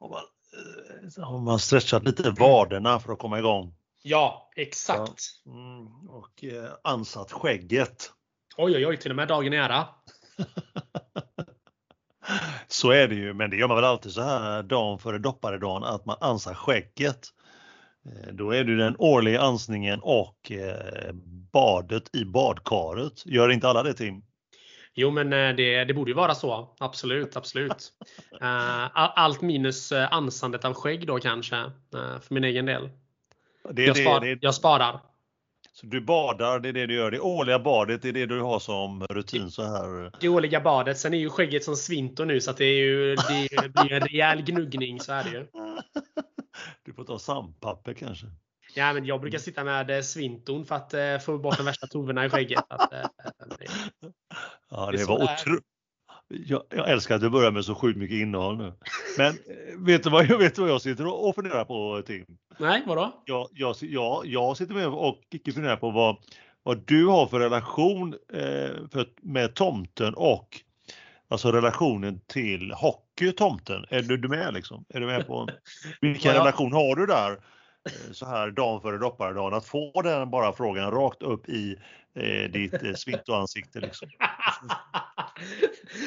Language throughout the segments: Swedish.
har man, eh, har man stretchat lite vaderna för att komma igång. Ja, exakt. Ja. Mm, och eh, ansatt skägget. Oj, oj, oj, till och med dagen i ära. så är det ju, men det gör man väl alltid så här dagen före dopparedagen att man ansar skägget. Eh, då är det den årliga ansningen och eh, badet i badkaret. Gör inte alla det Tim? Jo, men eh, det, det borde ju vara så. Absolut, absolut. Allt minus ansandet av skägg då kanske, för min egen del. Det, jag, spar, det, det, jag sparar. Så du badar, det är det du gör. Det årliga badet, det är det du har som rutin så här? Det årliga badet. Sen är ju skägget som svinto nu så att det, är ju, det blir en rejäl gnuggning. Så är det ju. Du får ta sandpapper kanske? Ja, men jag brukar sitta med eh, svinton för att få bort de värsta toverna i skägget. Att, ja, det, det var otroligt. Jag, jag, älskar att du börjar med så sjukt mycket innehåll nu. Men vet du vad jag, vet vad jag sitter och funderar på Tim? Nej, vadå? Jag, jag, jag, jag sitter med och funderar på vad, vad du har för relation eh, för, med tomten och alltså relationen till hockeytomten. Är du, du med liksom? Är du med på vilken relation har du där? Eh, så här dagen före dopparedagen, att få den bara frågan rakt upp i eh, ditt eh, svintoansikte. Liksom.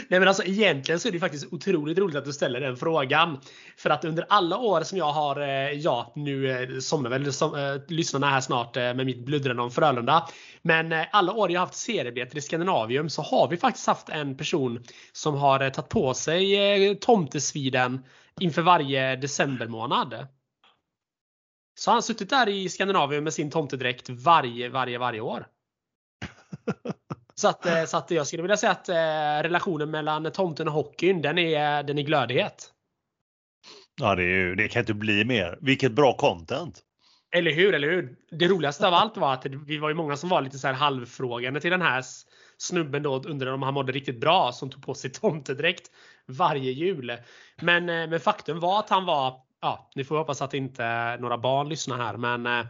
Nej men alltså egentligen så är det faktiskt otroligt roligt att du ställer den frågan. För att under alla år som jag har, eh, ja nu eh, somnar väl som, eh, lyssnarna här snart eh, med mitt bluddrande om Frölunda. Men eh, alla år jag haft seriebiljetter i Skandinavium så har vi faktiskt haft en person som har eh, tagit på sig eh, tomtesviden inför varje decembermånad. Så han har suttit där i Skandinavien med sin tomtedräkt varje, varje, varje år. Så att, eh, så att jag skulle vilja säga att eh, relationen mellan tomten och hockeyn, den är, den är glödighet. Ja, det, är, det kan inte bli mer. Vilket bra content! Eller hur, eller hur? Det roligaste av allt var att vi var ju många som var lite så här halvfrågande till den här snubben då undrade om han mådde riktigt bra som tog på sig tomtedräkt varje jul. Men, eh, men faktum var att han var ja, ni får hoppas att inte några barn lyssnar här men eh,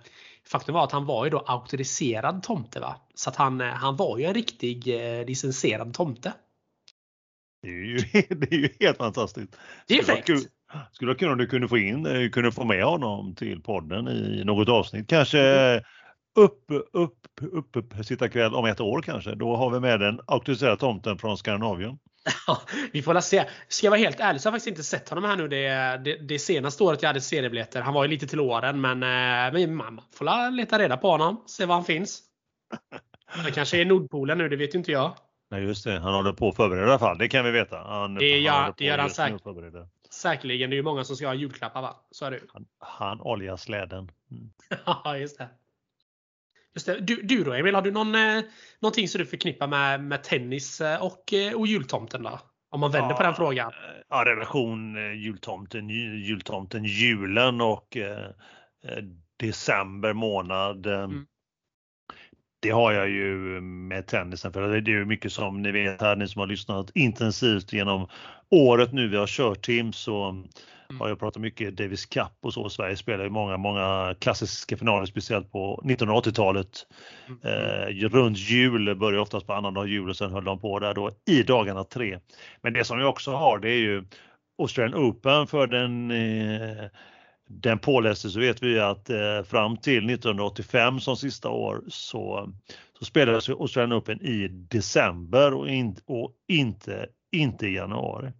faktum var att han var ju då auktoriserad tomte va. Så att han, eh, han var ju en riktig eh, licensierad tomte. Det är ju, det är ju helt fantastiskt. Det är fräckt. Skulle vara kul om du kunde få in, kunde få med honom till podden i något avsnitt. Kanske mm. upp, upp, upp, upp sitta kväll om ett år kanske. Då har vi med den auktoriserade tomten från Skandinavien. vi får la se. Ska jag vara helt ärlig så har jag faktiskt inte sett honom här nu det, det, det senaste året jag hade seriebiljetter. Han var ju lite till åren men, eh, men man får la leta reda på honom. Se var han finns. Han kanske är Nordpolen nu, det vet ju inte jag. Nej just det, han håller på att förbereda i alla fall. Det kan vi veta. Han, det, ja, det gör han säkert. Säkerligen. Det är ju många som ska ha julklappar va? Så är det Han, han oljar släden. Mm. Ja, just det. Just det. Du, du då Emil, har du någon, eh, någonting som du förknippar med, med tennis eh, och, eh, och jultomten då? Om man vänder ja, på den frågan. Ja, relation eh, jultomten, jultomten, julen och eh, december månad. Mm. Det har jag ju med tennisen för det är ju mycket som ni vet här, ni som har lyssnat intensivt genom året nu vi har kört Tim så. Har jag pratat mycket Davis Cup och så. Sverige spelar ju många, många klassiska finaler, speciellt på 1980-talet. Mm. Eh, runt jul, börjar oftast på annandag jul och sen höll de på där då i dagarna tre. Men det som vi också har det är ju Australian Open för den eh, den påläste så vet vi att eh, fram till 1985 som sista år så, så spelades Australian Open i december och, in, och inte, inte i januari.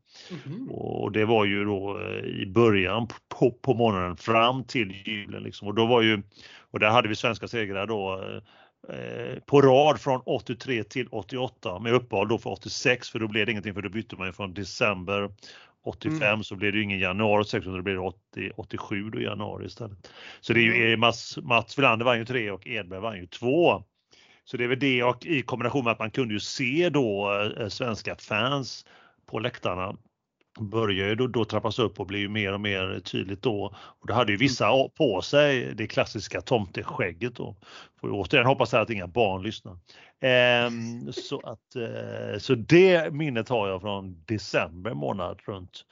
Mm. Och det var ju då eh, i början på, på morgonen fram till julen liksom. Och då var ju, och där hade vi svenska segrar då eh, på rad från 83 till 88 med uppehåll då för 86 för då blev det ingenting för då bytte man ju från december 85 mm. så blev det ingen januari 86 utan då blev det 80, 87 då januari istället. Så det är ju mm. Mats, Mats Wilander vann ju tre och Edberg vann ju två. Så det är väl det och i kombination med att man kunde ju se då eh, svenska fans på läktarna börjar ju då, då trappas upp och blir ju mer och mer tydligt då. Och det hade ju vissa mm. på sig det klassiska tomteskägget då. Får ju återigen hoppas att inga barn lyssnar. Ehm, så, att, eh, så det minnet har jag från december månad runt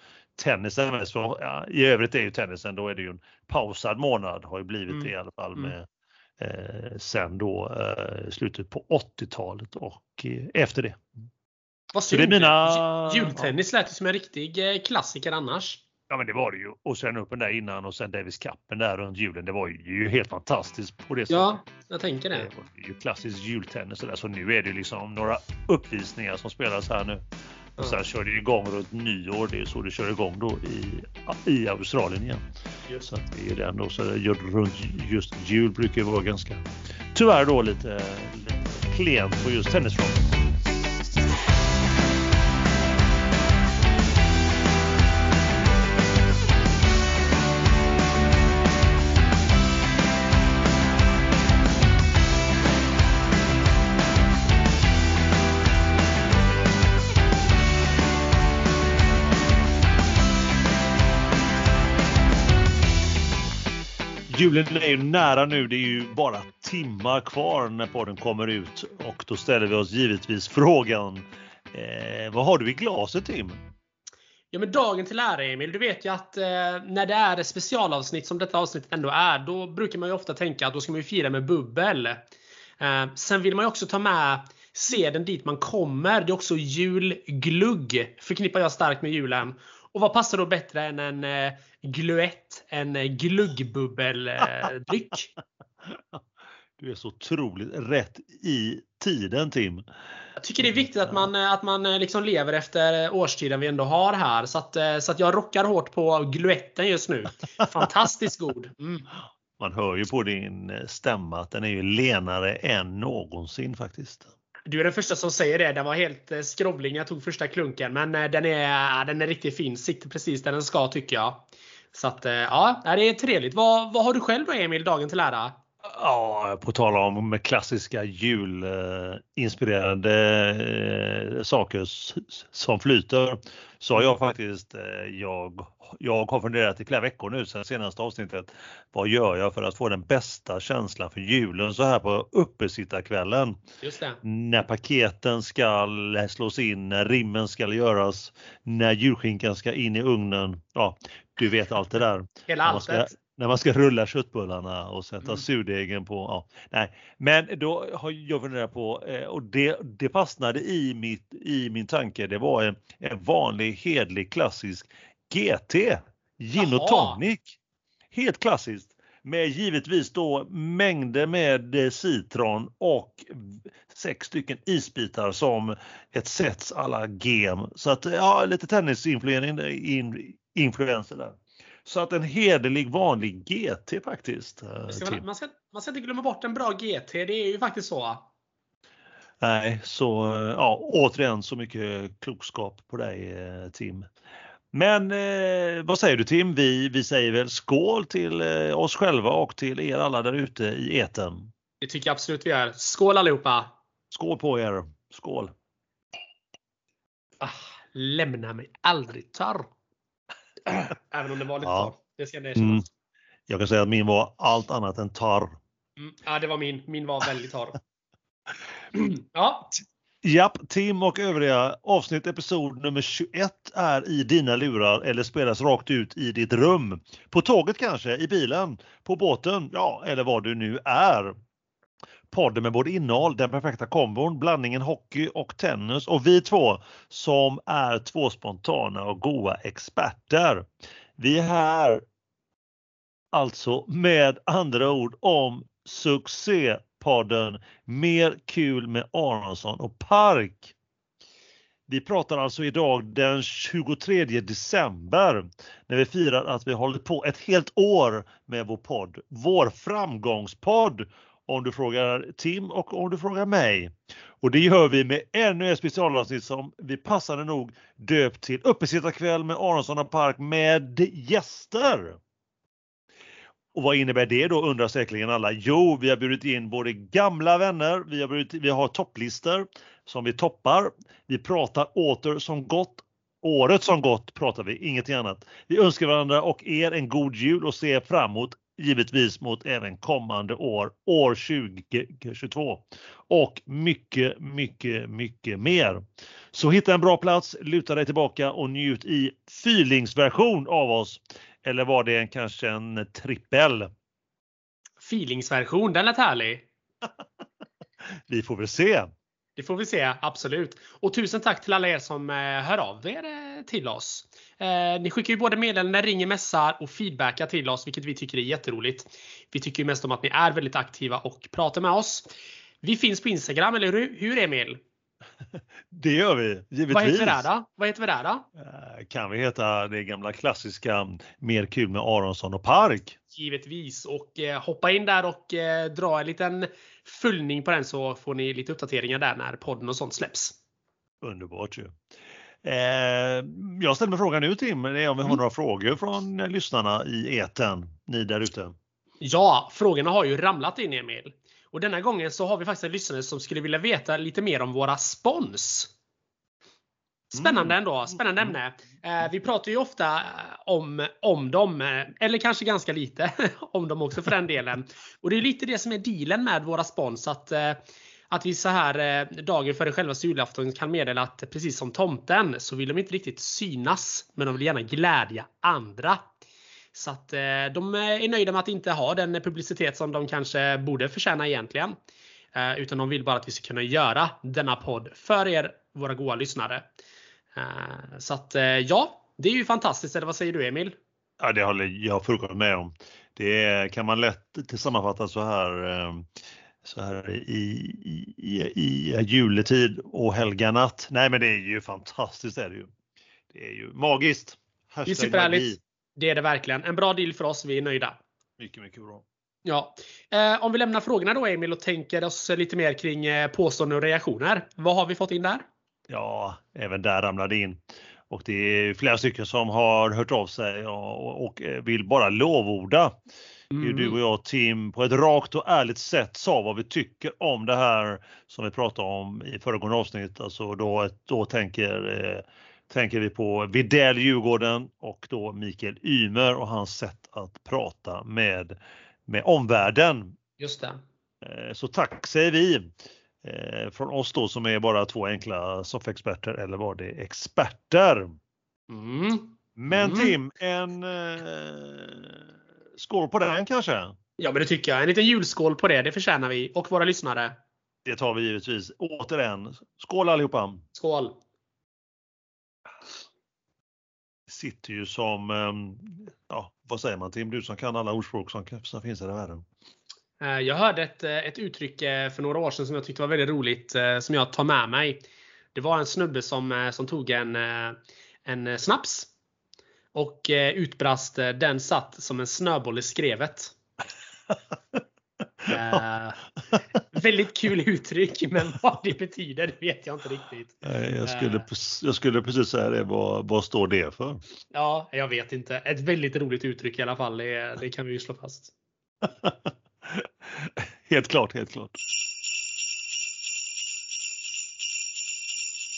tennisen. Så, ja, I övrigt är ju tennisen, då är det ju en pausad månad, har ju blivit mm. det i alla fall mm. med sen då eh, slutet på 80-talet och eh, efter det. Vad synd. Det mina... Jultennis lät ju som en riktig eh, klassiker annars. Ja men det var det ju. Och sen upp den där innan och sen Davis Cupen där runt julen. Det var ju helt fantastiskt på det sättet. Ja, jag tänker det. Det var ju klassisk jultennis och där. Så nu är det liksom några uppvisningar som spelas här nu. Och sen kör det igång runt nyår. Det är så det kör igång då i, i Australien igen. Just. Så det är den då. Så runt just jul brukar vara ganska, tyvärr då lite, lite klent på just tennisfronten. Julen är ju nära nu. Det är ju bara timmar kvar när podden kommer ut och då ställer vi oss givetvis frågan. Eh, vad har du i glaset Tim? Ja men dagen till ära Emil, du vet ju att eh, när det är ett specialavsnitt som detta avsnittet ändå är, då brukar man ju ofta tänka att då ska man ju fira med bubbel. Eh, sen vill man ju också ta med seden dit man kommer. Det är också julglugg, förknippar jag starkt med julen. Och vad passar då bättre än en eh, gluett, en eh, gluggbubbeldryck? Du är så otroligt rätt i tiden Tim. Jag tycker det är viktigt att man, eh, att man eh, liksom lever efter årstiden vi ändå har här. Så att, så att jag rockar hårt på gluetten just nu. Fantastiskt god. Mm. Man hör ju på din stämma att den är ju lenare än någonsin faktiskt. Du är den första som säger det. Den var helt skrovling jag tog första klunken. Men den är, den är riktigt fin. Sitter precis där den ska tycker jag. Så att eh, ja, det är trevligt. Vad, vad har du själv då Emil, dagen till ära? Ja, på tal om klassiska julinspirerade eh, saker som flyter så har jag faktiskt, jag, jag har funderat i flera veckor nu sedan senaste avsnittet. Vad gör jag för att få den bästa känslan för julen så här på uppesittarkvällen? När paketen ska slås in, när rimmen ska göras, när julskinkan ska in i ugnen. Ja, du vet allt det där. Hela alltet när man ska rulla köttbullarna och sätta mm. surdegen på. Ja, nej. Men då har jag funderat på, eh, och det, det fastnade i, mitt, i min tanke, det var en, en vanlig hedlig klassisk GT, gin och tonic. Helt klassiskt. Med givetvis då mängder med eh, citron och sex stycken isbitar som ett sets alla gem. Så att ja, lite tennisinfluenser där. Så att en hederlig vanlig GT faktiskt. Eh, ska man, man, ska, man ska inte glömma bort en bra GT, det är ju faktiskt så. Nej, så eh, ja, återigen så mycket klokskap på dig eh, Tim. Men eh, vad säger du Tim? Vi, vi säger väl skål till eh, oss själva och till er alla där ute i eten. Det tycker jag absolut vi gör. Skål allihopa! Skål på er! Skål! Ah, lämna mig aldrig torr! Även om det var lite ja. torr. Det ska jag mm. Jag kan säga att min var allt annat än torr. Mm. Ja, det var min. Min var väldigt torr. ja. Japp, Tim och övriga avsnitt episod nummer 21 är i dina lurar eller spelas rakt ut i ditt rum. På tåget kanske, i bilen, på båten, ja eller vad du nu är podden med både innehåll, den perfekta kombon, blandningen hockey och tennis och vi två som är två spontana och goa experter. Vi är här alltså med andra ord om succépodden Mer kul med Aronsson och Park. Vi pratar alltså idag den 23 december när vi firar att vi hållit på ett helt år med vår podd, vår framgångspodd om du frågar Tim och om du frågar mig. Och det gör vi med ännu ett specialavsnitt som vi passande nog döpt till Uppesittarkväll med Aronsson och Park med gäster. Och vad innebär det då undrar säkerligen alla. Jo, vi har bjudit in både gamla vänner, vi har, bjudit, vi har topplistor som vi toppar. Vi pratar åter som gott. Året som gått pratar vi, ingenting annat. Vi önskar varandra och er en god jul och ser fram emot givetvis mot även kommande år, år 2022. Och mycket, mycket, mycket mer. Så hitta en bra plats, luta dig tillbaka och njut i feelingsversion av oss. Eller var det en, kanske en trippel? Feelingsversion, den lät härlig. Vi får väl se. Det får vi se, absolut. Och tusen tack till alla er som eh, hör av er eh, till oss. Eh, ni skickar ju både meddelanden, ringer, mässar och feedbackar till oss, vilket vi tycker är jätteroligt. Vi tycker ju mest om att ni är väldigt aktiva och pratar med oss. Vi finns på Instagram, eller hur Emil? Det gör vi, givetvis. Vad heter vi där då? Vad heter vi där då? Kan vi heta det gamla klassiska Mer kul med Aronsson och Park? Givetvis och eh, hoppa in där och eh, dra en liten följning på den så får ni lite uppdateringar där när podden och sånt släpps. Underbart ju. Eh, jag ställer frågan nu Tim, det är om vi har mm. några frågor från lyssnarna i eten, ni där ute. Ja, frågorna har ju ramlat in Emil. Och denna gången så har vi faktiskt en lyssnare som skulle vilja veta lite mer om våra spons. Spännande mm. ändå. Spännande mm. ämne. Eh, vi pratar ju ofta eh, om, om dem, eh, eller kanske ganska lite om dem också för den delen. Och det är lite det som är dealen med våra spons. Att, att vi så här dagen före själva julafton kan meddela att precis som tomten så vill de inte riktigt synas. Men de vill gärna glädja andra. Så att eh, de är nöjda med att inte ha den publicitet som de kanske borde förtjäna egentligen. Eh, utan de vill bara att vi ska kunna göra denna podd för er, våra goa lyssnare. Eh, så att ja, det är ju fantastiskt. Eller vad säger du Emil? Ja, det håller jag fullkomligt med om. Det kan man lätt sammanfatta så här så här i, i, i juletid och helganatt. Nej men det är ju fantastiskt är det ju. Det är ju magiskt. det är superhärligt. Det är det verkligen. En bra deal för oss. Vi är nöjda. Mycket, mycket bra. Ja. Eh, om vi lämnar frågorna då Emil och tänker oss lite mer kring eh, påståenden och reaktioner. Vad har vi fått in där? Ja, även där ramlade in. Och det är flera stycken som har hört av sig och, och vill bara lovorda mm. hur du och jag Tim på ett rakt och ärligt sätt sa vad vi tycker om det här som vi pratade om i föregående avsnitt. Alltså då, då tänker eh, tänker vi på Videll Djurgården och då Mikael Ymer och hans sätt att prata med, med omvärlden. Just det. Eh, så tack säger vi eh, från oss då som är bara två enkla soffexperter eller var det experter. Mm. Men mm. Tim, en eh, skål på den kanske? Ja, men det tycker jag. En liten julskål på det, det förtjänar vi och våra lyssnare. Det tar vi givetvis. Återigen, skål allihopa! Skål! Sitter ju som, ehm, ja vad säger man Tim, du som kan alla ordspråk som, som finns i den världen. Eh, jag hörde ett, eh, ett uttryck eh, för några år sedan som jag tyckte var väldigt roligt som jag tar med mig. Det var en snubbe som, som tog en, en snaps och utbrast den satt som en snöboll i skrevet. Uh, väldigt kul uttryck men vad det betyder det vet jag inte riktigt. Jag skulle, uh, jag skulle precis säga det. Vad, vad står det för? Ja, jag vet inte. Ett väldigt roligt uttryck i alla fall. Det, det kan vi ju slå fast. helt klart, helt klart.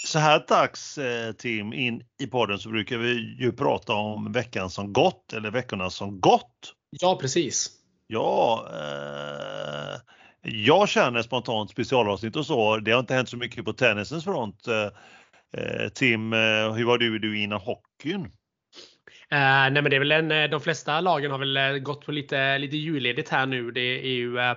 Så här dags eh, Tim in i podden så brukar vi ju prata om veckan som gått eller veckorna som gått. Ja, precis. Ja, eh, jag känner spontant specialavsnitt och så. Det har inte hänt så mycket på tennisens front. Eh, eh, Tim, eh, hur var du, du innan hockeyn? Uh, nej men det är väl en, de flesta lagen har väl gått på lite, lite julledigt här nu. Det är ju, uh,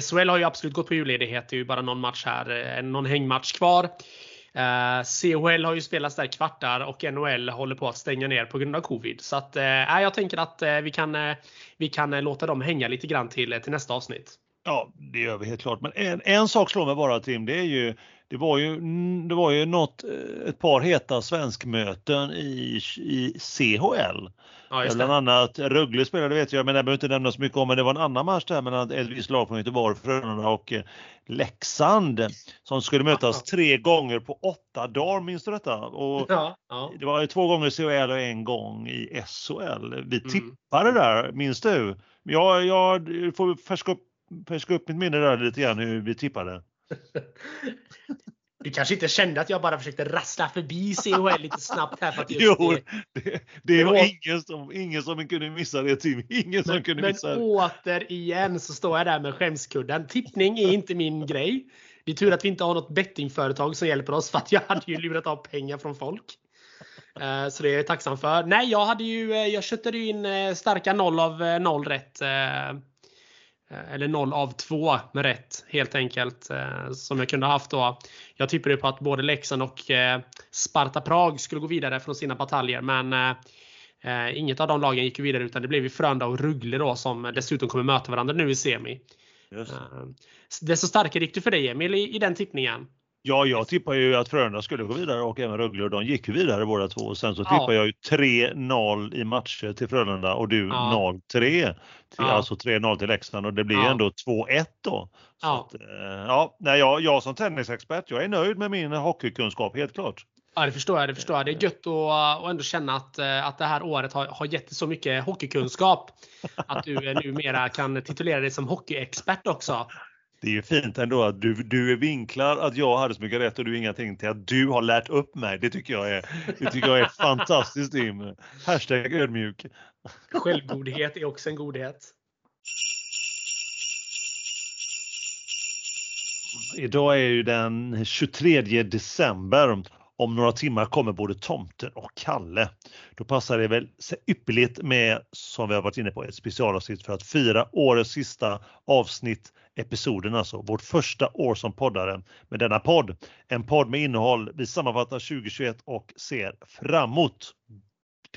SHL har ju absolut gått på julledighet. Det är ju bara någon match här, någon hängmatch kvar. Uh, CHL har ju spelats där kvartar och NHL håller på att stänga ner på grund av covid. Så att, uh, jag tänker att uh, vi, kan, uh, vi kan låta dem hänga lite grann till, till nästa avsnitt. Ja, det gör vi helt klart. Men en, en sak slår mig bara Tim, det är ju det var ju, det var ju något, ett par heta svenskmöten i, i CHL. Ja, Bland annat Rögle spelade vet jag, men det behöver inte nämnas mycket om. Men det var en annan match där mellan ett visst lag från Göteborg, Frölunda och eh, Leksand som skulle mötas tre gånger på åtta dagar. Minns du detta? Och ja, ja. Det var två gånger i CHL och en gång i SHL. Vi mm. tippade mm. där, minns du? Jag, jag får färska upp, färska upp mitt minne där lite grann hur vi tippade. Du kanske inte kände att jag bara försökte rassla förbi CHL lite snabbt här för att Jo, det, det var ingen som, ingen som kunde missa det Tim. Ingen som kunde men missa det. Men återigen så står jag där med skämskudden. Tippning är inte min grej. Det är tur att vi inte har något bettingföretag som hjälper oss för att jag hade ju lurat av pengar från folk. Eh, så det är jag tacksam för. Nej, jag hade ju, eh, jag köttade in eh, starka noll av noll rätt eller 0 av 2 med rätt helt enkelt. Som jag kunde haft då. Jag tippade på att både Leksand och Sparta Prag skulle gå vidare från sina bataljer men inget av de lagen gick vidare utan det blev ju Frölunda och Ruggle då som dessutom kommer möta varandra nu i semi. Just. Desto starkare gick det för dig Emil i, i den tippningen. Ja, jag tippar ju att Frölunda skulle gå vidare och även Rögle och de gick vidare båda två. Och sen så tippar jag ju 3-0 i matcher till Frölunda och du ja. 0-3. Ja. Alltså 3-0 till Leksand och det blir ja. ändå 2-1 då. Så ja. Att, eh, ja, nej, jag, jag som tennisexpert, jag är nöjd med min hockeykunskap helt klart. Ja, det förstår jag. Det förstår jag. Det är gött att, att ändå känna att, eh, att det här året har, har gett dig så mycket hockeykunskap. Att du numera kan titulera dig som hockeyexpert också. Det är ju fint ändå att du, du vinklar att jag hade så mycket rätt och du ingenting till att du har lärt upp mig. Det tycker jag är, det tycker jag är fantastiskt Tim. Hashtag ödmjuk. Självgodhet är också en godhet. Idag är ju den 23 december om några timmar kommer både tomten och Kalle. Då passar det väl ypperligt med, som vi har varit inne på, ett specialavsnitt för att fira årets sista avsnitt, episoden alltså, vårt första år som poddare med denna podd. En podd med innehåll, vi sammanfattar 2021 och ser framåt.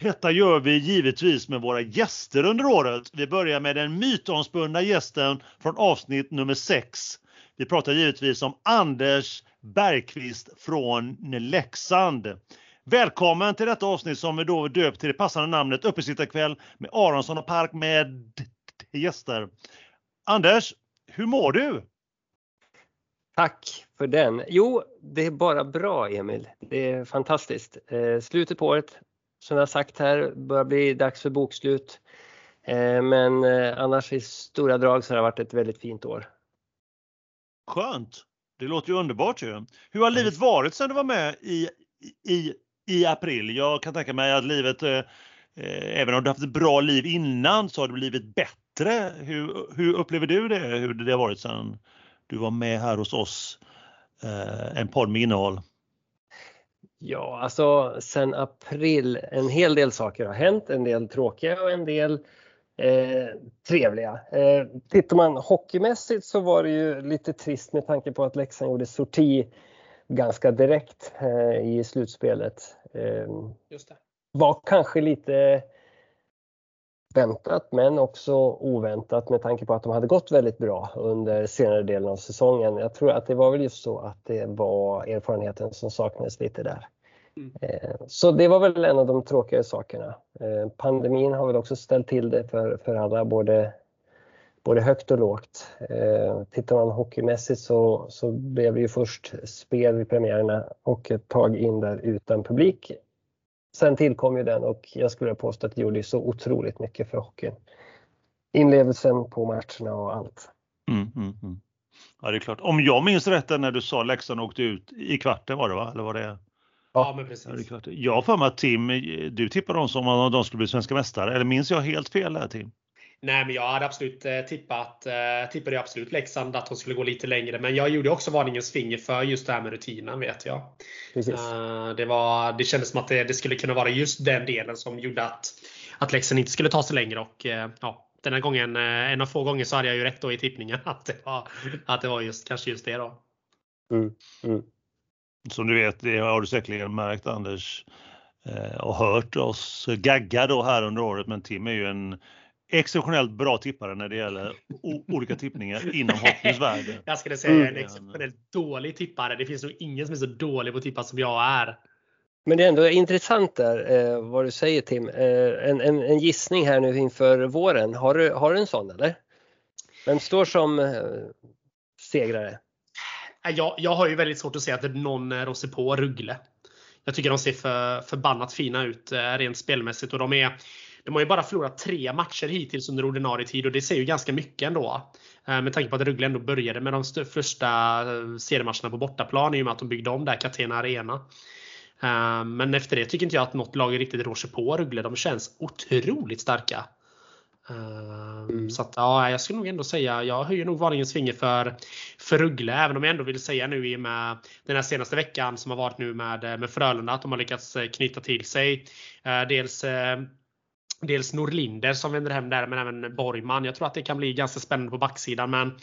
Detta gör vi givetvis med våra gäster under året. Vi börjar med den mytomspunna gästen från avsnitt nummer 6. Vi pratar givetvis om Anders Bergqvist från Leksand. Välkommen till detta avsnitt som vi då döpt till det passande namnet Uppesittarkväll med Aronsson och Park med gäster. Anders, hur mår du? Tack för den. Jo, det är bara bra Emil. Det är fantastiskt. Eh, slutet på året, som jag sagt här, börjar bli dags för bokslut. Eh, men eh, annars i stora drag så har det varit ett väldigt fint år. Skönt! Det låter ju underbart ju. Hur har livet varit sedan du var med i, i, i april? Jag kan tänka mig att livet, eh, eh, även om du haft ett bra liv innan, så har det blivit bättre. Hur, hur upplever du det? Hur det har varit sedan du var med här hos oss? Eh, en podd med innehåll. Ja, alltså sen april, en hel del saker har hänt, en del tråkiga och en del eh, trevliga. Eh, tittar man hockeymässigt så var det ju lite trist med tanke på att Leksand gjorde sorti ganska direkt eh, i slutspelet. Eh, Just det. Var kanske lite väntat men också oväntat med tanke på att de hade gått väldigt bra under senare delen av säsongen. Jag tror att det var väl just så att det var erfarenheten som saknades lite där. Mm. Eh, så det var väl en av de tråkigare sakerna. Eh, pandemin har väl också ställt till det för, för alla, både, både högt och lågt. Eh, tittar man hockeymässigt så, så blev det ju först spel vid premiärerna och ett tag in där utan publik. Sen tillkom ju den och jag skulle påstå att det gjorde så otroligt mycket för hockeyn. Inlevelsen på matcherna och allt. Mm, mm, mm. Ja, det är klart. Om jag minns rätt när du sa Leksand åkte ut i kvarten var det va? Eller var det? Ja, men precis. Jag har för mig att Tim, du tippade dem som om de skulle bli svenska mästare. Eller minns jag helt fel där Tim? Nej, men jag hade absolut eh, tippat, eh, tippade absolut Leksand att de skulle gå lite längre. Men jag gjorde också varningens finger för just det här med rutinen vet jag. Uh, det, var, det kändes som att det, det, skulle kunna vara just den delen som gjorde att, att Leksand inte skulle ta sig längre. Och, ja, den här gången, en av få gånger så hade jag ju rätt då i tippningen att det var, att det var just, kanske just det. Då. Mm, mm. Som du vet, det har du säkerligen märkt Anders eh, och hört oss gagga då här under året. Men Tim är ju en exceptionellt bra tippare när det gäller olika tippningar inom hockeyns värld. Jag skulle säga mm. en exceptionellt dålig tippare. Det finns nog ingen som är så dålig på att tippa som jag är. Men det är ändå intressant där eh, vad du säger Tim. Eh, en, en, en, gissning här nu inför våren. Har du, har du en sån eller? Vem står som eh, segrare? Äh, jag, jag har ju väldigt svårt att se att någon eh, rostar på Ruggle. Jag tycker de ser för, förbannat fina ut eh, rent spelmässigt och de är de har ju bara förlorat tre matcher hittills under ordinarie tid och det säger ju ganska mycket ändå. Eh, med tanke på att Ruggle ändå började med de första seriematcherna på bortaplan i och med att de byggde om där Catena Arena. Men efter det tycker inte jag att något lag riktigt rår sig på Ruggle. De känns otroligt starka. Ehm, mm. Så att, ja, jag skulle nog ändå säga, jag höjer nog varningens finger för, för Ruggle. Även om jag ändå vill säga nu i och med den här senaste veckan som har varit nu med, med Frölunda att de har lyckats eh, knyta till sig. Eh, dels eh, dels Norlinder som vänder hem där, men även Borgman. Jag tror att det kan bli ganska spännande på backsidan. Men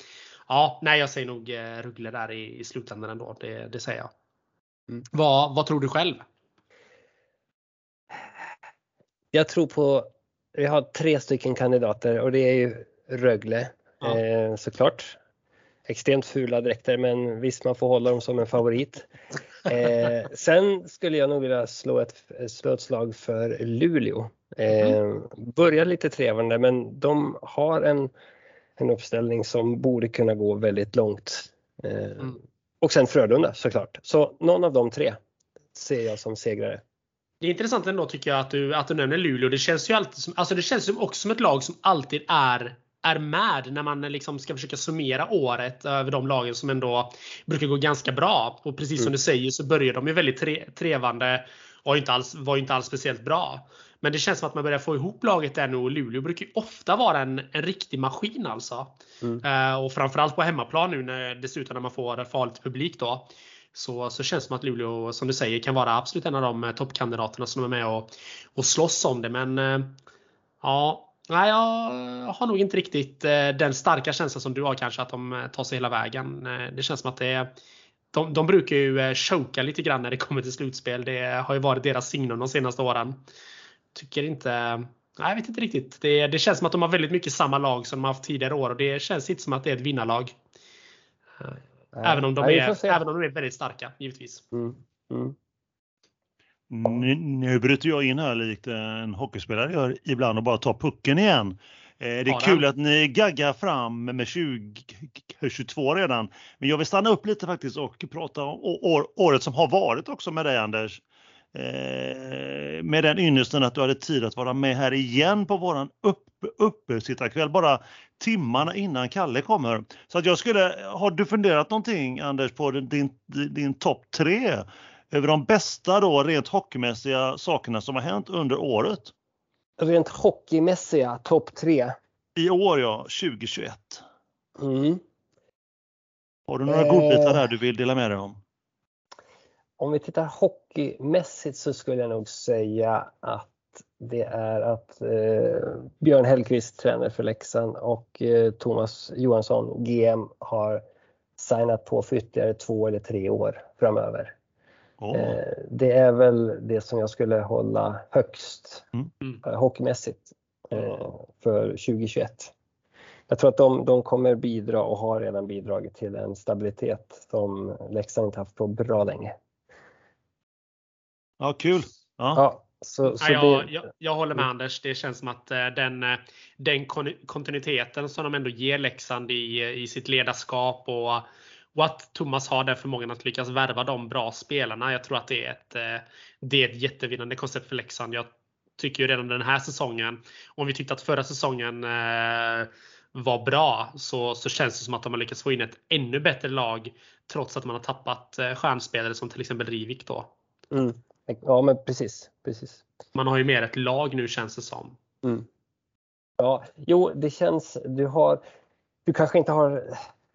ja, nej, jag säger nog eh, Ruggle där i, i slutändan ändå. Det, det säger jag. Mm. Vad, vad tror du själv? Jag tror på, vi har tre stycken kandidater och det är ju Rögle ja. eh, såklart. Extremt fula dräkter men visst man får hålla dem som en favorit. Eh, sen skulle jag nog vilja slå ett, slå ett slag för Luleå. Eh, mm. Börjar lite trevande men de har en, en uppställning som borde kunna gå väldigt långt. Eh, mm. Och sen Frölunda såklart. Så någon av de tre ser jag som segrare. Det är intressant ändå tycker jag att du, att du nämner Luleå. Det känns ju alltid som, alltså det känns också som ett lag som alltid är är med när man liksom ska försöka summera året över de lagen som ändå brukar gå ganska bra. Och precis som mm. du säger så börjar de ju väldigt tre, trevande och inte alls, var ju inte alls speciellt bra. Men det känns som att man börjar få ihop laget där nu och Luleå brukar ju ofta vara en, en riktig maskin alltså. Mm. Uh, och framförallt på hemmaplan nu när, dessutom när man får farligt publik då. Så, så känns det som att Luleå, som du säger, kan vara absolut en av de eh, toppkandidaterna som är med och, och slåss om det. Men eh, ja, Nej, jag har nog inte riktigt eh, den starka känslan som du har kanske att de tar sig hela vägen. Det känns som att det är de, de brukar ju choka lite grann när det kommer till slutspel. Det har ju varit deras signum de senaste åren tycker inte Nej, jag vet inte riktigt. Det, det, känns som att de har väldigt mycket samma lag som de har haft tidigare år och det känns inte som att det är ett vinnarlag. Även om de, är, även om de är väldigt starka, givetvis. Mm. Mm. Nu, nu bryter jag in här likt en hockeyspelare gör ibland och bara tar pucken igen. Eh, det är ja, kul att ni gaggar fram med 2022 redan. Men jag vill stanna upp lite faktiskt och prata om året som har varit också med dig Anders. Eh, med den ynnesten att du hade tid att vara med här igen på våran upp, uppesittarkväll bara timmarna innan Kalle kommer. Så att jag skulle, har du funderat någonting Anders på din, din, din topp tre över de bästa då rent hockeymässiga sakerna som har hänt under året? Rent hockeymässiga topp tre? I år ja, 2021. Mm. Har du några eh... godbitar där du vill dela med dig om? Om vi tittar hockeymässigt så skulle jag nog säga att det är att eh, Björn Hellkvist, tränare för Leksand och eh, Thomas Johansson, GM, har signat på för ytterligare två eller tre år framöver. Oh. Eh, det är väl det som jag skulle hålla högst mm. eh, hockeymässigt eh, för 2021. Jag tror att de, de kommer bidra och har redan bidragit till en stabilitet som Leksand inte haft på bra länge. Ja, kul. Ja. ja så, så ja, jag, jag, jag, håller med Anders. Det känns som att eh, den, eh, den kontinuiteten som de ändå ger Leksand i, i sitt ledarskap och, och att Thomas har den förmågan att lyckas värva de bra spelarna. Jag tror att det är ett, eh, det är ett jättevinnande koncept för Leksand. Jag tycker ju redan den här säsongen, om vi tyckte att förra säsongen var bra så, så känns det som att de har lyckats få in ett ännu bättre lag trots att man har tappat stjärnspelare som till exempel Rivik då. Mm. Ja, men precis. precis. Man har ju mer ett lag nu känns det som. Mm. Ja, jo, det känns. Du har. Du kanske inte har.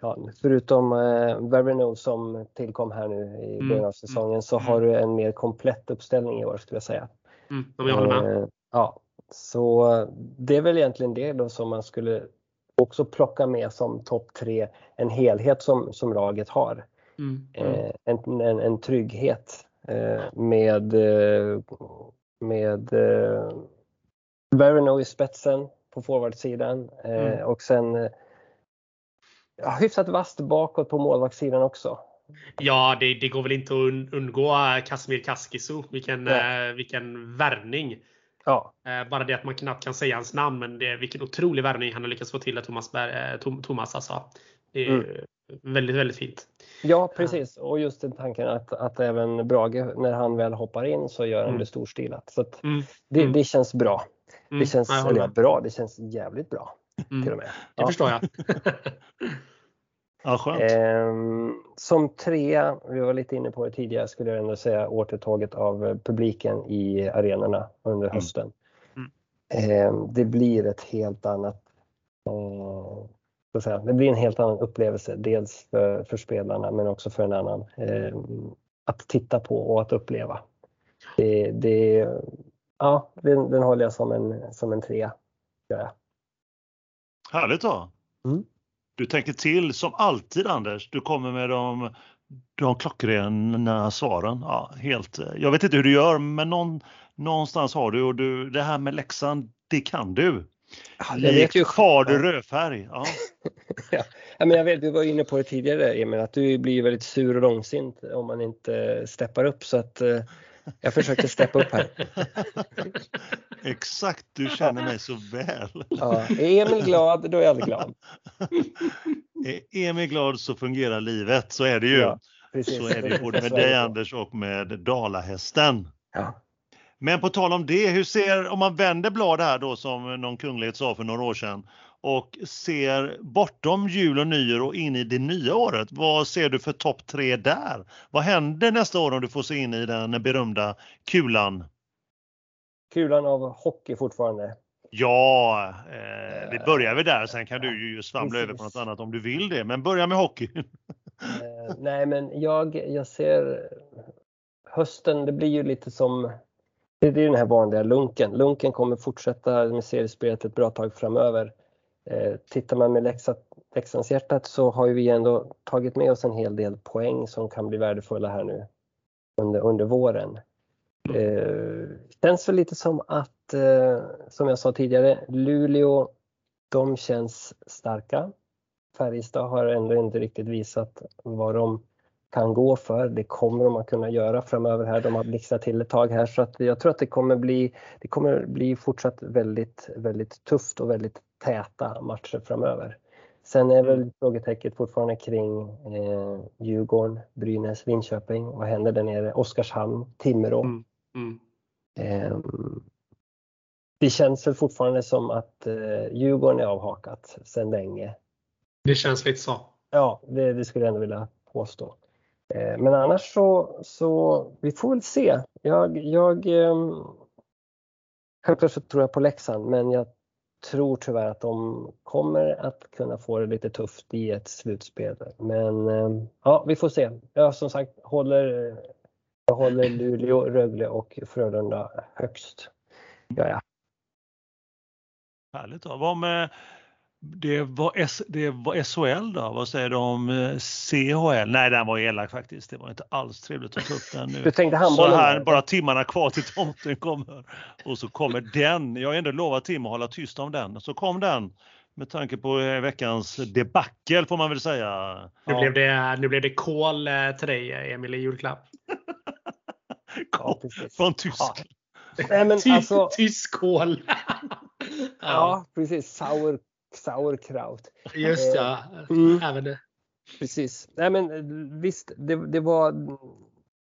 Ja, förutom eh, Verino som tillkom här nu i mm. början av säsongen så har mm. du en mer komplett uppställning i år skulle jag säga. Mm, jag håller med. Eh, ja, så det är väl egentligen det då som man skulle också plocka med som topp tre, en helhet som, som laget har. Mm. Eh, en, en, en trygghet med, eh, med eh, Verino i spetsen på forwardsidan mm. och sen ja, hyfsat vasst bakåt på målvaktssidan också. Ja, det, det, går väl inte att undgå Kasimir Kaskisu. Vilken, ja. vilken värvning! Ja. Bara det att man knappt kan säga hans namn, men det, vilken otrolig värvning han har lyckats få till Thomas, Thomas alltså. Det är mm. Väldigt, väldigt fint. Ja, precis. Och just den tanken att, att även Brage, när han väl hoppar in så gör han mm. det storstilat. Så mm. Det, mm. det känns bra. Det mm. känns, ja, eller bra, det känns jävligt bra. Mm. Till och med. Det ja. förstår jag. ja, skönt. Ehm, som trea, vi var lite inne på det tidigare, skulle jag ändå säga återtåget av publiken i arenorna under mm. hösten. Ehm, det blir ett helt annat eh, så säga. Det blir en helt annan upplevelse, dels för, för spelarna men också för en annan. Eh, att titta på och att uppleva. Det, det, Ja, den, den håller jag som en, som en trea. Ja. Härligt då. Mm. Du tänker till som alltid Anders. Du kommer med de, de klockrena svaren. Ja, helt, jag vet inte hur du gör men någon, någonstans har du och du, det här med läxan, det kan du. Ja, jag vet ju. Fader rödfärg. Ja. ja. men jag vet, du var inne på det tidigare Emil, att du blir väldigt sur och långsint om man inte steppar upp så att eh, jag försökte steppa upp här. Exakt, du känner mig så väl. Ja, är Emil glad, då är alla glad. Är Emil glad så fungerar livet, så är det ju. Ja, så är det både med dig Anders och med Dalahästen. Ja. Men på tal om det, hur ser, om man vänder blad här då som någon kunglighet sa för några år sedan och ser bortom jul och nyår och in i det nya året. Vad ser du för topp tre där? Vad händer nästa år om du får se in i den berömda kulan? Kulan av hockey fortfarande. Ja, eh, vi börjar väl där. Sen kan du ju svamla över på något annat om du vill det. Men börja med hockey. eh, nej, men jag, jag ser hösten. Det blir ju lite som det är den här vanliga lunken. Lunken kommer fortsätta med seriespelet ett bra tag framöver. Eh, tittar man med Leksands hjärtat så har vi ändå tagit med oss en hel del poäng som kan bli värdefulla här nu under, under våren. Eh, känns väl lite som att, eh, som jag sa tidigare, Luleå, de känns starka. Färjestad har ändå inte riktigt visat vad de kan gå för. Det kommer de att kunna göra framöver här. De har blixtrat till ett tag här så att jag tror att det kommer bli, det kommer bli fortsatt väldigt, väldigt tufft och väldigt täta matcher framöver. Sen är väl mm. frågetecknet fortfarande kring eh, Djurgården, Brynäs, Linköping. Vad händer där nere? Oskarshamn, Timrå. Mm. Mm. Eh, det känns väl fortfarande som att eh, Djurgården är avhakat sedan länge. Det känns lite så. Ja, det, det skulle jag ändå vilja påstå. Eh, men annars så, så vi får väl se. Jag, jag, ehm, självklart så tror jag på Leksand men jag tror tyvärr att de kommer att kunna få det lite tufft i ett slutspel. Men ehm, ja, vi får se. Jag som sagt håller, jag håller Luleå, Rögle och Frölunda högst. Ja, ja. Härligt. Då. Vad med det var, S, det var SHL då, vad säger du om eh, CHL? Nej den var elak faktiskt, det var inte alls trevligt att ta upp den nu. Du tänkte handbollen? Så här bara timmarna kvar till tomten kommer. Och så kommer den, jag har ändå lovat Tim att hålla tyst om den, så kom den. Med tanke på eh, veckans debacle får man väl säga. Nu, ja. blev, det, nu blev det kol eh, till dig Emil i julklapp. kol ja, från Tyskland. Ja. Nej, men alltså... Tysk kol. ja, precis. Sour sauerkraut. Just ja, eh, mm. även det. Precis. Nej, men eh, visst, det, det, var,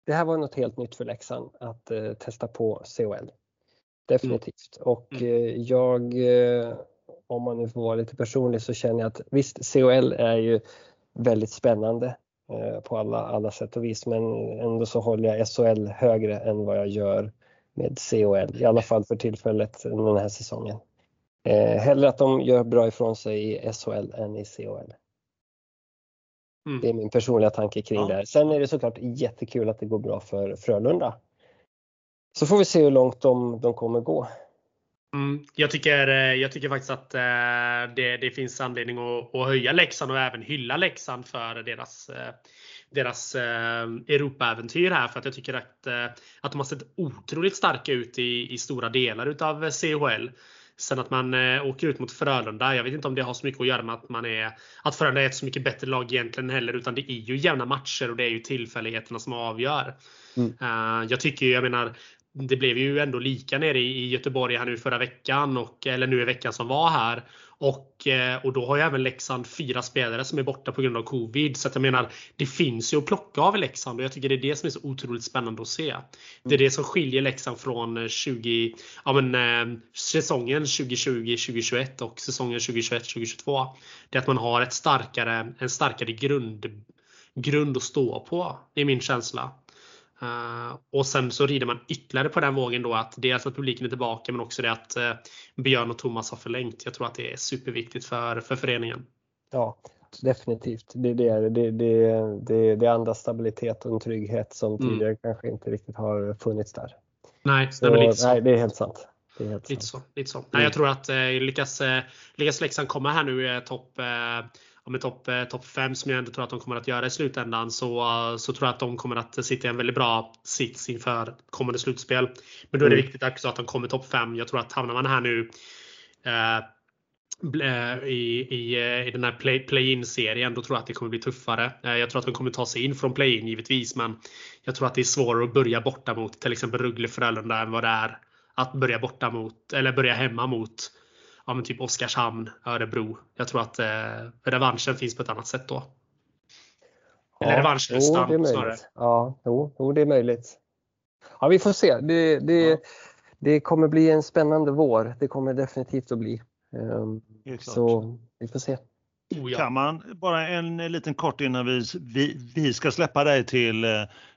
det här var något helt nytt för Leksand att uh, testa på COL. Definitivt. Mm. Och uh, jag, uh, om man nu får vara lite personlig, så känner jag att visst, COL är ju väldigt spännande på alla, alla sätt och vis, men ändå så håller jag SHL högre än vad jag gör med COL, i alla fall för tillfället den här säsongen. Eh, hellre att de gör bra ifrån sig i SHL än i CHL. Mm. Det är min personliga tanke kring ja. det här. Sen är det såklart jättekul att det går bra för Frölunda. Så får vi se hur långt de, de kommer gå. Mm, jag, tycker, eh, jag tycker faktiskt att eh, det, det finns anledning att, att höja Leksand och även hylla Leksand för deras, eh, deras Europaäventyr här. För att jag tycker att, att de har sett otroligt starka ut i, i stora delar utav CHL. Sen att man eh, åker ut mot Frölunda. Jag vet inte om det har så mycket att göra med att man är att Frölunda är ett så mycket bättre lag egentligen heller. Utan det är ju jämna matcher och det är ju tillfälligheterna som avgör. Mm. Uh, jag tycker jag menar det blev ju ändå lika nere i Göteborg här nu förra veckan och eller nu i veckan som var här. Och, eh, och då har ju även Leksand fyra spelare som är borta på grund av covid. Så att jag menar, det finns ju att plocka av i Leksand och jag tycker det är det som är så otroligt spännande att se. Det är det som skiljer Leksand från eh, 20, ja men, eh, säsongen 2020-2021 och säsongen 2021-2022. Det är att man har ett starkare, en starkare grund, grund att stå på, är min känsla. Uh, och sen så rider man ytterligare på den vågen då att dels att publiken är tillbaka men också det att uh, Björn och Thomas har förlängt. Jag tror att det är superviktigt för, för föreningen. Ja, definitivt. Det, det, det, det, det, det andas stabilitet och en trygghet som mm. tidigare kanske inte riktigt har funnits där. Nej, så, nej, lite nej, det är helt sant. Är helt lite sant. så. Lite så. Nej, jag tror att eh, lyckas, eh, lyckas Leksand komma här nu i topp eh, med topp eh, top 5 som jag ändå tror att de kommer att göra i slutändan så, så tror jag att de kommer att sitta i en väldigt bra sits inför kommande slutspel. Men då är det mm. viktigt också att de kommer topp 5. Jag tror att hamnar man här nu eh, eh i, i, eh, i den här play-in serien, då tror jag att det kommer bli tuffare. Jag tror att de kommer ta sig in från play-in givetvis, men jag tror att det är svårare att börja borta mot till exempel Rögle Frölunda än vad det är att börja borta mot, eller börja hemma mot ja, men typ Oskarshamn, Örebro. Jag tror att eh, revanschen finns på ett annat sätt då. Eller ja, revanschlustan jo, snarare. Ja, jo, jo, det är möjligt. Ja, vi får se. Det, det, ja. det kommer bli en spännande vår. Det kommer definitivt att bli. Um, så vi får se. Oh, ja. Kan man bara en liten kort innan vi, vi, vi ska släppa dig till eh,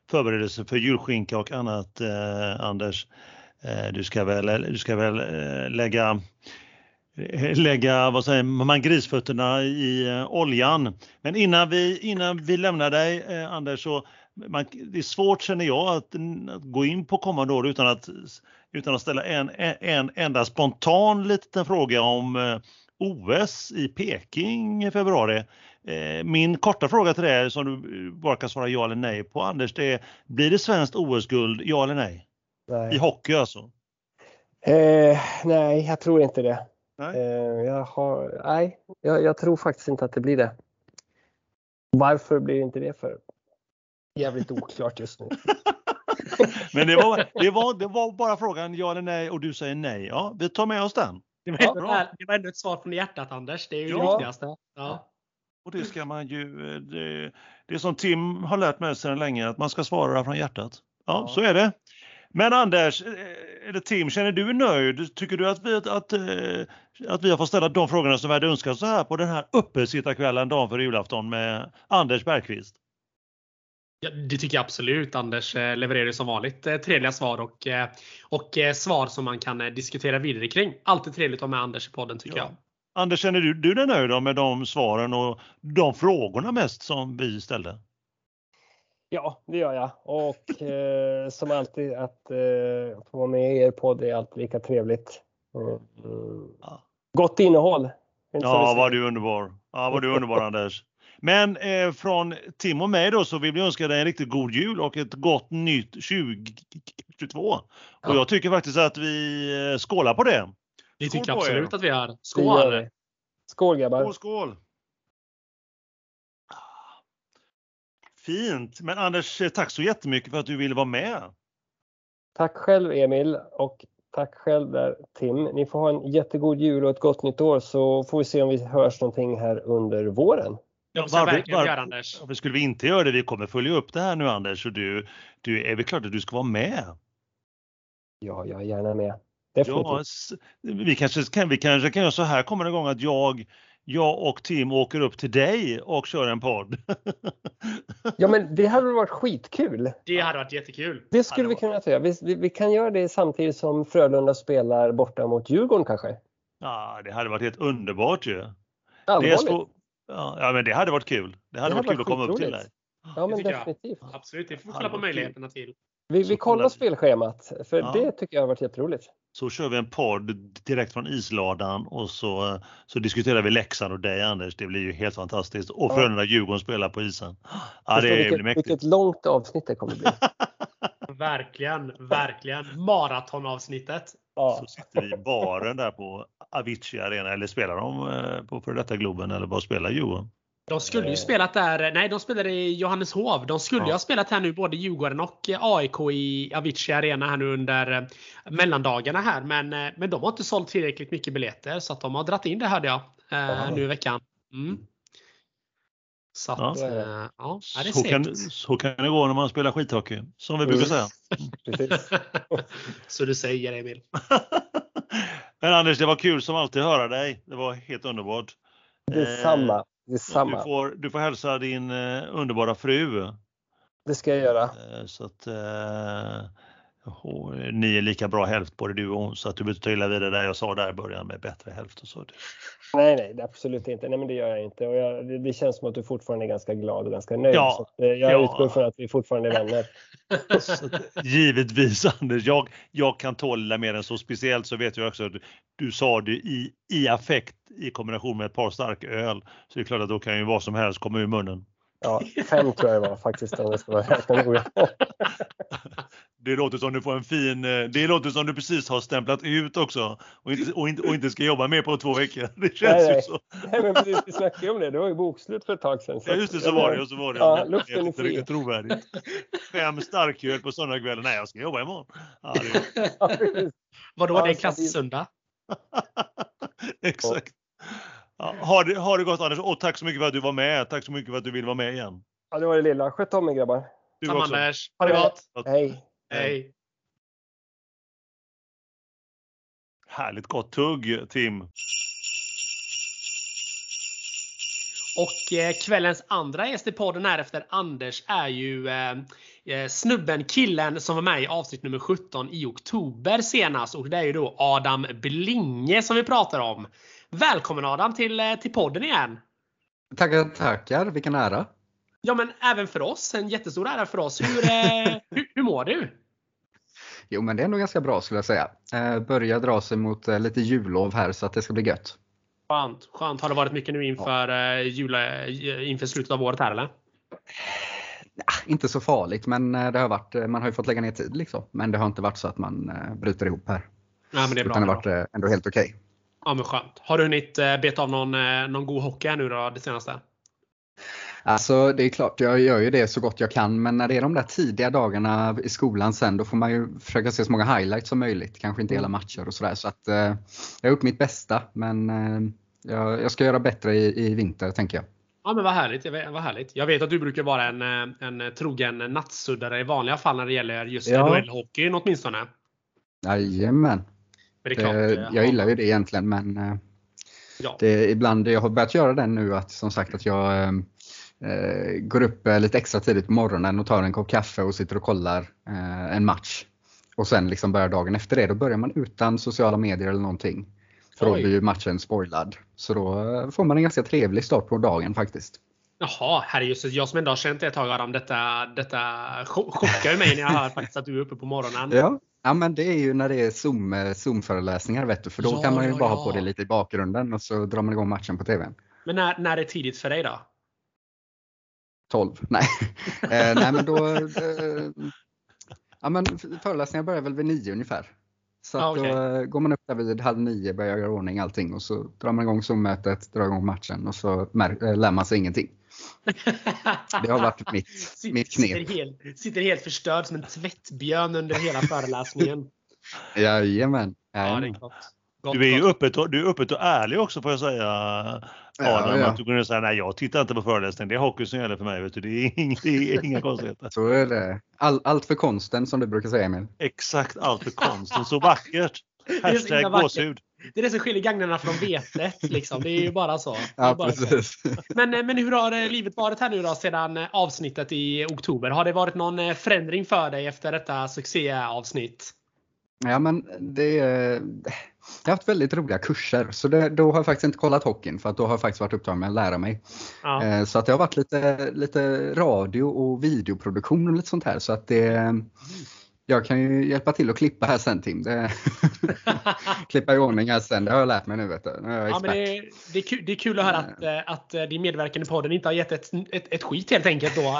förberedelse för julskinka och annat eh, Anders. Eh, du ska väl, du ska väl eh, lägga lägga vad säger man, grisfötterna i eh, oljan. Men innan vi, innan vi lämnar dig eh, Anders, så man, det är svårt känner jag att, att, gå in på kommande år utan att, utan att ställa en, en enda spontan liten fråga om eh, OS i Peking i februari. Eh, min korta fråga till dig som du bara kan svara ja eller nej på Anders, det är blir det svenskt OS-guld, ja eller nej? nej? I hockey alltså? Nej, jag tror inte det. Nej, eh, jag, har, nej jag, jag, tror faktiskt inte att det blir det. Varför blir inte det för? Jävligt oklart just nu. Men det var, det, var, det var bara frågan ja eller nej och du säger nej. Ja, vi tar med oss den. Det var, ändå, ja, det var ändå ett svar från hjärtat Anders. Det är ju ja. det viktigaste. Ja. Och det ska man ju, det, det är som Tim har lärt mig sedan länge att man ska svara från hjärtat. Ja, ja. så är det. Men Anders, eh, eller Tim, känner du dig nöjd? Tycker du att vi, att, att, eh, att vi har fått ställa de frågorna som vi hade önskat så här på den här uppesittarkvällen dagen för julafton med Anders Bergqvist? Ja, det tycker jag absolut. Anders eh, levererar som vanligt trevliga svar och, och svar som man kan diskutera vidare kring. Alltid trevligt att ha med Anders i podden tycker ja. jag. Anders, känner du, du dig nöjd med de svaren och de frågorna mest som vi ställde? Ja, det gör jag. Och eh, som alltid att eh, få vara med i er podd är alltid lika trevligt. Mm. Gott innehåll. Ja, var du underbar. Ja, var du underbar Anders. Men eh, från Tim och mig då så vill vi önska dig en riktigt god jul och ett gott nytt 2022. Och jag tycker faktiskt att vi eh, skålar på det. Det tycker jag absolut att vi gör. Skål! Skål grabbar! Skål, skål! Fint! Men Anders, tack så jättemycket för att du ville vara med. Tack själv Emil och tack själv där Tim. Ni får ha en jättegod jul och ett gott nytt år så får vi se om vi hörs någonting här under våren. Ja, var, verkligen var, göra, Anders. Varför skulle vi inte göra det? Vi kommer följa upp det här nu Anders och du, du är väl klart att du ska vara med? Ja, jag är gärna med. Definitivt. Ja, vi kanske kan, vi kanske kan göra så här kommande gång att jag jag och Tim åker upp till dig och kör en podd. ja men det hade varit skitkul. Det hade varit jättekul. Det skulle vi kunna göra. Vi, vi, vi, kan göra det samtidigt som Frölunda spelar borta mot Djurgården kanske. Ja, det hade varit helt underbart ju. Det så, ja, men det hade varit kul. Det hade, det varit, varit kul att komma upp till dig. Ja, men definitivt. Jag. Absolut, det får vi kolla på möjligheterna till. Vi, vi kollar spelschemat, för ja. det tycker jag har varit jätteroligt så kör vi en podd direkt från isladan och så, så diskuterar vi Leksand och dig Anders. Det blir ju helt fantastiskt. Och ja. Frölunda Djurgården spelar på isen. Ja, det vilket, blir mäktigt. Vilket långt avsnitt det kommer bli. verkligen, verkligen. Maratonavsnittet. Ja. Så sitter vi i baren där på Avicii Arena eller spelar de eh, på för detta Globen eller bara spelar Djurgården? De skulle ju eh. spelat där, nej de spelade i Johanneshov. De skulle ja. ju ha spelat här nu både Djurgården och AIK i Avicii Arena här nu under eh, mellandagarna här. Men, eh, men de har inte sålt tillräckligt mycket biljetter så att de har dratt in det hörde jag ja. nu i veckan. Mm. Så att, ja. Äh, ja, så, kan, så kan det gå när man spelar skithockey, som vi brukar säga. så du säger Emil. Men Anders, det var kul som alltid att höra dig. Det var helt underbart. Detsamma. Detsamma. Du får, du får hälsa din eh, underbara fru. Det ska jag göra. Eh, så att, eh, och ni är lika bra hälft både du och hon så att du behöver ta illa vidare där jag sa där i början med bättre hälft och så. Nej, nej, absolut inte. Nej, men det gör jag inte. Och jag, det, det, känns som att du fortfarande är ganska glad och ganska nöjd. Ja, så jag ja. utgår från att vi fortfarande är vänner. Att, givetvis Anders, jag, jag kan tåla mer än så. Speciellt så vet jag också att du, du sa det i, i affekt i kombination med ett par starka öl. Så det är klart att då kan ju vad som helst komma ur munnen. Ja, fem tror jag det var faktiskt om det ska vara noga. Det låter som du får en fin, eh, det låter som du precis har stämplat ut också och inte, och inte, och inte ska jobba mer på två veckor. Det känns nej, ju så. Nej, men precis, vi snackade om det, det var ju bokslut för ett tag sedan. Ja, just det, så var det. Och så var det. Ja, luften är fri. trovärdigt. Fem starköl på söndagskvällen. Nej, jag ska jobba imorgon. Ja, det... ja, Vadå, det är en klassöndag? Exakt. Ja, ha, det, ha det gott Anders och tack så mycket för att du var med. Tack så mycket för att du vill vara med igen. Ja, det var det lilla. Sköt om er grabbar. Du Sam också. Anders. Ha det gott. Hej. Hej. Härligt gott tugg Tim. Och eh, kvällens andra gäst i podden här efter Anders är ju eh, eh snubben, killen som var med i avsnitt nummer 17 i oktober senast. Och det är ju då Adam Blinge som vi pratar om. Välkommen Adam till, eh, till podden igen! Tackar, tackar! Vilken ära! Ja men även för oss, en jättestor ära för oss. Hur, eh, hur, hur, mår du? Jo men det är nog ganska bra skulle jag säga. Eh, börjar dra sig mot eh, lite jullov här så att det ska bli gött. Skönt, skönt. Har det varit mycket nu inför, ja. eh, jula, inför slutet av året här eller? Ja, inte så farligt men det har varit, man har ju fått lägga ner tid liksom. Men det har inte varit så att man bryter ihop här. Ja, men det är bra, Utan det har varit ändå helt okej. Okay. Ja men skönt. Har du hunnit beta av någon, någon god hockey här nu då det senaste? Alltså det är klart, jag gör ju det så gott jag kan men när det är de där tidiga dagarna i skolan sen då får man ju försöka se så många highlights som möjligt. Kanske inte hela mm. matcher och sådär. Så att eh, jag har gjort mitt bästa men eh, jag, jag, ska göra bättre i, i vinter tänker jag. Ja men vad härligt, vad härligt. Jag vet att du brukar vara en, eh, en trogen nattsuddare i vanliga fall när det gäller just ja. NHL-hockeyn åtminstone. Jajamän. Men det är klart, eh, jag gillar ju det egentligen men eh, ja. det, ibland, jag har börjat göra det nu att som sagt att jag eh, går upp eh, lite extra tidigt på morgonen och tar en kopp kaffe och sitter och kollar eh, en match. Och sen liksom börjar dagen efter det. Då börjar man utan sociala medier eller någonting. För då blir ju matchen spoilad. Så då eh, får man en ganska trevlig start på dagen faktiskt. Jaha, herrejösses. Jag som ändå har känt det ett tag Adam, detta, detta chockar mig när jag hör faktiskt att du är uppe på morgonen. Ja, ja men det är ju när det är Zoom, eh, Zoom-föreläsningar vet du. För då ja, kan man ju ja, bara ja. ha på det lite i bakgrunden och så drar man igång matchen på TVn. Men när, när är tidigt för dig då? 12. Nej, eh, nej men då... Eh, ja, men föreläsningar börjar väl vid 9 ungefär. Så att okay. då eh, går man upp där vid halv nio, börjar göra ordning allting och så drar man igång Zoom-mötet, drar igång matchen och så äh, lär man sig ingenting. Det har varit mitt, mitt knep. Sitter helt, sitter helt förstörd som en tvättbjörn under hela föreläsningen. Jajamän. Ja, det är du är ju öppet och, du är öppet och ärlig också får jag säga. Adam, ja, ja. att du kunde säga nej jag tittar inte på föreläsningen, det är hockey som gäller för mig. Vet du. Det, är inga, det är inga konstigheter. Så är det. All, allt för konsten som du brukar säga Emil. Exakt, allt för konsten. Så vackert. Hashtag gåshud. Det är det som skiljer gagnarna från vetet. Liksom. Det är ju bara så. Ja, bara precis. Så. Men, men hur har eh, livet varit här nu då sedan eh, avsnittet i oktober? Har det varit någon eh, förändring för dig efter detta succéavsnitt? Ja men det jag har haft väldigt roliga kurser så det, då har jag faktiskt inte kollat hockeyn för att då har jag faktiskt varit upptagen med att lära mig. Ja. Eh, så att det har varit lite, lite radio och videoproduktion och lite sånt här så att det jag kan ju hjälpa till att klippa här sen Tim. Det, klippa i ordning här sen, det har jag lärt mig nu. Vet du. Nu är jag ja, men det, det, är kul, det är kul att höra att, eh, att eh, din medverkan i podden inte har gett ett, ett, ett skit helt enkelt. Då,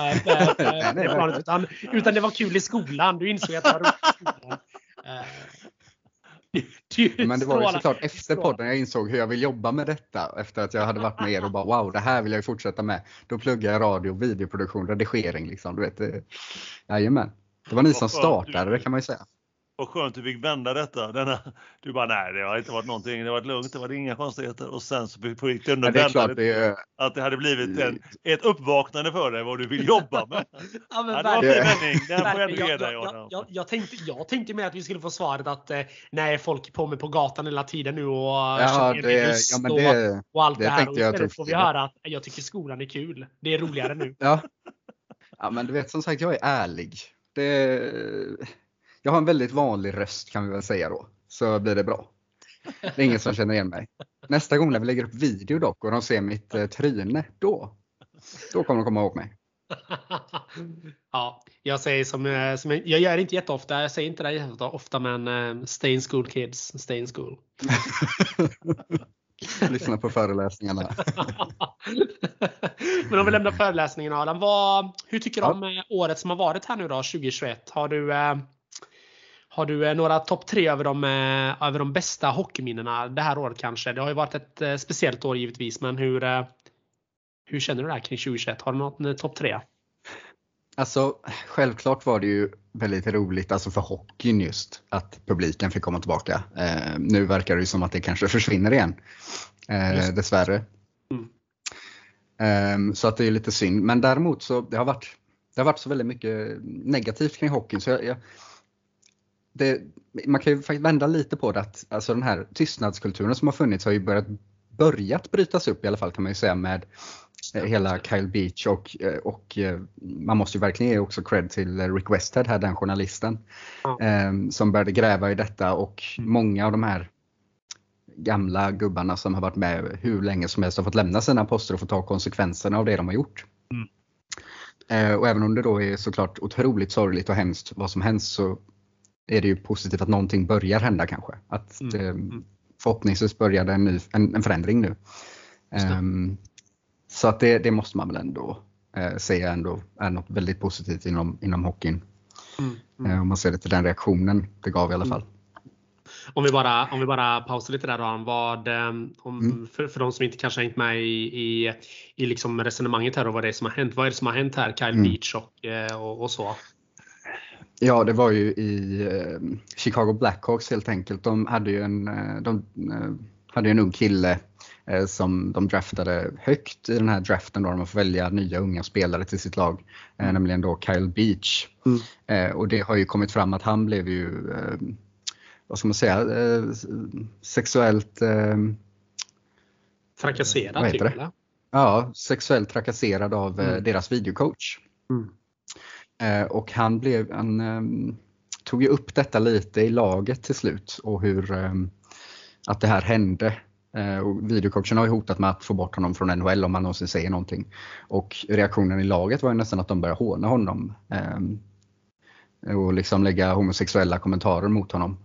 nej, nej, utan, utan det var kul i skolan. Du insåg att det var roligt i skolan. Men det var ju såklart efter podden jag insåg hur jag vill jobba med detta. Efter att jag hade varit med er och bara wow, det här vill jag fortsätta med. Då pluggade jag radio, videoproduktion, redigering. Liksom. Du vet, jajamän. Det var ni som startade det kan man ju säga. Vad skönt du fick vända detta. Denna, du bara, nej det har inte varit någonting, det har varit lugnt, det var inga konstigheter. Och sen så fick du ändå vända det, det, att det hade blivit en, ett uppvaknande för dig vad du vill jobba med. ja, men ja, det var en fin vändning, den får jag ändå ge dig jag, jag, jag, tänkte, jag tänkte med att vi skulle få svaret att eh, nej, folk är på mig på gatan hela tiden nu och ja, det, ja, men det, och, och allt det, det här. Och istället får vi höra att jag tycker skolan är kul. Det är roligare nu. ja. ja, men du vet som sagt, jag är ärlig. Det jag har en väldigt vanlig röst kan vi väl säga då. Så blir det bra. Det är ingen som känner igen mig. Nästa gång när vi lägger upp video dock och de ser mitt eh, tryne, då, då kommer de komma ihåg mig. ja, jag säger som, eh, som jag gör det inte jätteofta, jag säger inte det jätteofta men uh, stay in school kids, stay in school. Lyssna på föreläsningarna. men om vi lämnar föreläsningen Adam, vad, hur tycker du ja. om eh, året som har varit här nu då, 2021? Har du, uh, har du några topp tre över de, över de bästa hockeyminnena det här året kanske? Det har ju varit ett speciellt år givetvis, men hur, hur känner du där kring 2021? Har du något topp tre? Alltså självklart var det ju väldigt roligt alltså för hockeyn just att publiken fick komma tillbaka. Eh, nu verkar det ju som att det kanske försvinner igen. Eh, dessvärre. Mm. Eh, så att det är lite synd. Men däremot så det har varit, det har varit så väldigt mycket negativt kring hockeyn. Så jag, jag, det, man kan ju faktiskt vända lite på det att alltså den här tystnadskulturen som har funnits har ju börjat börjat brytas upp i alla fall kan man ju säga med Eh, hela Kyle Beach och, eh, och eh, man måste ju verkligen ge också cred till Rick Westhead här, den journalisten. Mm. Som började gräva i detta och mm. många av de här gamla gubbarna som har varit med hur länge som helst har fått lämna sina poster och få ta konsekvenserna av det de har gjort. Mm. Och även om det då är såklart otroligt sorgligt och hemskt vad som helst så är det ju positivt att någonting börjar hända kanske. Att mm. mm. förhoppningsvis börjar det en, ny, en, en förändring nu. Um, så att det, det måste man väl ändå eh, säga ändå är något väldigt positivt inom, inom hockeyn. Mm, mm. Eh, om man ser det till den reaktionen det gav i alla fall. Om vi bara, om vi bara pausar lite där då, vad, eh, om, mm. för, för de som inte kanske hängt med i, i, i liksom resonemanget här och vad det är som har hänt. Vad är det som har hänt här, Kyle mm. Beach och, eh, och, och, så? Ja, det var ju i eh, Chicago Blackhawks helt enkelt. De hade ju en, de, hade en ung kille Eh, som de draftade högt i den här draften då de får välja nya unga spelare till sitt lag. Eh, mm. Nämligen då Kyle Beach. Mm. Eh, och det har ju kommit fram att han blev ju, vad ska man säga, sexuellt Trakasserad typ? Ja, sexuellt trakasserad av mm. deras videocoach. Mm. Och han blev, han tog ju upp detta lite i laget till slut och hur att det här hände Eh, och videocoachen har ju hotat med att få bort honom från NHL om han någonsin säger någonting. Och reaktionen i laget var ju nästan att de började håna honom. Eh, och liksom lägga homosexuella kommentarer mot honom.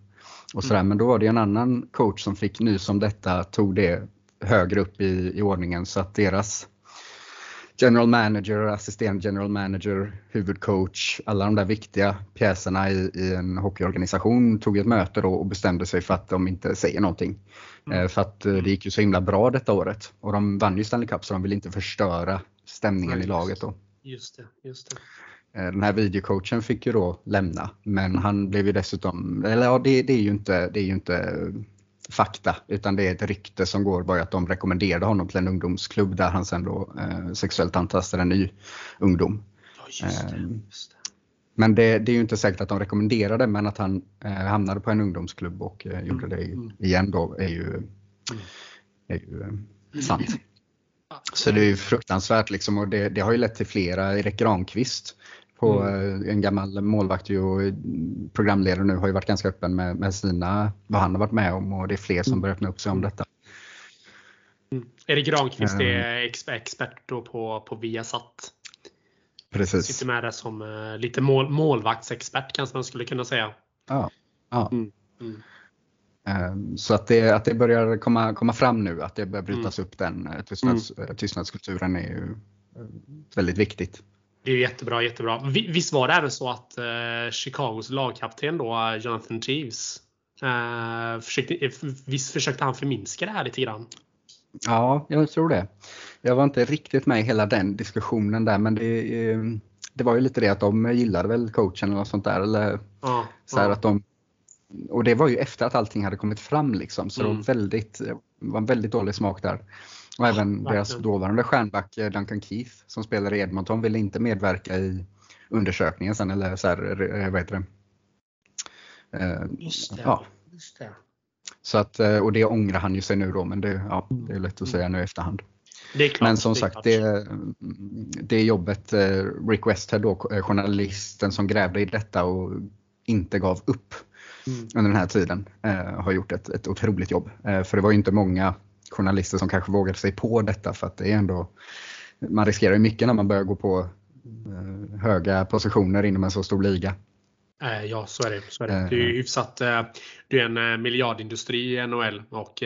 Och sådär. Mm. Men då var det en annan coach som fick nys om detta, tog det högre upp i, i ordningen så att deras general manager, assistent general manager, huvudcoach, alla de där viktiga pjäserna i, i en hockeyorganisation tog ett möte då och bestämde sig för att de inte säger någonting. Mm. Eh, för att eh, det gick ju så himla bra detta året och de vann ju Stanley Cup så de vill inte förstöra stämningen ja, i laget då. Just det, just det. Eh, den här videocoachen fick ju då lämna men han blev ju dessutom, eller ja det, det är ju inte, det är ju inte fakta utan det är ett rykte som går bara att de rekommenderade honom till en ungdomsklubb där han sen då eh, sexuellt antastade en ny ungdom. Ja, just det, ehm, just det. Men det, det, är ju inte säkert att de rekommenderade men att han eh, hamnade på en ungdomsklubb och eh, gjorde mm, det mm. igen då är ju, mm. är ju eh, sant. Så det är ju fruktansvärt liksom och det, det, har ju lett till flera. Erik Granqvist på mm. Eh, en gammal målvakt och programledare nu har ju varit ganska öppen med, med sina, vad han har varit med om och det är fler som mm. börjar öppna upp sig om detta. Mm. Erik Granqvist är expert då på, på Viasat. Precis. Sitter med där som uh, lite mål, målvaktsexpert kanske man skulle kunna säga. Ja. ja. Mm. Mm. Um, så att det, att det börjar komma, komma fram nu, att det börjar brytas upp den uh, tystnads, mm. tystnadskulturen är ju väldigt viktigt. Det är jättebra, jättebra. Visst var det även så att eh, Chicagos lagkapten då, Jonathan Jeeves, eh, försökte, visst försökte han förminska det här lite grann? Ja, jag tror det. Jag var inte riktigt med i hela den diskussionen där men det, eh, det var ju lite det att de gillade väl coachen eller något sånt där. Eller ja, så ja. att de, och det var ju efter att allting hade kommit fram liksom så mm. det var, väldigt, var en väldigt dålig smak där. Och även ja, deras dåvarande stjärnback eh, Duncan Keith som spelar i Edmonton ville inte medverka i undersökningen sen eller så här, eh, vad heter det? Uh, just det. Ja. Just det. Så att, och det ångrar han ju sig nu då men det, ja, det är lätt att säga nu i efterhand. Klart, men som sagt, det, det jobbet Rick Westhead då, journalisten som grävde i detta och inte gav upp mm. under den här tiden eh, har gjort ett, ett otroligt jobb. Eh, för det var ju inte många journalister som kanske vågade sig på detta för att det är ändå man riskerar ju mycket när man börjar gå på eh, höga positioner inom en så stor liga. Eh, ja, så är det. Så är det. det är ju hyfsat. Eh, det är en miljardindustri i NHL och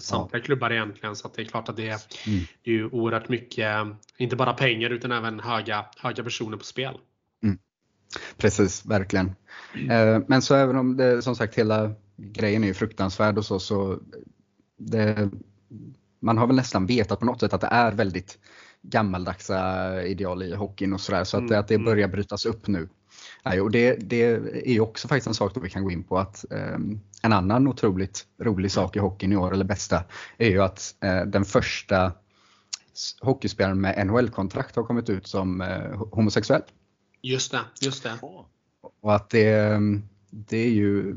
samtliga ja. klubbar egentligen. Så det är klart att det är, mm. det är ju oerhört mycket, inte bara pengar utan även höga, höga personer på spel. Mm. Precis, verkligen. Men så även om det som sagt hela grejen är fruktansvärd och så, så det, man har väl nästan vetat på något sätt att det är väldigt gammaldagsa ideal i hockeyn och sådär. Så att, mm. att det mm. börjar brytas upp nu. och det, det är ju också faktiskt en sak då vi kan gå in på att um, en annan otroligt rolig sak i hockeyn i år, eller bästa, är ju att uh, den första hockeyspelaren med NHL-kontrakt har kommit ut som uh, homosexuell. Just det, just det. Och att det, ehm, det är ju,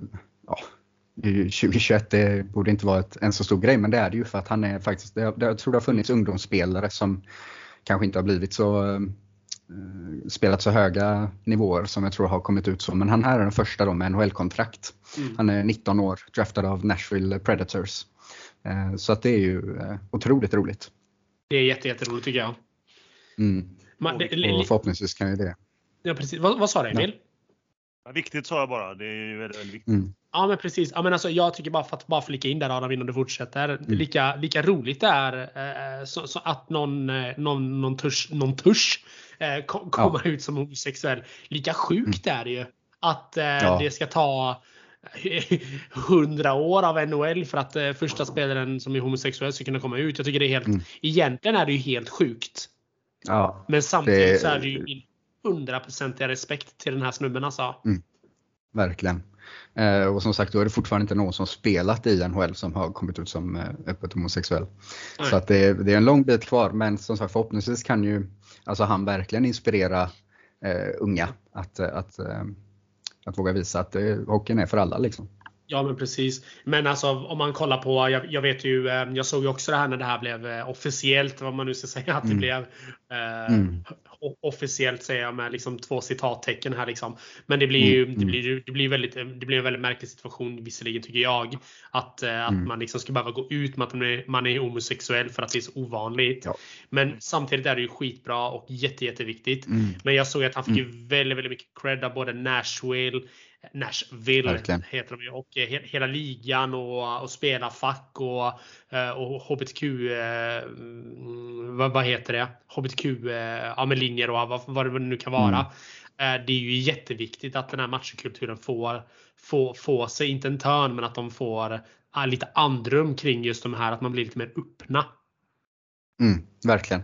2021 det borde inte vara ett, en så stor grej men det är det ju för att han är faktiskt, jag tror det har funnits ungdomsspelare som kanske inte har blivit så eh, spelat så höga nivåer som jag tror har kommit ut så. Men han här är den första då med NHL-kontrakt. Mm. Han är 19 år, draftad av Nashville Predators. Eh, så att det är ju eh, otroligt roligt. Det är jätteroligt tycker jag. Mm. Man, det, och förhoppningsvis kan ju det. Ja precis. Vad, vad sa du Emil? Ja. Viktigt sa jag bara. Det är ju väldigt, väldigt viktigt. Mm. Ja men precis. Ja, men alltså, jag tycker bara för att bara flika in där Adam innan du fortsätter. Mm. Lika, lika roligt det är eh, så, så, att någon, eh, någon, någon törs, någon törs eh, komma ja. ut som homosexuell. Lika sjukt mm. är det ju att eh, ja. det ska ta 100 år av NHL för att eh, första spelaren som är homosexuell ska kunna komma ut. Jag tycker det är helt, mm. egentligen är det ju helt sjukt. Ja, men samtidigt det... så är det ju min hundraprocentiga respekt till den här snubben alltså. Mm. Verkligen. Eh, och som sagt, då är det fortfarande inte någon som spelat i NHL som har kommit ut som eh, öppet homosexuell. Nej. Så att det, det, är en lång bit kvar, men som sagt förhoppningsvis kan ju alltså han verkligen inspirera eh, unga att, att, att våga visa att eh, hockeyn är för alla. Liksom. Ja men precis. Men alltså om man kollar på, jag, jag, vet ju, jag såg ju också det här när det här blev officiellt, vad man nu ska säga att det mm. blev. Eh, mm. Officiellt säger jag med liksom två citattecken här liksom. Men det blir ju mm. det blir, det blir väldigt, det blir en väldigt märklig situation visserligen tycker jag. Att, att mm. man liksom ska behöva gå ut med att man är, man är homosexuell för att det är så ovanligt. Ja. Men samtidigt är det ju skitbra och jätte, jätteviktigt. Mm. Men jag såg att han fick ju mm. väldigt, väldigt mycket cred av både Nashville Nashville Verkligen. heter de ju och eh, hela ligan och, och spelarfack och, eh, och HBTQ, eh, mm, vad, vad heter det? HBTQ ja, med linjer och vad, vad det nu kan vara. Mm. Det är ju jätteviktigt att den här matchkulturen får, får, får sig, inte en törn, men att de får lite andrum kring just de här, att man blir lite mer öppna. Mm, verkligen.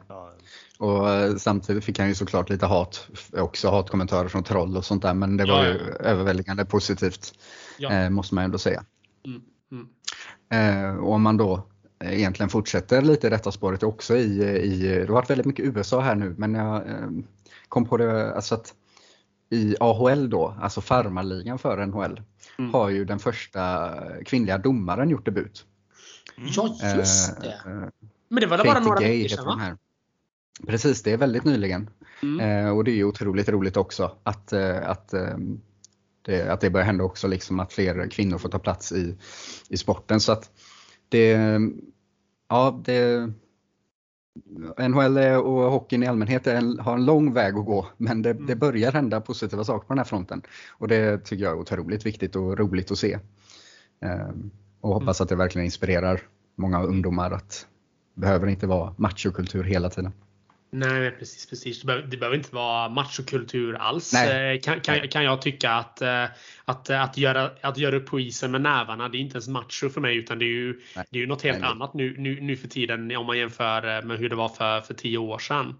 Och eh, samtidigt fick han ju såklart lite hat, också hatkommentarer från troll och sånt där. Men det var ja, ju överväldigande positivt, ja. eh, måste man ändå säga. Mm, mm. Eh, och om man då egentligen fortsätter lite i detta spåret också i, i det har varit väldigt mycket USA här nu, men jag eh, kom på det, alltså att i AHL då, alltså farmarligan för NHL, mm. har ju den första kvinnliga domaren gjort debut. Ja, just det. Men det var bara några veckor sedan va? Precis, det är väldigt nyligen. Mm. Eh, och det är ju otroligt roligt också att, eh, att, eh, det, att det börjar hända också, liksom att fler kvinnor får ta plats i, i sporten. Så att det, ja, det, NHL och hockeyn i allmänhet en, har en lång väg att gå, men det, mm. det, börjar hända positiva saker på den här fronten. Och det tycker jag är otroligt viktigt och roligt att se. Eh, och hoppas mm. att det verkligen inspirerar många ungdomar att det behöver inte vara machokultur hela tiden. Nej, precis. precis. Det, behöver, det behöver inte vara machokultur alls. Nej. Eh, kan, kan, kan jag tycka att, eh, att, eh, att, göra, att göra upp på isen med nävarna, det är inte ens macho för mig utan det är ju, det är ju något helt Nej. annat nu, nu, nu för tiden om man jämför med hur det var för, för tio år sedan.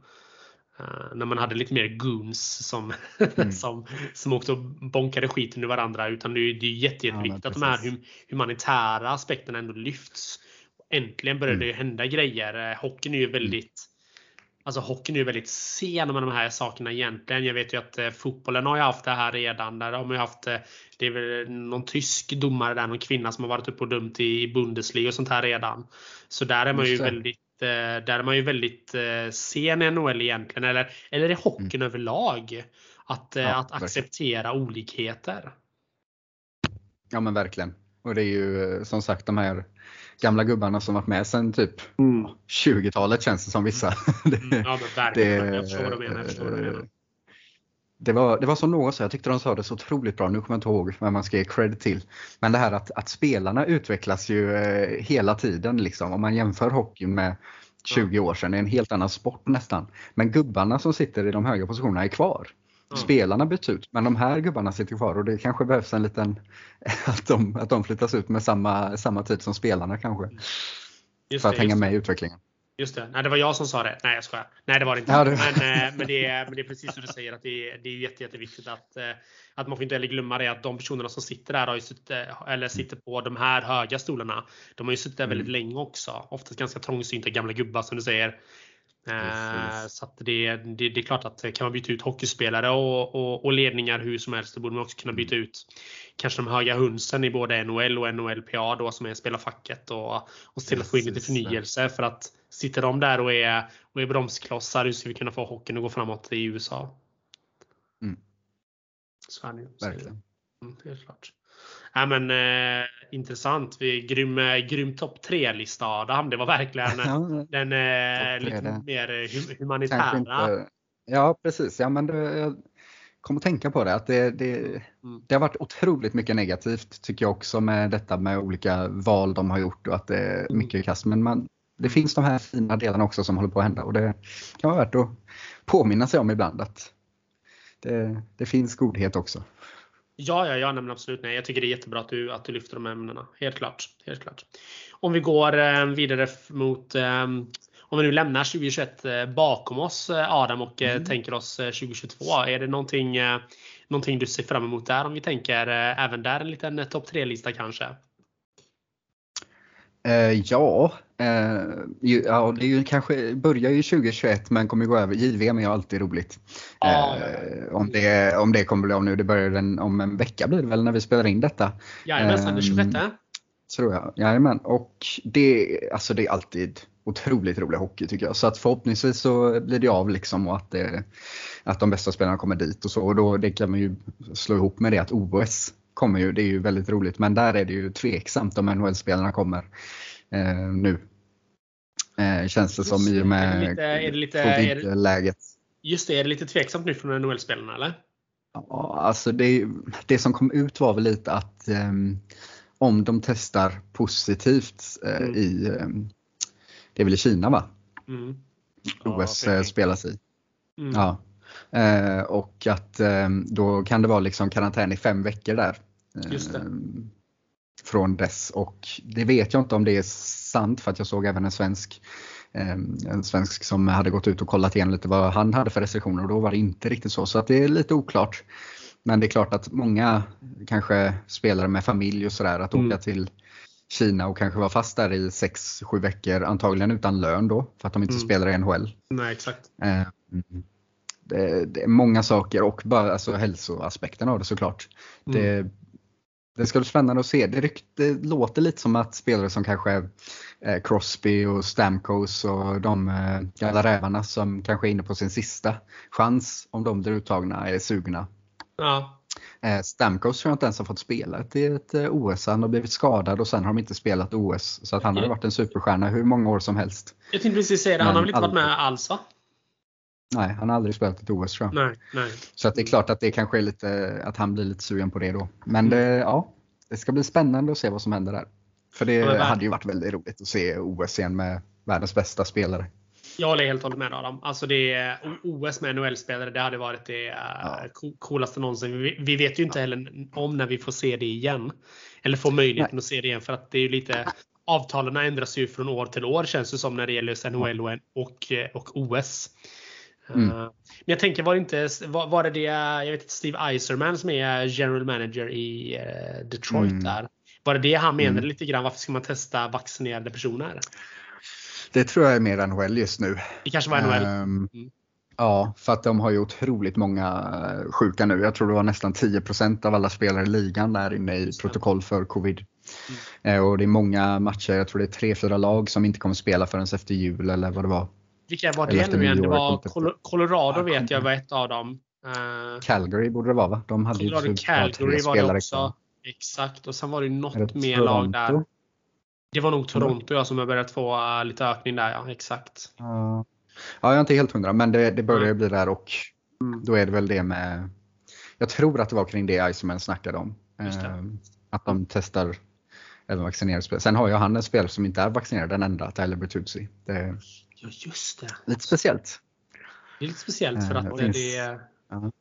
Uh, när man hade lite mer goons som, mm. som, som åkte och bonkade skiten ur varandra. Utan det är, det är jätte, jätteviktigt ja, att de här humanitära aspekterna ändå lyfts. Äntligen börjar mm. det hända grejer. Hockeyn är ju väldigt Alltså hockeyn är ju väldigt sen med de här sakerna egentligen. Jag vet ju att eh, fotbollen har ju haft det här redan. Där de har haft, eh, det är väl någon tysk domare där, någon kvinna som har varit uppe och dömt i, Bundesliga och sånt här redan. Så där är man ju väldigt eh, där är man ju väldigt eh, sen i NHL egentligen. Eller, eller i hockeyn mm. överlag. Att, ja, att acceptera olikheter. Ja men verkligen. Och det är ju eh, som sagt de här gamla gubbarna som varit med sedan typ mm. 20-talet känns det som vissa. Mm. ja men verkligen. Det, jag förstår vad du menar. Jag förstår vad du menar. Det var, det var som någon sa, jag tyckte de sa det så otroligt bra, nu kommer jag inte ihåg vem man ska ge cred till. Men det här att, att spelarna utvecklas ju eh, hela tiden liksom. Om man jämför hockey med 20 år sedan, det är en helt annan sport nästan. Men gubbarna som sitter i de höga positionerna är kvar. Mm. Spelarna byts ut, men de här gubbarna sitter kvar och det kanske behövs en liten, att de, att de flyttas ut med samma, samma tid som spelarna kanske. Mm. Just för att det, hänga med i utvecklingen. Just det. Nej, det var jag som sa det. Nej, jag skojar. Nej, det var det inte. Ja, det... Men, eh, men, det är, men det är precis som du säger att det är, det är jätte, jätteviktigt att, eh, att man får inte heller glömma det att de personerna som sitter där har suttit, eller sitter på de här höga stolarna. De har ju suttit där väldigt mm. länge också. Oftast ganska trångsynta gamla gubbar som du säger. Precis. Så det, det, det, är klart att kan man byta ut hockeyspelare och, och, och, ledningar hur som helst, då borde man också kunna byta ut kanske de höga hönsen i både NHL och NHLPA då som är spelarfacket och, och se till att få in lite förnyelse för att sitter de där och är, och är bromsklossar, hur ska vi kunna få hockeyn att gå framåt i USA? Mm. Så är det. Verkligen. Mm, helt klart. Ja, men, eh, intressant. Vi, grym, eh, grym topp tre-lista Adam. Det var verkligen ja, den eh, lite mer eh, humanitära. Inte, ja precis. Ja, men det, jag kom att tänka på det. Att det, det, mm. det har varit otroligt mycket negativt tycker jag också med detta med olika val de har gjort och att det är mm. mycket kast. Men man, det finns de här fina delarna också som håller på att hända och det kan vara värt att påminna sig om ibland att det, det finns godhet också. Ja, ja, ja men absolut. Nej, jag tycker det är jättebra att du, att du lyfter de ämnena. Helt klart. Helt klart. Om vi går eh, vidare mot eh, om vi nu lämnar 2021 eh, bakom oss Adam och mm. tänker oss 2022. Är det någonting, någonting du ser fram emot där? Om vi tänker även där en liten topp 3-lista kanske? Eh, ja, eh, ja, det är ju kanske, börjar ju 2021 men kommer gå över. JVM är ju alltid roligt. Ah, eh, om, det, om det kommer bli av nu, det börjar den, om en vecka blir det väl när vi spelar in detta. Jajamensan, den 26. Ehm, tror jag. Jajamän. Och det, alltså det är alltid otroligt rolig hockey tycker jag. Så att förhoppningsvis så blir det av liksom och att, det, att de bästa spelarna kommer dit och så. Och då det kan man ju slå ihop med det att OS kommer ju, det är ju väldigt roligt. Men där är det ju tveksamt om NHL-spelarna kommer eh, nu. Eh, känns det som i och med covid-läget. Just det, är det lite tveksamt nu från NHL-spelarna eller? Ja, alltså det, det som kom ut var väl lite att eh, om de testar positivt eh, mm. i, eh, det är väl i Kina va? Mm. OS ja, spelas i. Mm. Ja. Eh, och att eh, då kan det vara liksom karantän i fem veckor där. Eh, från dess och det vet jag inte om det är sant för att jag såg även en svensk en svensk som hade gått ut och kollat igen lite vad han hade för restriktioner och då var det inte riktigt så. Så att det är lite oklart. Men det är klart att många kanske spelare med familj och sådär att mm. åka till Kina och kanske vara fast där i 6-7 veckor antagligen utan lön då för att de inte mm. spelar i NHL. Nej, exakt. Det, det, är många saker och bara alltså, hälsoaspekten av det såklart. Mm. Det, det ska bli spännande att se. Det, det låter lite som att spelare som kanske eh, Crosby och Stamkos och de eh, gamla rävarna som kanske är inne på sin sista chans om de blir uttagna är sugna. Ja. Eh, Stamkos tror jag inte ens har fått spela till ett eh, OS. Han har blivit skadad och sen har de inte spelat OS. Så att han har varit en superstjärna hur många år som helst. Jag tänkte precis säga det, han har väl inte varit med alls va? Nej, han har aldrig spelat ett OS tror jag. Nej, nej. Så att det är klart att det kanske är lite, att han blir lite sugen på det då. Men det, ja, det ska bli spännande att se vad som händer där. För det ja, hade ju varit väldigt roligt att se OS igen med världens bästa spelare. Jag håller helt och hållet med Adam. Alltså det, OS med NHL-spelare, det hade varit det eh, ja. coolaste någonsin. Vi, vi, vet ju inte heller om när vi får se det igen. Eller får möjligheten Nej. att se det igen. För att det är ju lite Avtalen ändras ju från år till år känns det som när det gäller NHL och, och, och OS. Mm. Uh, men jag tänker, var det inte var, var det, det jag vet inte, Steve Eiserman som är general manager i uh, Detroit mm. där? Var det det han menade mm. lite grann? Varför ska man testa vaccinerade personer? Det tror jag är mer NHL just nu. Det kanske var NHL? Um, mm. Ja, för att de har ju otroligt många eh, sjuka nu. Jag tror det var nästan 10% av alla spelare i ligan där inne i protokoll för covid. Mm. Och det är många matcher, jag tror det är tre, fyra lag som inte kommer spela förrän efter jul eller vad det var. Vilka var det nu igen? Det var Colorado vet jag var ett av dem. Uh, Calgary borde det vara va? De hade Colorado, ju Calgary var det också. Exakt, och sen var det något mer lag där. Det var nog Toronto ja, som har börjat få uh, lite ökning där ja, exakt. Ja, jag är inte helt hundra men det, det börjar mm. bli där och mm. då är det väl det med Jag tror att det var kring det Iceman snackade om. Eh, att de testar även vaccinerade spelare. Sen har ju han en spelare som inte är vaccinerad, den enda, Tyler Bertuzzi. Det ja, just det. Lite speciellt. Det är lite speciellt för att det, finns, det, ja.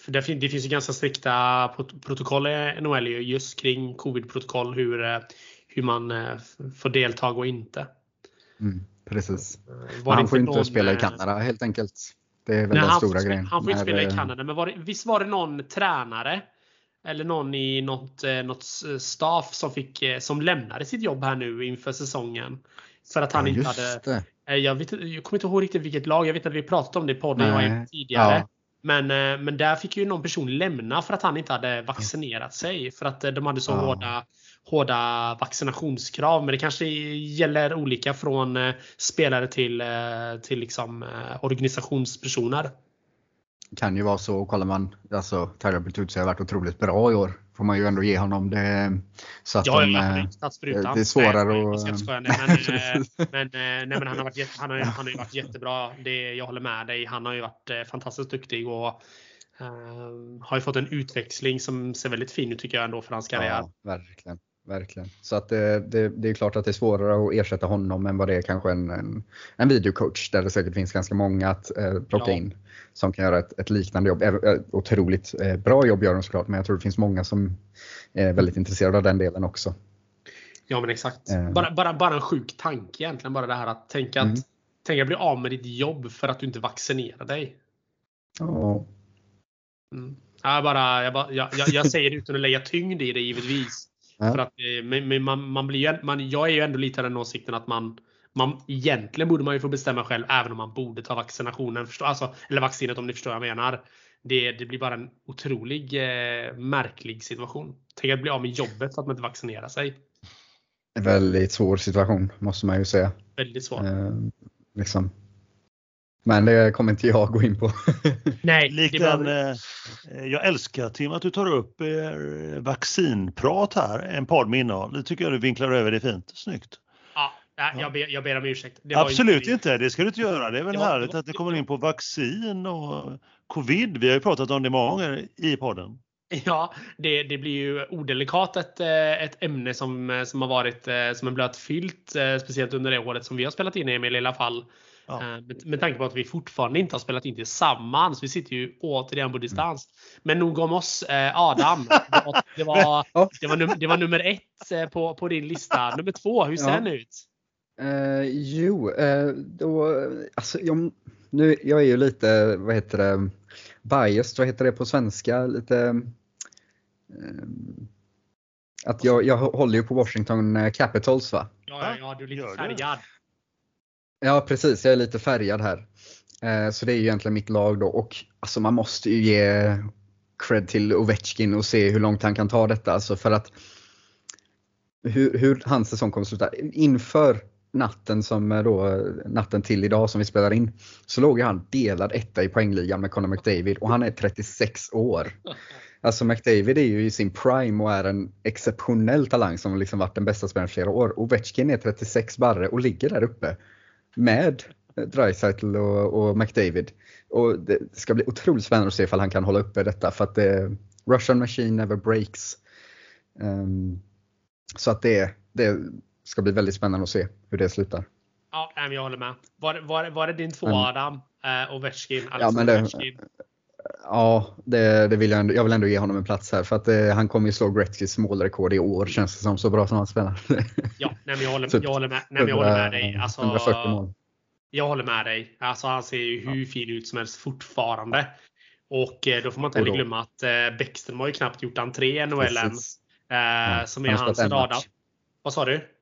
för det, det, finns ju ganska strikta protokoll i NHL just kring covid-protokoll hur, eh, hur man eh, får delta och inte. Mm, precis. han får inte någon, spela i Kanada helt enkelt. Det är väl nej, den stora grejen. Han får inte spela i Kanada, men var det, visst var det någon tränare eller någon i något, eh, något staff som, fick, eh, som lämnade sitt jobb här nu inför säsongen. För att han ja, inte hade... Det. Jag, vet, jag kommer inte ihåg riktigt vilket lag. Jag vet att vi pratat om det i podden tidigare. Ja. Men, men där fick ju någon person lämna för att han inte hade vaccinerat sig. För att de hade så ja. hårda hårda vaccinationskrav. Men det kanske gäller olika från eh, spelare till, eh, till liksom eh, organisationspersoner. Kan ju vara så. Kollar man, alltså Tyler Bertuzzi har varit otroligt bra i år. Får man ju ändå ge honom det. Så att ja, de, ja, det är svårare att... Men, men, men han, har varit, han, har, han har ju varit jättebra. Det, jag håller med dig. Han har ju varit fantastiskt duktig och uh, har ju fått en utväxling som ser väldigt fin ut tycker jag ändå för hans karriär. Ja, verkligen verkligen. Så att det, det, det, är klart att det är svårare att ersätta honom än vad det är kanske en, en, en videocoach där det säkert finns ganska många att eh, plocka ja. in som kan göra ett, ett liknande jobb. Otroligt eh, bra jobb gör de såklart men jag tror det finns många som är väldigt intresserade av den delen också. Ja men exakt. Eh. Bara, bara, bara en sjuk tanke egentligen. Bara det här att tänka mm. att tänka bli av med ditt jobb för att du inte vaccinerar dig. Ja. Mm. Jag, bara, jag, bara, jag, jag, jag säger det utan att lägga tyngd i det givetvis. Ja. För att, eh, men man, man blir man, jag är ju ändå lite av den åsikten att man, man egentligen borde man ju få bestämma själv även om man borde ta vaccinationen. Förstå, alltså, eller vaccinet om ni förstår vad jag menar. Det, det blir bara en otrolig eh, märklig situation. Tänk att bli av med jobbet för att man inte vaccinerar sig. En väldigt svår situation måste man ju säga. Väldigt svår. Eh, liksom. Men det kommer inte jag gå in på. Nej, Likan, eh, jag älskar Tim att du tar upp eh, vaccinprat här, en podd med innehåll. Det tycker jag du vinklar över det fint. Snyggt. Ja, jag, ber, jag ber om ursäkt. Absolut inte, inte, det ska du inte göra. Det är väl det härligt att det kommer in på vaccin och covid. Vi har ju pratat om det många gånger i podden. Ja, det, det blir ju odelikat ett, eh, ett ämne som, som har varit som är blött fyllt. Speciellt under det året som vi har spelat in Emil i alla fall. Ja. Eh, med, med tanke på att vi fortfarande inte har spelat in tillsammans. Vi sitter ju återigen på distans. Men nog om oss. Eh, Adam, det var, det var, det var, num det var nummer ett eh, på, på din lista. Nummer två, hur ser ja. den ut? Uh, jo, uh, då, alltså, jag, nu, jag är ju lite, vad heter det, biased, vad heter det på svenska? Lite, uh, att jag, jag håller ju på Washington Capitals va? Ja, ja, du är lite färgad. Ja precis, jag är lite färgad här. Eh, så det är ju egentligen mitt lag då och alltså man måste ju ge cred till Ovechkin och se hur långt han kan ta detta. Alltså för att hur, hur hans säsong kommer att sluta. Inför natten, som eh, då, natten till idag som vi spelar in så låg han delad etta i poängligan med Conor McDavid och han är 36 år. Alltså McDavid är ju i sin prime och är en exceptionell talang som liksom varit den bästa spelaren i flera år. Ovechkin är 36 barre och ligger där uppe med Dreisaitl och, och McDavid. Och det ska bli otroligt spännande att se ifall han kan hålla uppe detta för att det, Russian Machine never breaks. Um, så att det, det ska bli väldigt spännande att se hur det slutar. Ja, jag håller med. Var, var, var det din två mm. Adam? Uh, Ovechkin? Ja, men det, ja det, det, vill jag, ändå, jag vill ändå ge honom en plats här för att uh, han kommer ju slå Gretzkys målrekord i år känns det som, så bra som han spelar. ja, nej, jag, håller, jag, håller med, nej, jag håller med dig. Alltså, 140 mål. Jag håller med dig. Alltså, han ser ju hur fin ut som helst fortfarande. Och eh, då får man inte heller glömma att eh, Bäckström har ju knappt gjort entré i NHL än. Eh, som är hans radar. Vad sa du?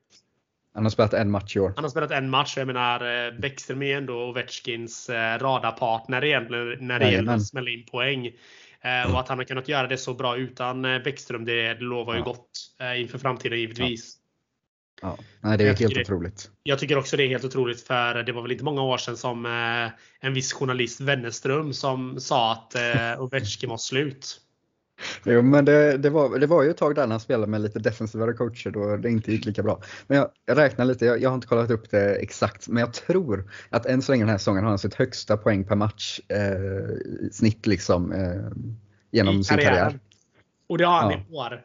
Han har spelat en match i år. Han har spelat en match. Jag menar, eh, Bäckström är ändå Ovechkins eh, radarpartner egentligen när det gäller att smälla in poäng. Eh, och att han har kunnat göra det så bra utan Bäckström, det, det lovar ju ja. gott inför framtiden givetvis. Ja. Nej, det är helt otroligt. jag tycker också det är helt otroligt för det var väl inte många år sedan som en viss journalist Wennerström som sa att Ovechkin var slut. Jo, men det, det, var, det var ju ett tag där han spelade med lite defensivare coacher då det inte gick lika bra. Men jag, jag räknar lite, jag, jag, har inte kollat upp det exakt, men jag tror att än så länge den här säsongen har han sitt högsta poäng per match eh, snitt liksom eh, genom sin karriär. Och det har han ja. i år.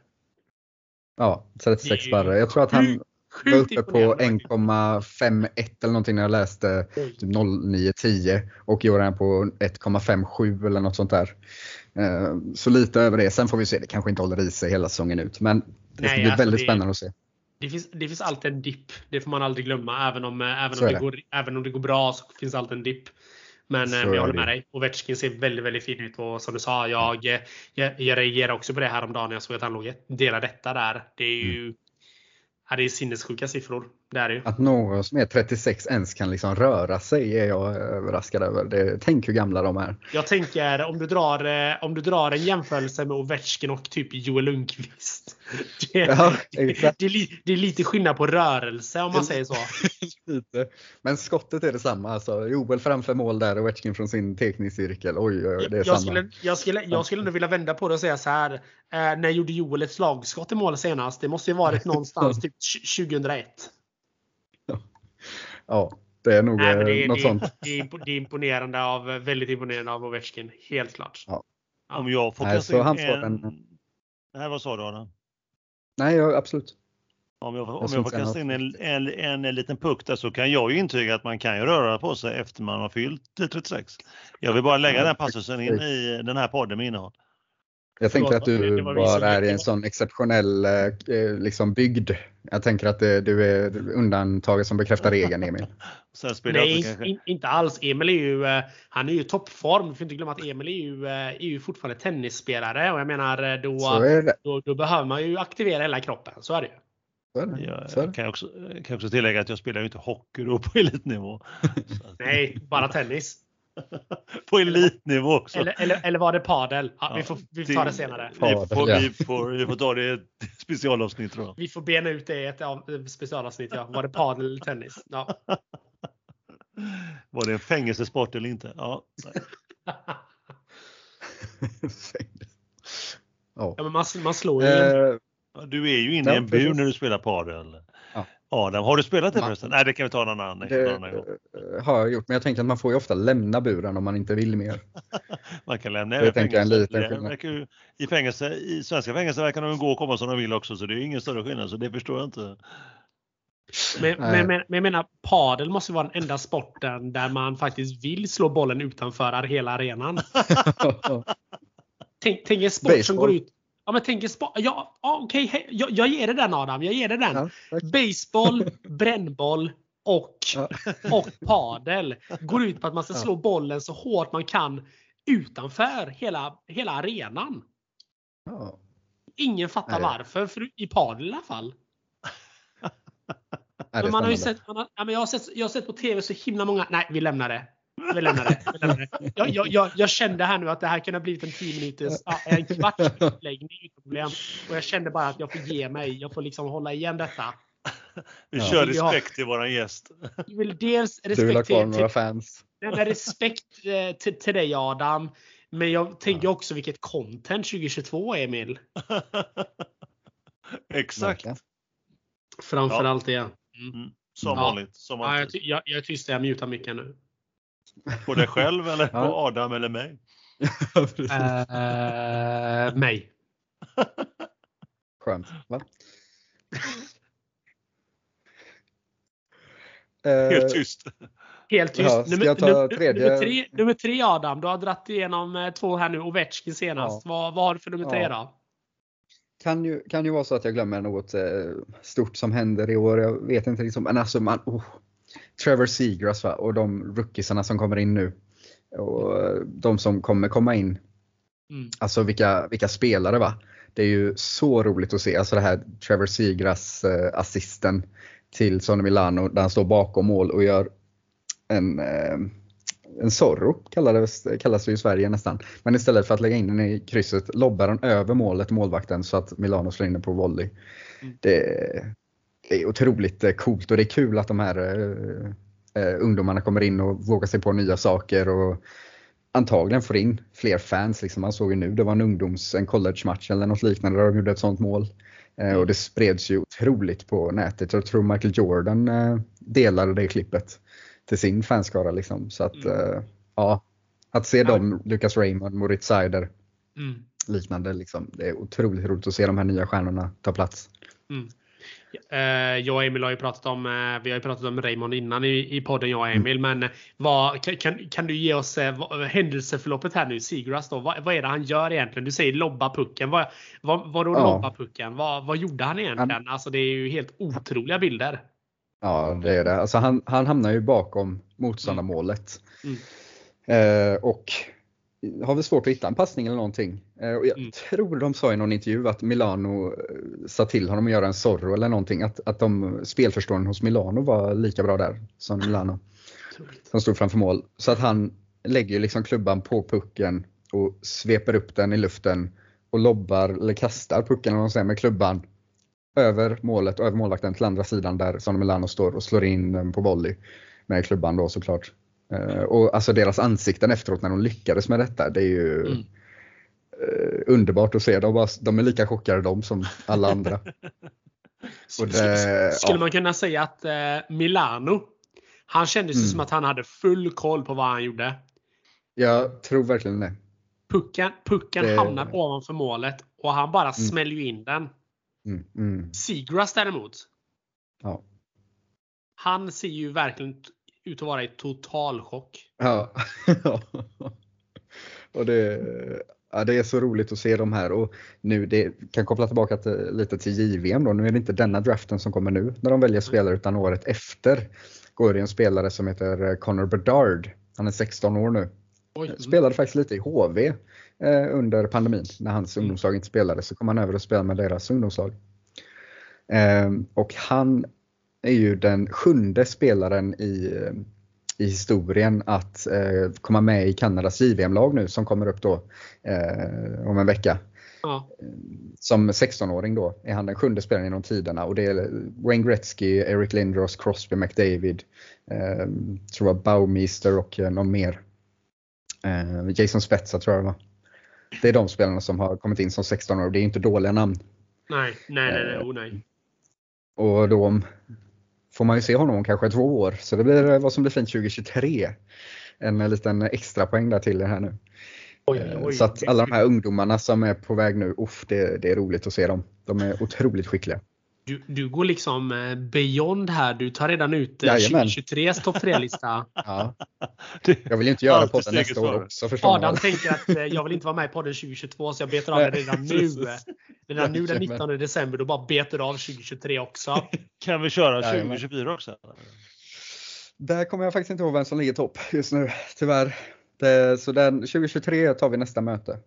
Ja, 36 sparre. Jag tror att han var uppe på 1,51 eller någonting när jag läste typ 0910 och i år är han på 1,57 eller något sånt där. Eh, så lite över det. Sen får vi se, det kanske inte håller i sig hela säsongen ut. Men det ska Nej, bli alltså väldigt det, spännande att se. Det finns, det finns alltid en dipp. Det får man aldrig glömma. Även om, eh, även, om det, det går, även om det går bra så finns alltid en dipp. Men, eh, men jag håller med dig. Ovechkin ser väldigt, väldigt fin ut och som du sa, jag, jag, jag reagerade också på det häromdagen när jag såg att han låg delad detta där. Det är ju mm. Ja, det är sinnessjuka siffror. Det är det ju. Att någon som är 36 ens kan liksom röra sig är jag överraskad över. Det, tänk hur gamla de är. Jag tänker om du drar, eh, om du drar en jämförelse med Ovechkin och typ Joel Lundqvist. Det, ja, det, det, är, lite skillnad på rörelse om man säger så. Men skottet är detsamma. Alltså, Joel framför mål där och Ovechkin från sin teknikcirkel. Oj, oj, det är jag samma. Skulle, jag, skulle, jag skulle nog vilja vända på det och säga så här. Eh, när gjorde Joel ett slagskott i mål senast? Det måste ju varit någonstans typ 2001. Ja, det är nog Nej, det, något det, sånt. Det är, imponerande av, väldigt imponerande av Ovechkin. Helt klart. Ja. Om jag får kasta in en... en... Nej, vad sa du Adam? Nej, jag, absolut. Om jag, om jag får kasta in en, en, en, en liten puck där så kan jag ju intyga att man kan ju röra på sig efter man har fyllt 36. Jag vill bara lägga den passusen in i den här podden med innehåll. Jag tänker att du bara är i en sån exceptionell eh, eh, liksom bygd. Jag tänker att du är undantaget som bekräftar regeln Emil. Nej, inte alls. Emil är ju, eh, han är ju toppform. Du får inte glömma att Emil är ju, är ju fortfarande tennisspelare och jag menar då, då, då, behöver man ju aktivera hela kroppen. Så är det ju. Jag kan också, kan också tillägga att jag spelar ju inte hockey då på elitnivå. Nej, bara tennis. på elitnivå också. Eller, eller, eller var det padel? Ja, vi, får, vi får ta det senare. Vi får, vi, får, vi får ta det i ett specialavsnitt tror jag. Vi får bena ut det i ett specialavsnitt. Ja. Var det padel eller tennis? Ja. Var det en fängelsesport eller inte? Ja. ja. men man, man slår ju. Uh, du är ju inne i en bur när du spelar padel. Ja. Adam, har du spelat det förresten? Nej, det kan vi ta någon annan, det, annan gång. har jag gjort, men jag tänker att man får ju ofta lämna buren om man inte vill mer. man kan lämna det tänker en liten I, fängelse, I svenska fängelser verkar de gå och komma som de vill också, så det är ingen större skillnad. Så det förstår jag inte. Men, men, men, men jag menar, padel måste vara den enda sporten där man faktiskt vill slå bollen utanför hela arenan. tänk, tänk en sport Baseball. som går ut Ja, men tänk ja, ja, okej, okay, jag, jag ger det den Adam. Jag ger det den. Ja, Baseball, brännboll och, ja. och padel går ut på att man ska slå bollen så hårt man kan utanför hela, hela arenan. Ja. Ingen fattar Nej. varför, för i padel i alla fall. men man har ju sett, man har, ja, men jag, har sett, jag har sett på TV så himla många, nej vi lämnar det. Vi lämnar det. Vi lämnar det. Jag, jag, jag, jag, kände här nu att det här kunde ha blivit en 10 minuters, en kvarts uppläggning problem. Och jag kände bara att jag får ge mig. Jag får liksom hålla igen detta. Vi ja. kör respekt till våran gäst. Jag vill dels respekt du vill ha kvar några fans. respekt eh, till, till dig Adam. Men jag tänker också vilket content 2022 Emil. Exakt. Framförallt det. Mm. Mm. Som ja. vanligt. Som ja, jag, jag, jag är tyst, jag mutar micken nu. På dig själv eller på ja. Adam eller mig? uh, mig. Skönt. Va? Helt tyst. Helt tyst. Ja, nummer, nummer, tredje? Nummer, tre, nummer tre Adam, du har dratt igenom eh, två här nu. Ovechkin senast. Ja. Vad, vad har du för nummer ja. tre då? Kan ju, kan ju vara så att jag glömmer något eh, stort som händer i år. Jag vet inte liksom. Men alltså man, oh, Trevor Seagrass va? och de rookiesarna som kommer in nu. Och de som kommer komma in. Mm. Alltså vilka, vilka spelare va. Det är ju så roligt att se. Alltså det här Trevor Seagrass eh, assisten till Sonny Milano där han står bakom mål och gör en, eh, en Zorro kallas, kallas det i Sverige nästan. Men istället för att lägga in den i krysset lobbar han över målet målvakten så att Milano slår in den på volley. Mm. Det, det är otroligt eh, coolt och det är kul att de här uh, ungdomarna kommer in och vågar sig på nya saker. Och antagligen får in fler fans. Liksom. Man såg ju nu, det var en ungdoms, en college-match eller något liknande där de gjorde ett sånt mål. Eh, och det spreds ju otroligt på nätet. Jag tror Michael Jordan eh, delade det klippet till sin fanskara. Liksom. Så att, mm. ja, att se dem, Lucas Raymond, Moritz Seider, mm. liknande. Liksom. Det är otroligt roligt att se de här nya stjärnorna ta plats. Mm. Uh, jag och Emil har ju pratat om, uh, vi har ju pratat om Raymond innan i, i podden jag och Emil. Men vad, kan, kan du ge oss händelseförloppet här nu, Seagrass då? Vad, vad är det han gör egentligen? Du säger lobba pucken. Vad, vad, vadå ja. lobba pucken? Vad, vad gjorde han egentligen? Han, alltså det är ju helt otroliga bilder. Ja det är det. Alltså han, han hamnar ju bakom motståndarmålet. Mm. Mm. och har vi svårt att hitta en passning eller någonting. Eh, och jag mm. tror de sa i någon intervju att Milano eh, sa till honom att göra en Zorro eller någonting. Att, att de spelförstånden hos Milano var lika bra där som Milano. Som stod framför mål. Så att han lägger liksom klubban på pucken och sveper upp den i luften och lobbar eller kastar pucken eller säger, med klubban över målet och över målvakten till andra sidan där Son Milano står och slår in den på volley med klubban då såklart. Eh, och alltså deras ansikten efteråt när de lyckades med detta, det är ju mm. uh, underbart att se. De, bara, de är lika chockade de som alla andra. det, Skulle ja. man kunna säga att uh, Milano, han kändes mm. som att han hade full koll på vad han gjorde. Jag tror verkligen det. Pucken, pucken det... hamnar ovanför målet och han bara mm. smäller ju in den. Mm, mm. Seagrass däremot. Ja. Han ser ju verkligen ut att vara i total chock. Ja. och det, ja, det är så roligt att se de här och nu det kan koppla tillbaka till, lite till JVM då. Nu är det inte denna draften som kommer nu när de väljer spelare utan året efter går det en spelare som heter Connor Bedard. Han är 16 år nu. Oj. Spelade faktiskt lite i HV eh, under pandemin när hans mm. ungdomslag inte spelade så kom han över och spelade med deras ungdomslag. Eh, och han är ju den sjunde spelaren i, i historien att eh, komma med i Kanadas JVM-lag nu som kommer upp då eh, om en vecka. Ja. Som 16-åring då är han den sjunde spelaren genom tiderna och det är Wayne Gretzky, Eric Lindros, Crosby, McDavid, eh, tror jag Baumeister och eh, någon mer. Eh, Jason Spezza tror jag det var. Det är de spelarna som har kommit in som 16 år. Det är inte dåliga namn. Nej, nej, nej, nej. Oh, nej. Och då får man ju se honom om kanske två år. Så det blir vad som blir fint 2023. En liten extra poäng där till er här nu. Oj, oj, så att alla de här ungdomarna som är på väg nu, uff, det, det är roligt att se dem. De är otroligt skickliga. Du, du går liksom eh, beyond här. Du tar redan ut 2023s eh, topp 3-lista. ja. Jag vill ju inte göra podden nästa år också. Adam tänker att jag vill inte vara med i podden 2022 så jag betar av det redan nu. Redan nu den 19 december, då bara betar du av 2023 också. Kan vi köra 2024 också? Där kommer jag faktiskt inte ihåg vem som ligger topp just nu, tyvärr. Det, så den, 2023 tar vi nästa möte.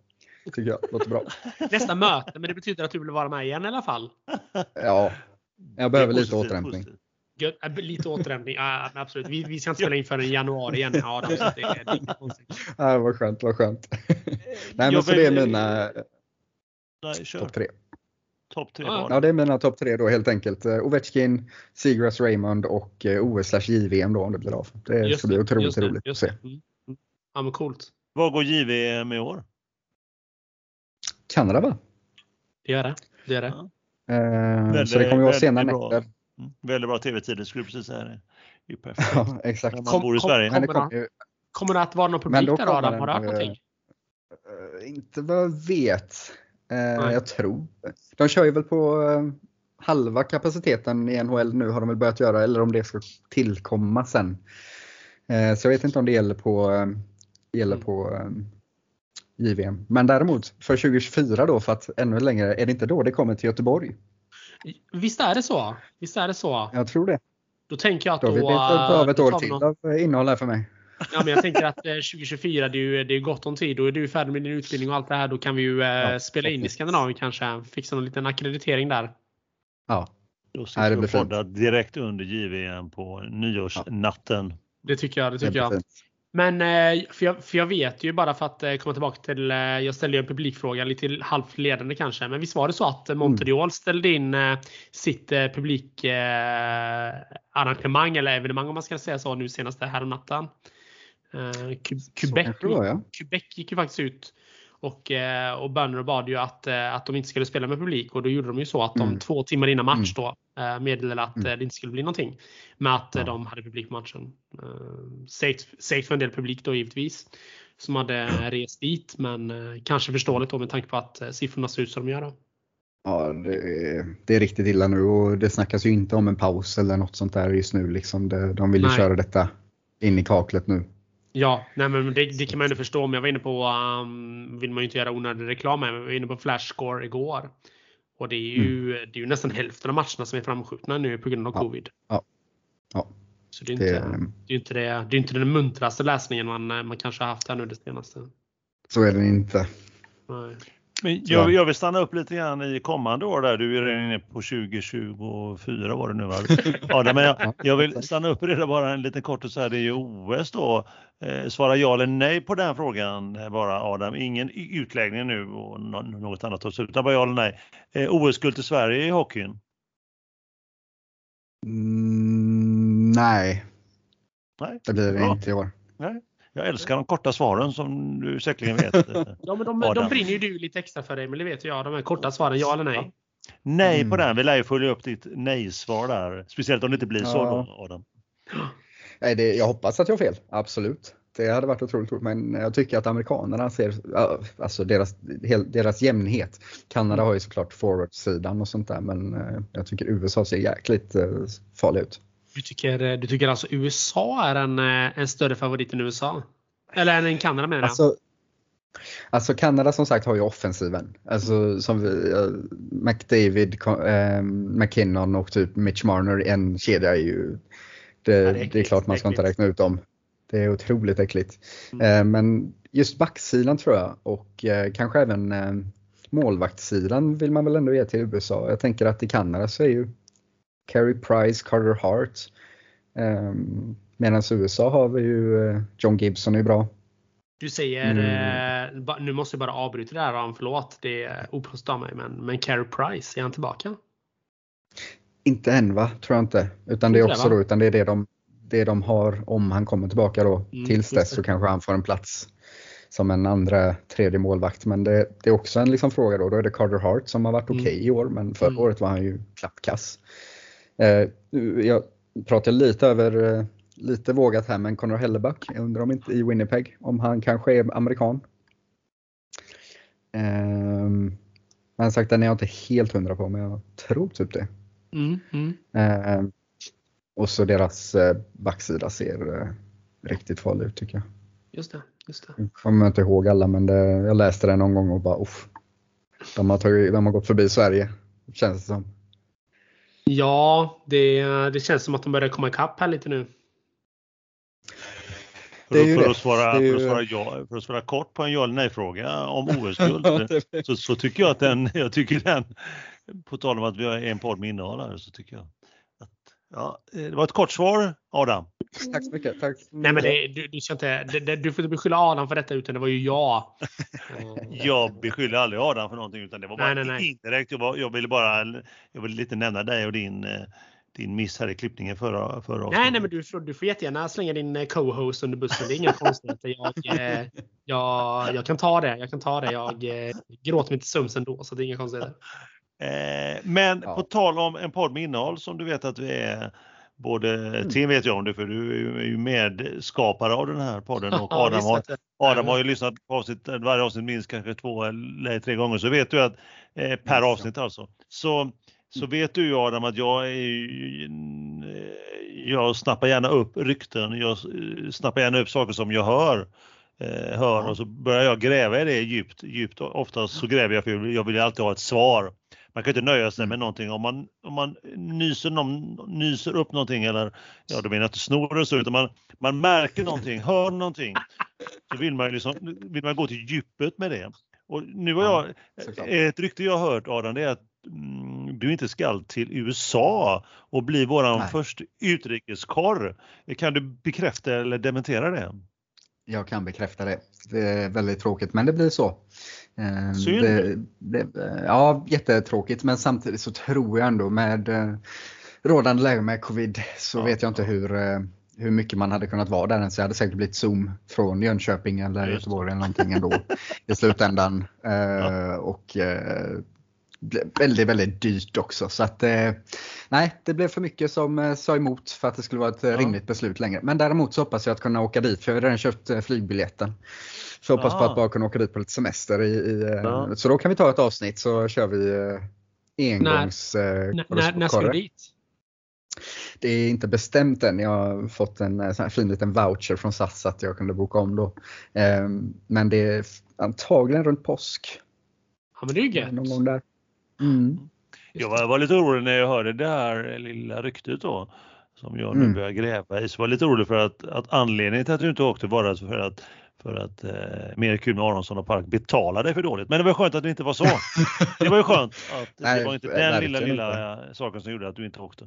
Tycker jag låter bra. Nästa möte, men det betyder att du vill vara med igen i alla fall? Ja, jag behöver lite återhämtning. Äh, lite återhämtning, ja, absolut. Vi, vi ska inte spela in förrän i januari igen. Ja, det, det, det Ja, vad skönt, vad skönt. Nej, men så det är mina topp tre. Topp tre Ja, det är mina topp tre då helt enkelt. Eh, Ovechkin, Seagrass Raymond och eh, OS JVM då om det blir av. Det just ska bli otroligt roligt att se. Mm. mm. Ja men coolt. Vad går JVM i år? Kanada va? Det gör det. det, gör det. Ja. Eh, så det kommer ju vara sena nätter. Mm, väldigt bra tv-tider skulle precis säga det. Det är perfekt. Ja, exakt. När man kom, bor i Sverige. Kom, kommer, det, kommer det att vara någon publik där Adam? Har du hört någonting? Uh, inte vad jag vet. Uh, jag tror. De kör ju väl på uh, halva kapaciteten i NHL nu har de väl börjat göra eller om det ska tillkomma sen. Så jag vet inte om det gäller på, gäller mm. på JVM. Men däremot för 2024 då, för att ännu längre, är det inte då det kommer till Göteborg? Visst är det så? Visst är det så? Jag tror det. Då tänker jag att då... Då vi ett år till någon... av innehåll här för mig. Ja, men jag tänker att 2024, eh, det är, ju, det är gott om tid. Då är du färdig med din utbildning och allt det här. Då kan vi ju eh, ja, spela in i Skandinavien kanske. Fixa någon liten akkreditering där. Ja. Då sitter vi och poddar direkt under JVM på nyårsnatten. Ja. Det tycker jag. Det tycker det jag. Men eh, för jag, för jag vet ju bara för att eh, komma tillbaka till, eh, jag ställde ju en publikfråga lite halvt ledande kanske. Men visst var det så att Montreal mm. ställde in sitt publikarrangemang eller evenemang om man ska säga så nu senaste häromnatten. Quebec, ja. Quebec gick ju faktiskt ut och, och bönder bad ju att, att de inte skulle spela med publik och då gjorde de ju så att de mm. två timmar innan match mm. då meddelade att mm. det inte skulle bli någonting. Med att ja. de hade publik på matchen. Safe för en del publik då givetvis. Som hade rest dit men kanske förståeligt då med tanke på att siffrorna ser ut som de gör. Då. Ja, det är, det är, riktigt illa nu och det snackas ju inte om en paus eller något sånt där just nu. Liksom. de vill ju Nej. köra detta in i kaklet nu. Ja, nej, men det, det kan man ju förstå. Men jag var inne på, um, vill man ju inte göra onödig reklam men jag var inne på Flashscore igår. Och det är ju, mm. det är ju nästan hälften av matcherna som är framskjutna nu på grund av ja. covid. Ja. ja. Så det är, inte, det, det är inte, det, det är inte den muntraste läsningen man, man kanske har haft här nu det senaste. Så är det inte. Nej. Men jag, jag, vill stanna upp lite grann i kommande år där. Du är redan inne på 2024 var det nu va? Ja, men jag, jag vill stanna upp det bara en liten kort och säga det är ju OS då. Eh, svara ja eller nej på den frågan eh, bara Adam. Ingen utläggning nu och något annat också utan bara ja eller nej. Eh, OS-guld till Sverige i hockeyn? Mm, nej. Nej. Det blir det inte i år. Nej. Jag älskar de korta svaren som du säkerligen vet. ja, men de, de brinner ju du lite extra för dig, men det vet jag. De här korta svaren, ja eller nej? Ja. Nej mm. på den. Vi lär ju följa upp ditt nej-svar där. Speciellt om det inte blir så då, Adam. Nej, det, jag hoppas att jag har fel. Absolut. Det hade varit otroligt roligt, men jag tycker att amerikanerna ser, alltså deras, deras jämnhet. Kanada mm. har ju såklart forwardsidan och sånt där, men eh, jag tycker USA ser jäkligt eh, farlig ut. Du tycker, du tycker alltså USA är en, eh, en större favorit än USA? Eller än Kanada menar jag? Alltså, alltså Kanada som sagt har ju offensiven. Alltså som vi, uh, McDavid, uh, McKinnon och typ Mitch Marner en kedja är ju det, ja, det, är, det är klart man ska inte räkna ut dem. Det är otroligt äckligt. Mm. Uh, men just backsidan tror jag och kanske även målvaktssidan vill man väl ändå ge till USA. Jag tänker att i Kanada så är ju Carey Price, Carter Hart. Um, Medan USA har vi ju uh, John Gibson är bra. Du säger, mm. eh, nu måste jag bara avbryta det här, förlåt, det är oprost av mig, men, men Carey Price, är han tillbaka? Inte än va, tror jag inte. Utan det är också då, utan det är det de, det de har om han kommer tillbaka då. Mm, Tills dess så kanske han får en plats som en andra, tredje målvakt. Men det, det är också en liksom fråga då. Då är det Carter Hart som har varit okej okay mm. i år, men förra mm. året var han ju klappkass. Eh, jag pratar lite över, eh, lite vågat här, men Connor Hellebuck, jag undrar om inte i Winnipeg, om han kanske är amerikan. Um, men sagt, den är jag inte helt hundra på, men jag tror typ det. Mm, mm. Um, och så deras backsida ser riktigt farlig ut tycker jag. Just det. Just det. Jag kommer inte ihåg alla, men det, jag läste den någon gång och bara uff. De har, tagit, de har gått förbi Sverige, känns det som. Ja, det, det känns som att de börjar komma ikapp här lite nu. För, för, att svara, för, att svara ja, för att svara kort på en ja eller nej fråga om OS-guld så, så, tycker jag att den, jag tycker den, på tal om att vi har en podd med innehållare så tycker jag ja, det var ett kort svar Adam. Tack så mycket. Tack. Nej men det, du, du, ska inte, det, du får inte beskylla Adam för detta utan det var ju jag. jag beskyller aldrig Adam för någonting utan det var bara nej, nej, nej. indirekt. Jag, jag ville bara jag ville lite nämna dig och din eh, din miss här i klippningen förra, förra Nej, nej, men du, får, du får jättegärna slänga din eh, co-host under bussen. Det är inga konstigheter. Jag, eh, jag, jag kan ta det. Jag kan ta det. Jag gråter mig till sömns ändå, så det är inga konstigheter. Men ja. på tal om en podd med innehåll som du vet att vi är Både mm. Tim vet jag om det för du är ju medskapare av den här podden och Adam, har, Adam har ju lyssnat på avsnitt, varje avsnitt minst kanske två eller tre gånger så vet du att eh, per avsnitt alltså. Så, så mm. vet du Adam att jag är eh, jag snappar gärna upp rykten, jag snappar gärna upp saker som jag hör. Eh, hör och så börjar jag gräva i det djupt, djupt. Oftast så gräver jag för jag vill alltid ha ett svar man kan inte nöja sig med någonting. Om man, om man nyser, någon, nyser upp någonting eller, ja då menar jag inte snor och så, utan man, man märker någonting, hör någonting, så vill man, liksom, vill man gå till djupet med det. Och nu har jag, ett rykte jag har hört Adam, det är att mm, du inte skall till USA och bli våran Nej. första utrikeskorr. Kan du bekräfta eller dementera det? Jag kan bekräfta det. Det är väldigt tråkigt men det blir så. Ehm, Synd. Det, det, ja, jättetråkigt men samtidigt så tror jag ändå med eh, rådande läge med covid så ja. vet jag inte hur, eh, hur mycket man hade kunnat vara där ens. Jag hade säkert blivit Zoom från Jönköping eller Göteborg eller någonting ändå i slutändan. Ja. Och väldigt, väldigt dyrt också. Så att, eh, nej, det blev för mycket som eh, sa emot för att det skulle vara ett ja. rimligt beslut längre. Men däremot så hoppas jag att kunna åka dit, för jag har redan köpt eh, flygbiljetten. Så hoppas ja. på att bara kunna åka dit på lite semester. I, i ja. Så då kan vi ta ett avsnitt så kör vi engångs... När, när, när ska du dit? Det är inte bestämt än. Jag har fått en sån här fin liten voucher från SAS att jag kunde boka om då. Ehm, men det är antagligen runt påsk. Ja men det är gött. Någon gång där. Mm. Jag var, var, lite orolig när jag hörde det här lilla ryktet då som jag nu mm. börjar gräva i. Så var jag lite orolig för att, att anledningen till att du inte åkte var för att för att eh, mer kul med Aronsson och Park betalade för dåligt. Men det var skönt att det inte var så. Det var ju skönt att Nej, det var inte den lilla, lilla inte. saken som gjorde att du inte åkte.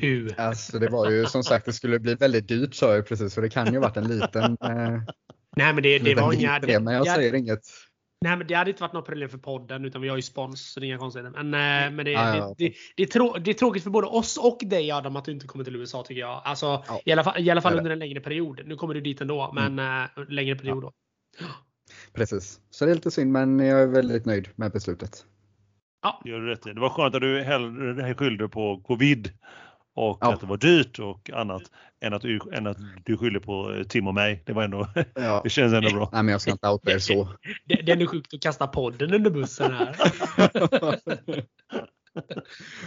Puh. Alltså det var ju som sagt, det skulle bli väldigt dyrt sa jag precis, så det kan ju varit en liten eh, Nej men det, det var inga... Det, men jag säger inget. Nej men det hade inte varit något problem för podden utan vi har ju spons så det är inga konstigheter. Men, mm. men det, ah, ja. det, det, det, är trå det är tråkigt för både oss och dig Adam att du inte kommer till USA tycker jag. Alltså, ja. I alla fall, i alla fall under en längre period. Nu kommer du dit ändå men mm. äh, längre period då. Precis. Så det är lite synd men jag är väldigt nöjd med beslutet. Ja. Det gör du rätt i. Det var skönt att du hellre skyllde på covid och ja. att det var dyrt och annat än att, du, än att du skyller på eh, Tim och mig. Det var ändå, ja. det känns ändå bra. Nej men jag ska inte outa er så. Det, det är sjukt att kasta podden under bussen här.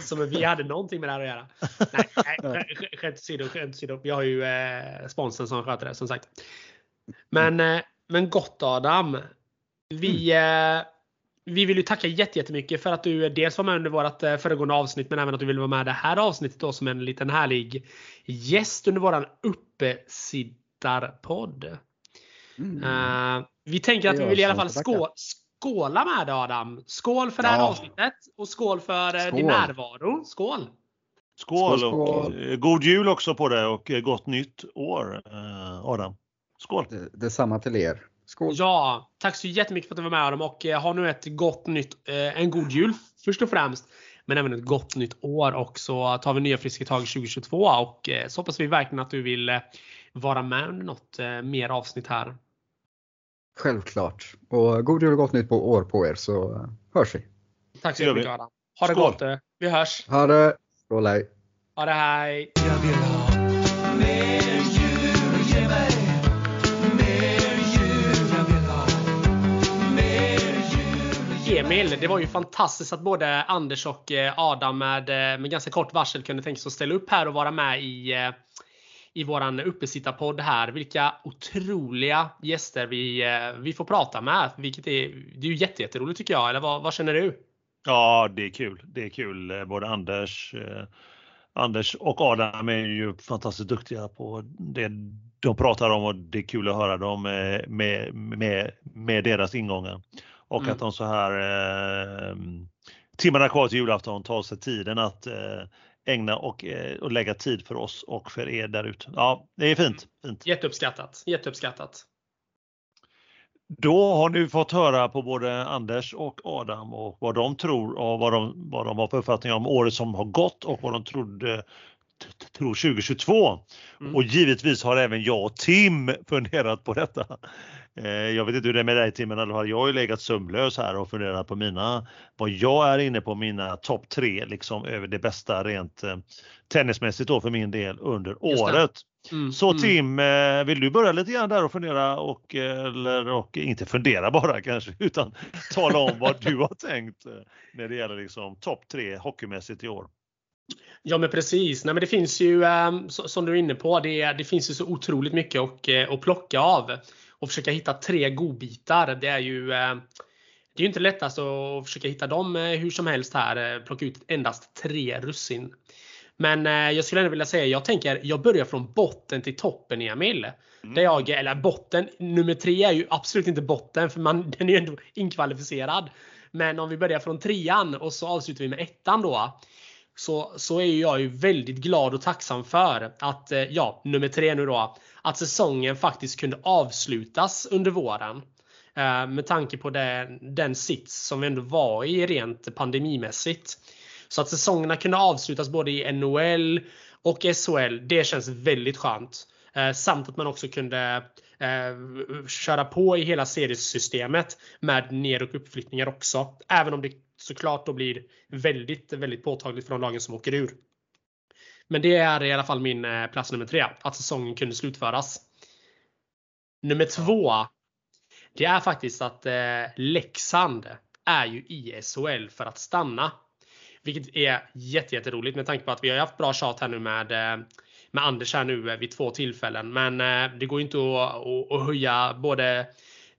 Som vi hade någonting med det här att göra. Nej, nej skämt åsido, skämt åsido. Vi har ju eh, sponsorn som sköter det som sagt. Men, eh, men gott Adam. Vi, mm. eh, vi vill ju tacka jättemycket för att du dels var med under vårt eh, föregående avsnitt men även att du vill vara med i det här avsnittet då som en liten härlig gäst under våran uppesittarpodd. Mm. Uh, vi tänker att vi vill i alla fall skå skåla med dig Adam. Skål för det här ja. avsnittet och skål för eh, skål. din närvaro. Skål! Skål, skål och skål. god jul också på dig och gott nytt år Adam. Skål! Det, detsamma till er. Skål! Ja, tack så jättemycket för att du var med Adam och eh, ha nu ett gott nytt, eh, en god jul först och främst. Men även ett gott nytt år och så tar vi nya friska tag 2022 och eh, så hoppas vi verkligen att du vill vara med under något mer avsnitt här. Självklart. Och god jul och gott nytt på år på er så hörs vi. Tack så mycket Adam. Ha det Skål. gott. Vi hörs. Ha det. Skål hej. Ha det hej. Emil, det var ju fantastiskt att både Anders och eh, Adam med, eh, med ganska kort varsel kunde tänka sig att ställa upp här och vara med i, eh, i våran uppesittarpodd här. Vilka otroliga gäster vi, vi får prata med. Vilket är, det är ju jätteroligt tycker jag. Eller vad, vad känner du? Ja, det är kul. Det är kul. Både Anders, eh, Anders och Adam är ju fantastiskt duktiga på det de pratar om och det är kul att höra dem med, med, med deras ingångar. Och mm. att de så här eh, timmarna kvar till julafton tar sig tiden att eh, ägna och, eh, och lägga tid för oss och för er där ute. Ja, det är fint. fint. Jätteuppskattat. Jätteuppskattat. Då har ni fått höra på både Anders och Adam och vad de tror och vad de, vad de har för uppfattning om året som har gått och vad de trodde tror 2022. Mm. Och givetvis har även jag och Tim funderat på detta. Eh, jag vet inte hur det är med dig Tim, men jag har ju legat sömnlös här och funderat på mina, vad jag är inne på mina topp tre liksom över det bästa rent eh, tennismässigt då för min del under året. Mm, så mm. Tim, eh, vill du börja lite grann där och fundera och, eller, och inte fundera bara kanske utan tala om vad du har tänkt när det gäller liksom topp tre hockeymässigt i år? Ja men precis. Nej, men det finns ju som du är inne på, det, det finns ju så otroligt mycket att, att plocka av och försöka hitta tre godbitar. Det är ju eh, det är inte lättast att försöka hitta dem eh, hur som helst här. Eh, plocka ut endast tre russin. Men jag skulle ändå vilja säga, jag tänker, jag börjar från botten till toppen Emil. Mm. Där jag, eller botten, nummer tre är ju absolut inte botten för man, den är ju ändå inkvalificerad. Men om vi börjar från trean och så avslutar vi med ettan då. Så, så är jag ju väldigt glad och tacksam för att, ja, nummer tre nu då att säsongen faktiskt kunde avslutas under våren. Eh, med tanke på den, den sits som vi ändå var i rent pandemimässigt. Så att säsongerna kunde avslutas både i NHL och SHL, det känns väldigt skönt. Eh, samt att man också kunde eh, köra på i hela seriesystemet med ner och uppflyttningar också. Även om det såklart då blir väldigt, väldigt påtagligt för de lagen som åker ur. Men det är i alla fall min eh, plats nummer tre, att säsongen kunde slutföras. Nummer två, det är faktiskt att eh, Leksand är ju i SHL för att stanna. Vilket är jätteroligt med tanke på att vi har haft bra tjat här nu med eh, med Anders här nu vid två tillfällen. Men det går inte att, att, att höja både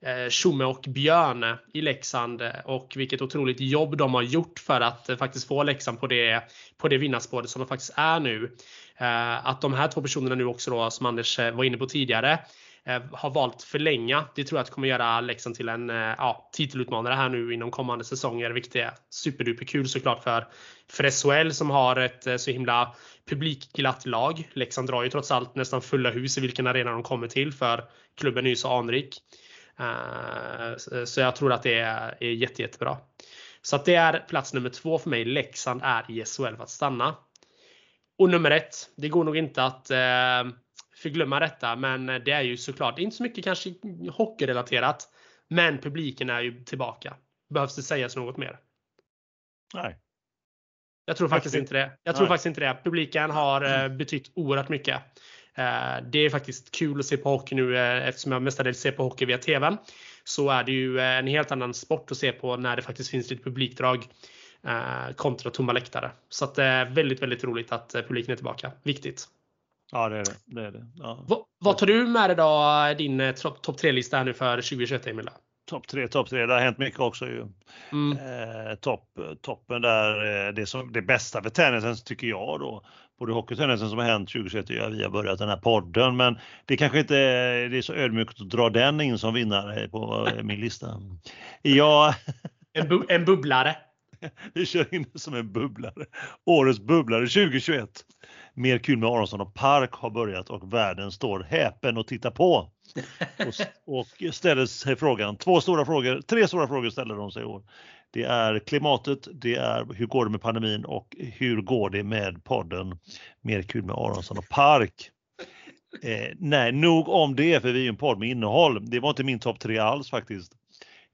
Eh, Tjomme och Björn i Leksand eh, och vilket otroligt jobb de har gjort för att eh, faktiskt få Leksand på det, på det vinnarspåret som de faktiskt är nu. Att de här två personerna nu också då, som Anders var inne på tidigare, har valt förlänga. Det tror jag att kommer göra Leksand till en ja, titelutmanare här nu inom kommande säsonger, vilket är superduper kul såklart för, för SHL som har ett så himla publikglatt lag. Leksand drar ju trots allt nästan fulla hus i vilken arena de kommer till för klubben är ju så anrik. Eh, så jag tror att det är jätte, jättebra. Så att det är plats nummer två för mig. Leksand är i SHL för att stanna. Och nummer ett. Det går nog inte att eh, förglömma detta, men det är ju såklart inte så mycket kanske hockeyrelaterat. Men publiken är ju tillbaka. Behövs det sägas något mer? Nej. Jag tror faktiskt inte det. Jag tror Nej. faktiskt inte det. Publiken har eh, betytt oerhört mycket. Eh, det är faktiskt kul att se på hockey nu eh, eftersom jag mestadels ser på hockey via TVn. Så är det ju en helt annan sport att se på när det faktiskt finns lite publikdrag kontra tomma läktare. Så att det är väldigt, väldigt roligt att publiken är tillbaka. Viktigt. Ja, det är det. det, är det. Ja. Vad, tar du med dig då, din topp top 3-lista här nu för 2021 Emil? Topp tre, topp tre. Det har hänt mycket också ju. Mm. Eh, topp, toppen där, eh, det, som, det bästa för tennisen tycker jag då, både hockeytennisen som har hänt 2021 ja, vi har börjat den här podden, men det kanske inte det är så ödmjukt att dra den in som vinnare på eh, min lista. Ja. en, bu en bubblare. vi kör in det som en bubblare. Årets bubblare 2021. Mer kul med Aronsson och Park har börjat och världen står häpen och tittar på. Och, och ställer sig frågan, två stora frågor, tre stora frågor ställer de sig i år. Det är klimatet, det är hur går det med pandemin och hur går det med podden Mer kul med Aronsson och Park. Eh, nej, nog om det för vi är en podd med innehåll. Det var inte min topp tre alls faktiskt.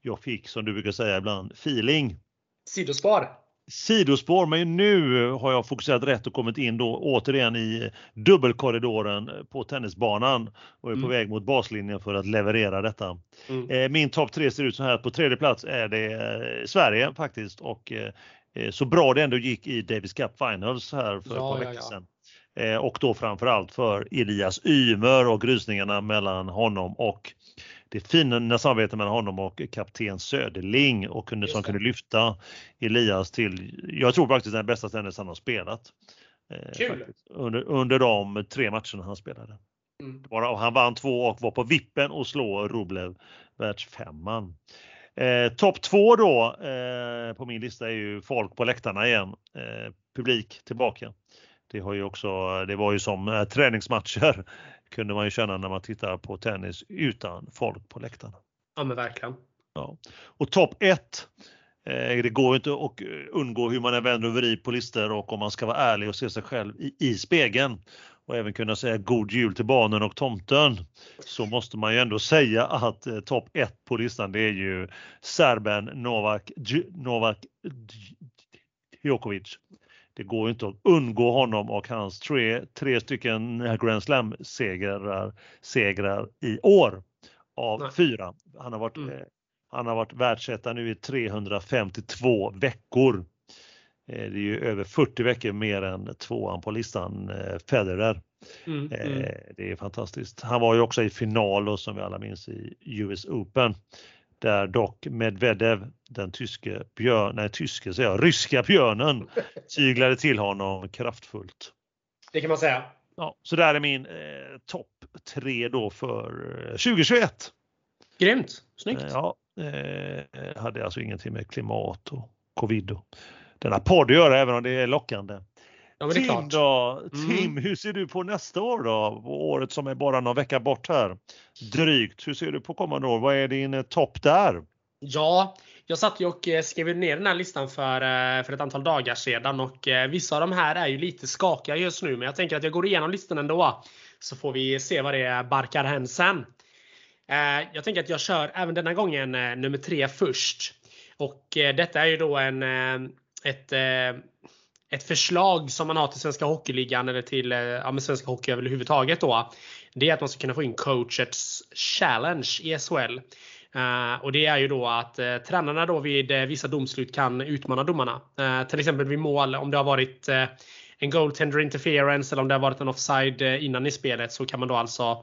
Jag fick som du brukar säga ibland feeling. Sidospår sidospår, men nu har jag fokuserat rätt och kommit in då återigen i dubbelkorridoren på tennisbanan och är på mm. väg mot baslinjen för att leverera detta. Mm. Eh, min topp tre ser ut så här. På tredje plats är det eh, Sverige faktiskt och eh, så bra det ändå gick i Davis Cup Finals här för ja, ett par veckor sedan. Ja. Och då framförallt för Elias Ymer och grusningarna mellan honom och det fina samarbetet mellan honom och kapten Söderling och kunde, som kunde lyfta Elias till, jag tror faktiskt den bästa tennis han har spelat. Eh, Kul! under, under de tre matcherna han spelade. Mm. Han vann två och var på vippen att slå Rublev världsfemman. Eh, Topp två då eh, på min lista är ju folk på läktarna igen. Eh, publik tillbaka. Det, har ju också, det var ju som eh, träningsmatcher kunde man ju känna när man tittar på tennis utan folk på läktarna. Ja men verkligen. Ja. Och topp 1 eh, det går inte att undgå hur man än vänder och vrider på listor och om man ska vara ärlig och se sig själv i, i spegeln och även kunna säga god jul till barnen och tomten så måste man ju ändå säga att eh, topp 1 på listan det är ju serben Novak, Novak Djokovic. Det går inte att undgå honom och hans tre, tre stycken Grand Slam-segrar segrar i år av Nej. fyra. Han har varit, mm. eh, han har varit världsetta nu i 352 veckor. Eh, det är ju över 40 veckor mer än tvåan på listan, eh, Federer. Mm, mm. Det är fantastiskt. Han var ju också i final och som vi alla minns i US Open där dock Medvedev, den tyske björn, nej tyske säger jag, ryska björnen, tyglade till honom kraftfullt. Det kan man säga. Ja, så där är min eh, topp tre då för 2021. Eh, Grymt, snyggt. Eh, ja, eh, hade alltså ingenting med klimat och covid och denna podd att göra även om det är lockande. Ja, Tim klart. då, mm. Tim, hur ser du på nästa år då? Året som är bara någon vecka bort här. Drygt. Hur ser du på kommande år? Vad är din eh, topp där? Ja, jag satt ju och eh, skrev ner den här listan för, eh, för ett antal dagar sedan och vissa av de här är ju lite skakiga just nu men jag tänker att jag går igenom listan ändå. Så får vi se vad det barkar hän sen. Jag tänker att jag kör även denna gången nummer tre först. Och detta är ju då en, ett, ett förslag som man har till Svenska Hockeyligan eller till eh, ja, Svenska Hockey överhuvudtaget då. Det är att man ska kunna få in coachets challenge i SHL. Uh, eh, och det är ju då att uh, tränarna då vid uh, vissa domslut kan utmana domarna. till exempel vid mål om det har varit en goaltender interference eller om det har varit en offside innan i spelet så kan man då alltså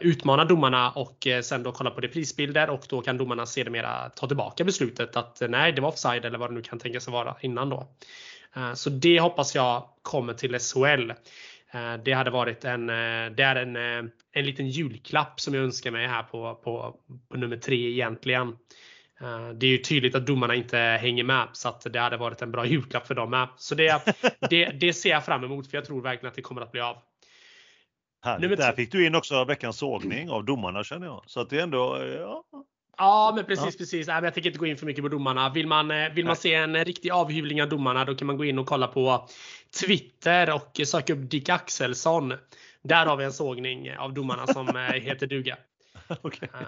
utmana domarna och sen då kolla på reprisbilder och då kan domarna sedermera ta tillbaka beslutet att nej, det var offside eller vad det nu kan tänkas vara innan då. Så det hoppas jag kommer till SHL. Eh, det hade varit en, eh, det är en, eh, en liten julklapp som jag önskar mig här på, på, på nummer tre egentligen. Det är ju tydligt att domarna inte hänger med så att det hade varit en bra julklapp för dem med. Så det, det, det ser jag fram emot för jag tror verkligen att det kommer att bli av. Härligt. Där fick du in också veckans sågning av domarna känner jag. Så att det är ändå, ja, Ja, men precis, ja. precis. Nej, men jag tänker inte gå in för mycket på domarna. Vill man, eh, vill man se en riktig avhyvling av domarna, då kan man gå in och kolla på Twitter och söka upp Dick Axelsson. Där har vi en sågning av domarna som eh, heter duga. okay. Eh,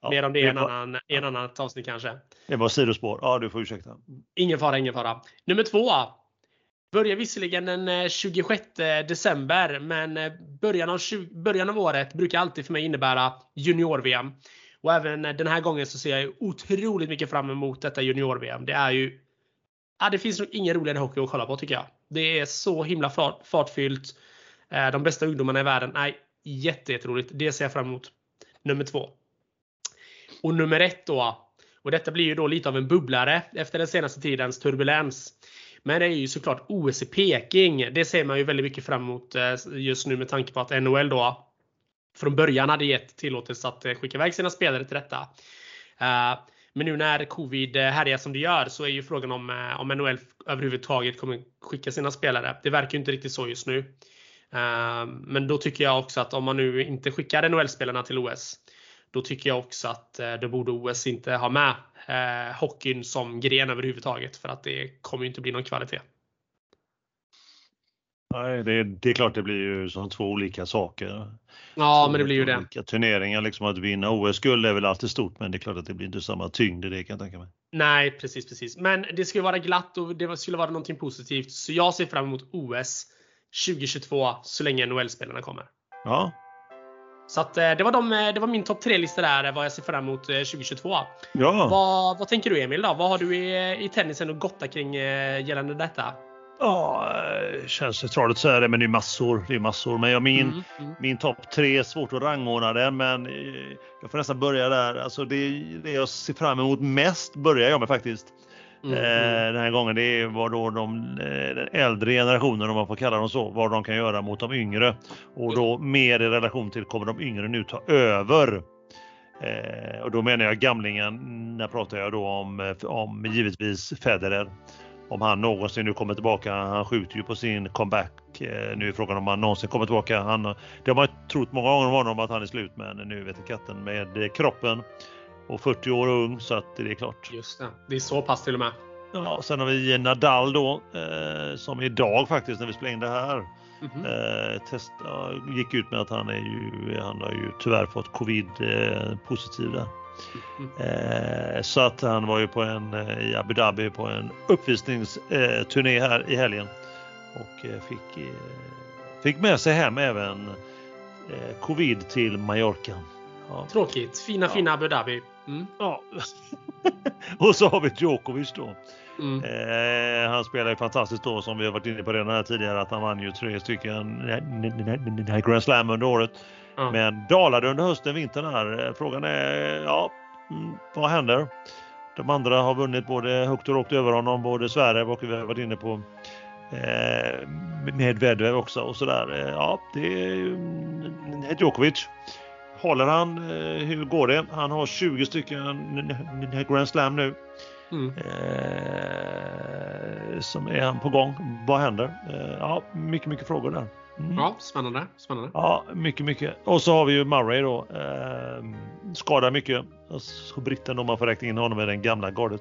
ja, mer om det i en, annan, en annan avsnitt kanske. Det var sidospår. Ja, du får ursäkta. Ingen fara, ingen fara. Nummer två. Börjar visserligen den eh, 26 december, men eh, början av, 20, början av året brukar alltid för mig innebära junior-VM. Och även eh, den här gången så ser jag otroligt mycket fram emot detta junior-VM. Det är ju Ja, det finns nog ingen roligare hockey att kolla på tycker jag. Det är så himla fart, fartfyllt. De bästa ungdomarna i världen. Nej, jätteroligt. Det ser jag fram emot. Nummer två. Och nummer ett då. Och detta blir ju då lite av en bubblare efter den senaste tidens turbulens. Men det är ju såklart OS i Peking. Det ser man ju väldigt mycket fram emot eh, just nu med tanke på att NHL då från början hade gett tillåtelse att eh, skicka iväg sina spelare till detta. Eh, men nu när covid härjar som det gör så är ju frågan om, om NHL överhuvudtaget kommer skicka sina spelare. Det verkar ju inte riktigt så just nu. Men då tycker jag också att om man nu inte skickar NHL-spelarna till OS då tycker jag också att då borde OS inte ha med hockeyn som gren överhuvudtaget för att det kommer ju inte bli någon kvalitet. Nej, det, det är klart det blir ju som två olika saker. Ja, men det blir ju det. Turneringar, liksom att vinna OS-guld är väl alltid stort, men det är klart att det blir inte samma tyngd i det kan jag tänka mig. Nej, precis, precis. Men det skulle vara glatt och det skulle vara någonting positivt. Så jag ser fram emot OS 2022 så länge NHL-spelarna kommer. Ja. Så att, eh, det, var de, eh, det var min topp tre-lista där, vad jag ser fram emot 2022. Eh, ja. Vad, vad tänker du Emil då? Vad har du i, i tennisen att gotta kring gällande detta? Ja, känns det tradigt att säga det, men det är massor. Det är massor. Men jag, min, mm, mm. min topp tre svårt att rangordna den, men eh, jag får nästan börja där. Alltså det, det jag ser fram emot mest börjar jag med faktiskt. Mm, eh, mm. den här gången det vad då de, eh, den äldre generationen, om man får kalla dem så, vad de kan göra mot de yngre. Och då mer i relation till kommer de yngre nu ta över Eh, och då menar jag gamlingen, när pratar jag då om, eh, om givetvis Federer om han någonsin nu kommer tillbaka. Han skjuter ju på sin comeback. Eh, nu är frågan om han någonsin kommer tillbaka. Han, det har man trott många gånger om honom att han är slut men nu vet katten med kroppen. Och 40 år ung så att det är klart. Just det, det är så pass till och med. Ja, sen har vi Nadal då eh, som idag faktiskt när vi spelar in det här mm -hmm. eh, testa, gick ut med att han är ju, han har ju tyvärr fått covid eh, positiv där. Eh, så att han var ju på en, eh, i Abu Dhabi på en uppvisningsturné här i helgen och eh, fick, fick med sig hem även covid till Mallorca. Ja. Tråkigt. Fina, ja. fina Abu Dhabi. Mm. Ja. och så har vi Djokovic då. Mm. Eh, han spelar ju fantastiskt då som vi har varit inne på redan här tidigare att han vann ju tre stycken Grand Slam under året. Mm. Men dalade under hösten, vintern här. Frågan är, ja, mm, vad händer? De andra har vunnit både högt och lågt över honom, både Sverige och vi har varit inne på eh, Medvedev också och sådär. Eh, ja, det är mm, Djokovic. Håller han? Eh, hur går det? Han har 20 stycken Grand Slam nu. Mm. Eh, som är han på gång. Vad händer? Eh, ja, mycket, mycket frågor där. Mm. Ja, spännande. spännande. Ja, mycket, mycket. Och så har vi ju Murray då. Eh, skadar mycket. Alltså britten om man får räkna in honom i den gamla gardet.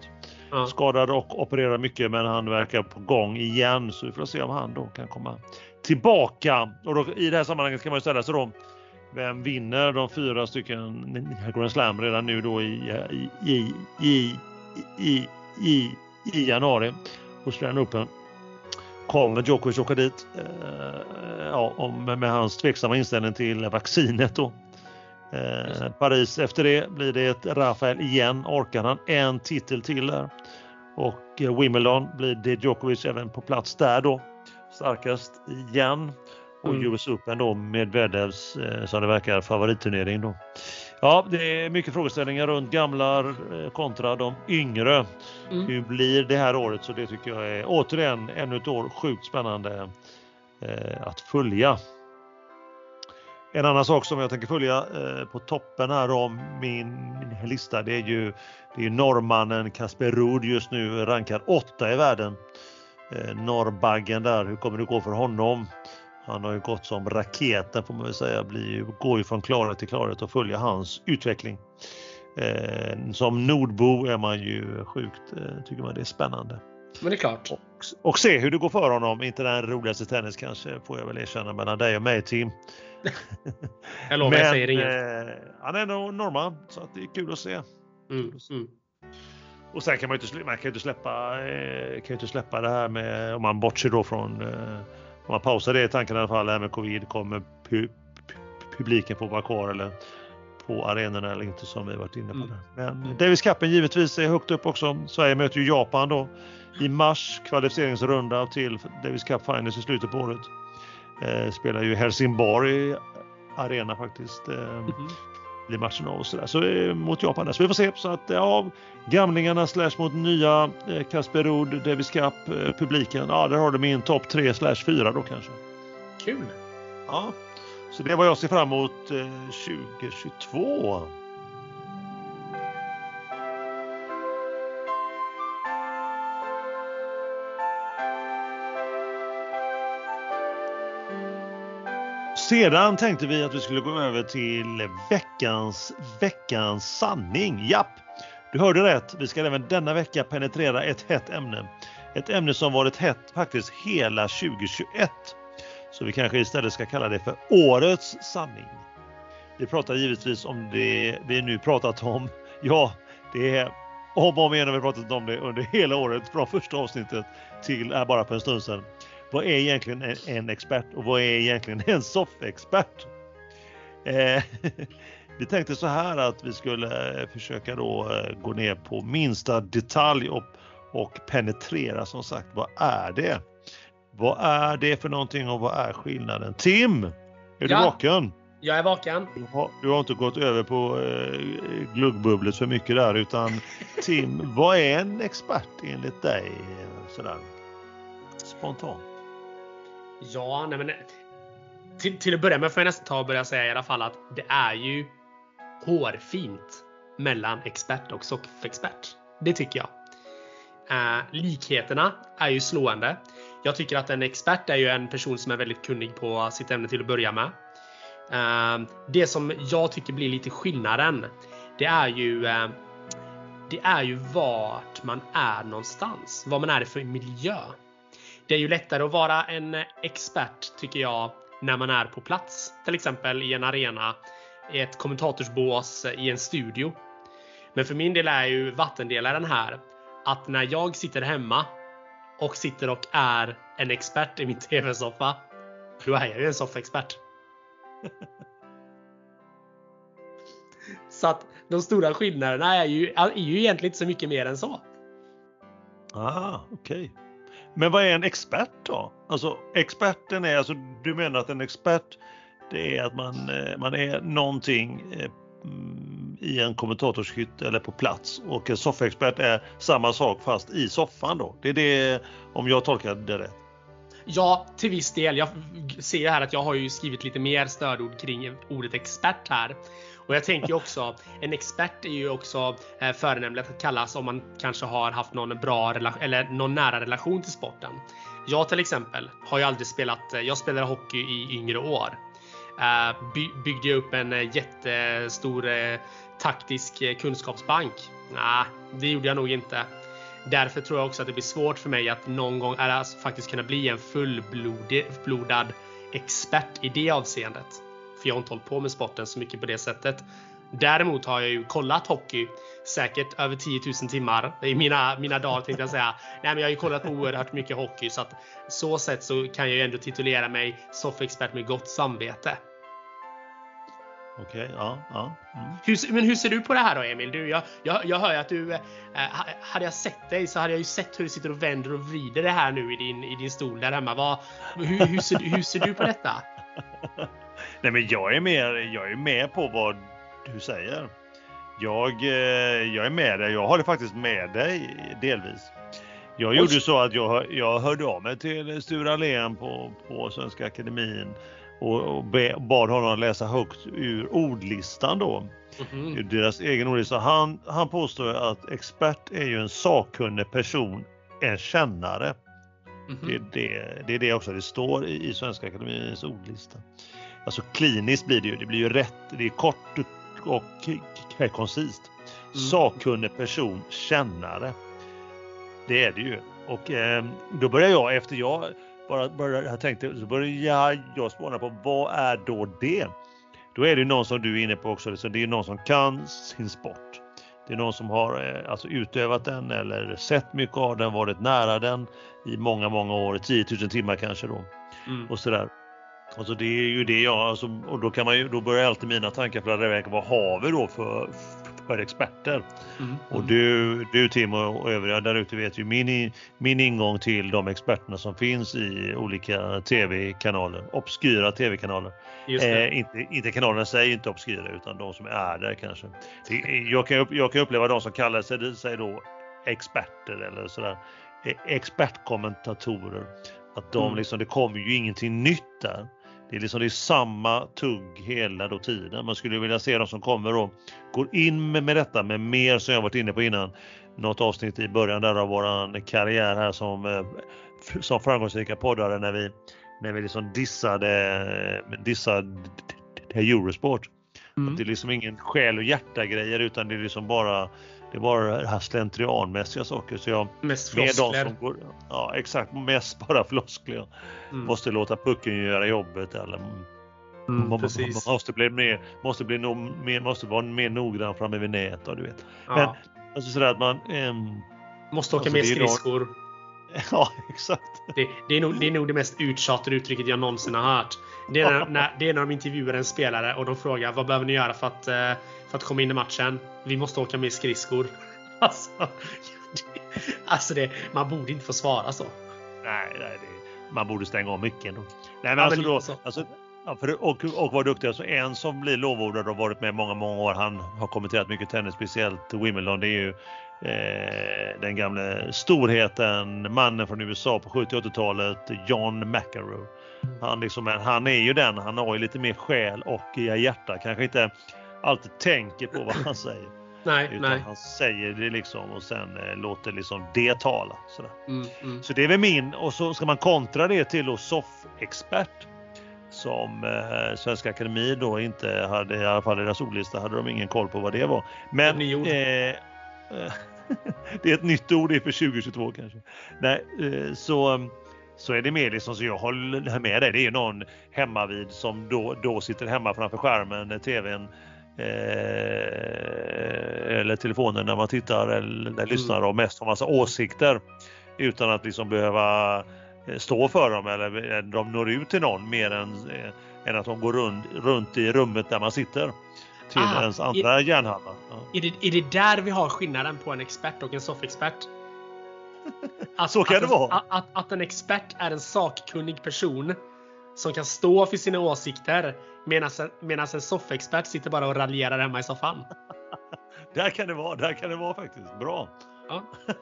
Ja. Skadad och opererar mycket men han verkar på gång igen så vi får se om han då kan komma tillbaka. Och då, i det här sammanhanget kan man ju ställa sig då vem vinner de fyra stycken Grand Slam redan nu då i, i, i, i, i, i, i januari? Australian Open. Kommer Djokovic åka dit? Eh, ja, om, med hans tveksamma inställning till vaccinet då. Eh, Paris efter det blir det ett Rafael igen. Orkar han en titel till där? Och eh, Wimbledon blir det Djokovic även på plats där då. Starkast igen. Och mm. US Open då Medvedevs eh, som det verkar favoritturnering då. Ja, det är mycket frågeställningar runt gamla eh, kontra de yngre. Mm. Hur blir det här året? Så det tycker jag är återigen ännu ett år sjukt spännande eh, att följa. En annan sak som jag tänker följa eh, på toppen här om min, min lista det är ju det är norrmannen Kasper Ruud just nu rankad åtta i världen. Eh, norrbaggen där, hur kommer det gå för honom? Han har ju gått som raketen får man väl säga, blir, går ju från klarhet till klarhet och följa hans utveckling. Eh, som nordbo är man ju sjukt, eh, tycker man det är spännande. Men det är klart. Och, och, se hur det går för honom. Inte den roligaste tennis kanske får jag väl erkänna mellan dig och mig Tim. jag lovar, Men, jag säger inget. Eh, han är nog norrman så att det är kul att se. Mm, mm. Och sen kan man ju inte, man kan inte släppa, eh, kan inte släppa det här med, om man bortser då från eh, om man pausar det i tanken i alla fall, det här med covid, kommer pu publiken få vara kvar eller på arenorna eller inte som vi varit inne på. Mm. Men Davis Cupen givetvis är högt upp också. Sverige möter ju Japan då i mars, kvalificeringsrunda till Davis Cup Finals i slutet på året. Eh, spelar ju Helsingborg arena faktiskt. Eh, mm -hmm blir matchen av och sådär. Så eh, mot Japan där. Så vi får se. Så att ja, gamlingarna slash mot nya eh, Kasper Ruud, Davis Cup, eh, publiken. Ja, där har du min topp 3 slash 4 då kanske. Kul! Ja, så det är vad jag ser fram emot 2022. Sedan tänkte vi att vi skulle gå över till veckans, veckans sanning. Japp, du hörde rätt. Vi ska även denna vecka penetrera ett hett ämne. Ett ämne som varit hett faktiskt hela 2021. Så vi kanske istället ska kalla det för årets sanning. Vi pratar givetvis om det vi nu pratat om. Ja, det är om och om igen har vi pratat om det under hela året från första avsnittet till äh, bara för en stund sedan vad är egentligen en, en expert och vad är egentligen en soffexpert? Eh, vi tänkte så här att vi skulle försöka då eh, gå ner på minsta detalj och, och penetrera som sagt vad är det? Vad är det för någonting och vad är skillnaden? Tim! Är ja, du vaken? Jag är vaken. Du har, du har inte gått över på eh, gluggbubblet för mycket där utan Tim, vad är en expert enligt dig? Sådär spontant. Ja, nej men till, till att börja med får jag nästan ta och börja säga i alla fall att det är ju hårfint mellan expert och soffexpert. Det tycker jag. Eh, likheterna är ju slående. Jag tycker att en expert är ju en person som är väldigt kunnig på sitt ämne till att börja med. Eh, det som jag tycker blir lite skillnaden, det är ju eh, det är ju vart man är någonstans. Vad man är i för miljö. Det är ju lättare att vara en expert tycker jag när man är på plats. Till exempel i en arena, i ett kommentatorsbås, i en studio. Men för min del är ju vattendelaren här att när jag sitter hemma och sitter och är en expert i min TV-soffa, då är jag ju en soffexpert. så att de stora skillnaderna är ju, är ju egentligen inte så mycket mer än så. Ah, okej. Okay. Men vad är en expert då? Alltså experten är, alltså du menar att en expert det är att man, eh, man är någonting eh, mm, i en kommentatorshytt eller på plats och en soffexpert är samma sak fast i soffan då. Det är det om jag tolkar det rätt. Ja, till viss del. Jag ser här att jag har ju skrivit lite mer stödord kring ordet expert här. Och jag tänker också, en expert är ju också eh, förenämligt att kallas om man kanske har haft någon bra eller någon nära relation till sporten. Jag till exempel har ju aldrig spelat, eh, jag spelade hockey i yngre år. Eh, by, byggde jag upp en eh, jättestor taktisk kunskapsbank? Nej, det gjorde jag nog inte. Därför tror jag också att det blir svårt för mig att någon gång alltså faktiskt kunna bli en fullblodad expert i det avseendet. För jag har inte hållit på med sporten så mycket på det sättet. Däremot har jag ju kollat hockey säkert över 10 000 timmar i mina, mina dagar tänkte jag säga. Nej, men jag har ju kollat på oerhört mycket hockey så att så sätt så kan jag ju ändå titulera mig soffexpert med gott samvete. Okej, okay, ja. ja. Mm. Hur, men hur ser du på det här då Emil? Du, jag, jag, jag hör ju att du, eh, hade jag sett dig så hade jag ju sett hur du sitter och vänder och vrider det här nu i din, i din stol där hemma. Vad, hur, hur, ser, hur ser du på detta? Nej men jag är, mer, jag är med på vad du säger. Jag, eh, jag är med dig. Jag håller faktiskt med dig delvis. Jag Oj. gjorde så att jag, jag hörde av mig till Sture Allén på, på Svenska Akademin och, och be, bad honom läsa högt ur ordlistan då. Mm -hmm. Deras egen ordlista. Han, han påstår att expert är ju en sakkunnig person, en kännare. Mm -hmm. det, det, det, är det också det står i, i Svenska Akademiens ordlista. Alltså kliniskt blir det ju, det blir ju rätt, det är kort och koncist. Mm. Sakkunnig person, kännare. Det är det ju. Och eh, då börjar jag efter jag bara, bara jag tänkte så börjar jag spåna på vad är då det? Då är det någon som du är inne på också, det är någon som kan sin sport. Det är någon som har eh, alltså utövat den eller sett mycket av den, varit nära den i många, många år, 10 000 timmar kanske då. Mm. Och sådär. Alltså det är ju det jag, alltså, och då kan man ju, då börjar alltid mina tankar fladdra iväg. Vad har vi då för, för experter? Mm. Och du, du Tim och övriga där ute vet ju min, min ingång till de experterna som finns i olika tv-kanaler, obskyra tv-kanaler. Eh, inte, inte kanalerna sig inte obskyra utan de som är där kanske. Jag kan, jag kan uppleva de som kallar sig, sig då experter eller sådär, e, expertkommentatorer. Att de mm. liksom, det kommer ju ingenting nytt där. Det är liksom det är samma tugg hela då tiden. Man skulle vilja se de som kommer och går in med, med detta med mer som jag varit inne på innan. Något avsnitt i början där av våran karriär här som, eh, som framgångsrika poddare när vi, när vi liksom dissade, dissade Eurosport. Mm. Det är liksom ingen själ och hjärta grejer utan det är liksom bara det bara det här slentrianmässiga saker. Så jag, mest floskler. Som går, ja exakt, mest bara floskler. Mm. Måste låta pucken göra jobbet. Eller, mm, man, man, måste bli mer, måste bli no, mer, måste vara mer noggrann framme vid nät. Du vet. Ja. Men alltså sådär att man... Ähm, måste åka alltså, med skridskor. Ja, exakt. Det, det, är nog, det är nog det mest uttjatade uttrycket jag någonsin har hört. Det är, när, när, det är när de intervjuar en spelare och de frågar vad behöver ni göra för att, eh, för att komma in i matchen? Vi måste åka med skridskor. Alltså, alltså det, man borde inte få svara så. Nej, nej det, man borde stänga av mycket ändå. Nej, men ja, alltså, men då, alltså, ja, för, och, och vara duktig. Alltså, en som blir lovordad och varit med många, många år. Han har kommenterat mycket tennis, speciellt Wimbledon. Det är ju den gamla storheten, mannen från USA på 70 80-talet, John McEnroe. Han, liksom, han är ju den, han har ju lite mer själ och hjärta. Kanske inte alltid tänker på vad han säger. nej, utan nej. han säger det liksom och sen eh, låter liksom det tala. Mm, mm. Så det är väl min och så ska man kontra det till SOFF-expert som eh, Svenska Akademi då inte hade, i alla fall i deras ordlista hade de ingen koll på vad det var. Men eh, det är ett nytt ord för 2022 kanske. Nej, eh, så så är det mer liksom så jag håller med dig. Det är någon hemma vid som då, då sitter hemma framför skärmen, tvn eh, eller telefonen när man tittar eller, eller lyssnar och mest har massa åsikter utan att liksom behöva eh, stå för dem eller de når ut till någon mer än, eh, än att de går runt, runt i rummet där man sitter till ah, ens andra är, hjärnhalva. Ja. Är, det, är det där vi har skillnaden på en expert och en soffexpert? Att, så kan att, det vara. Att, att, att, en expert är en sakkunnig person som kan stå för sina åsikter medan en, medan en soffexpert sitter bara och raljerar hemma i soffan. där kan det vara, där kan det vara faktiskt. Bra. Ja.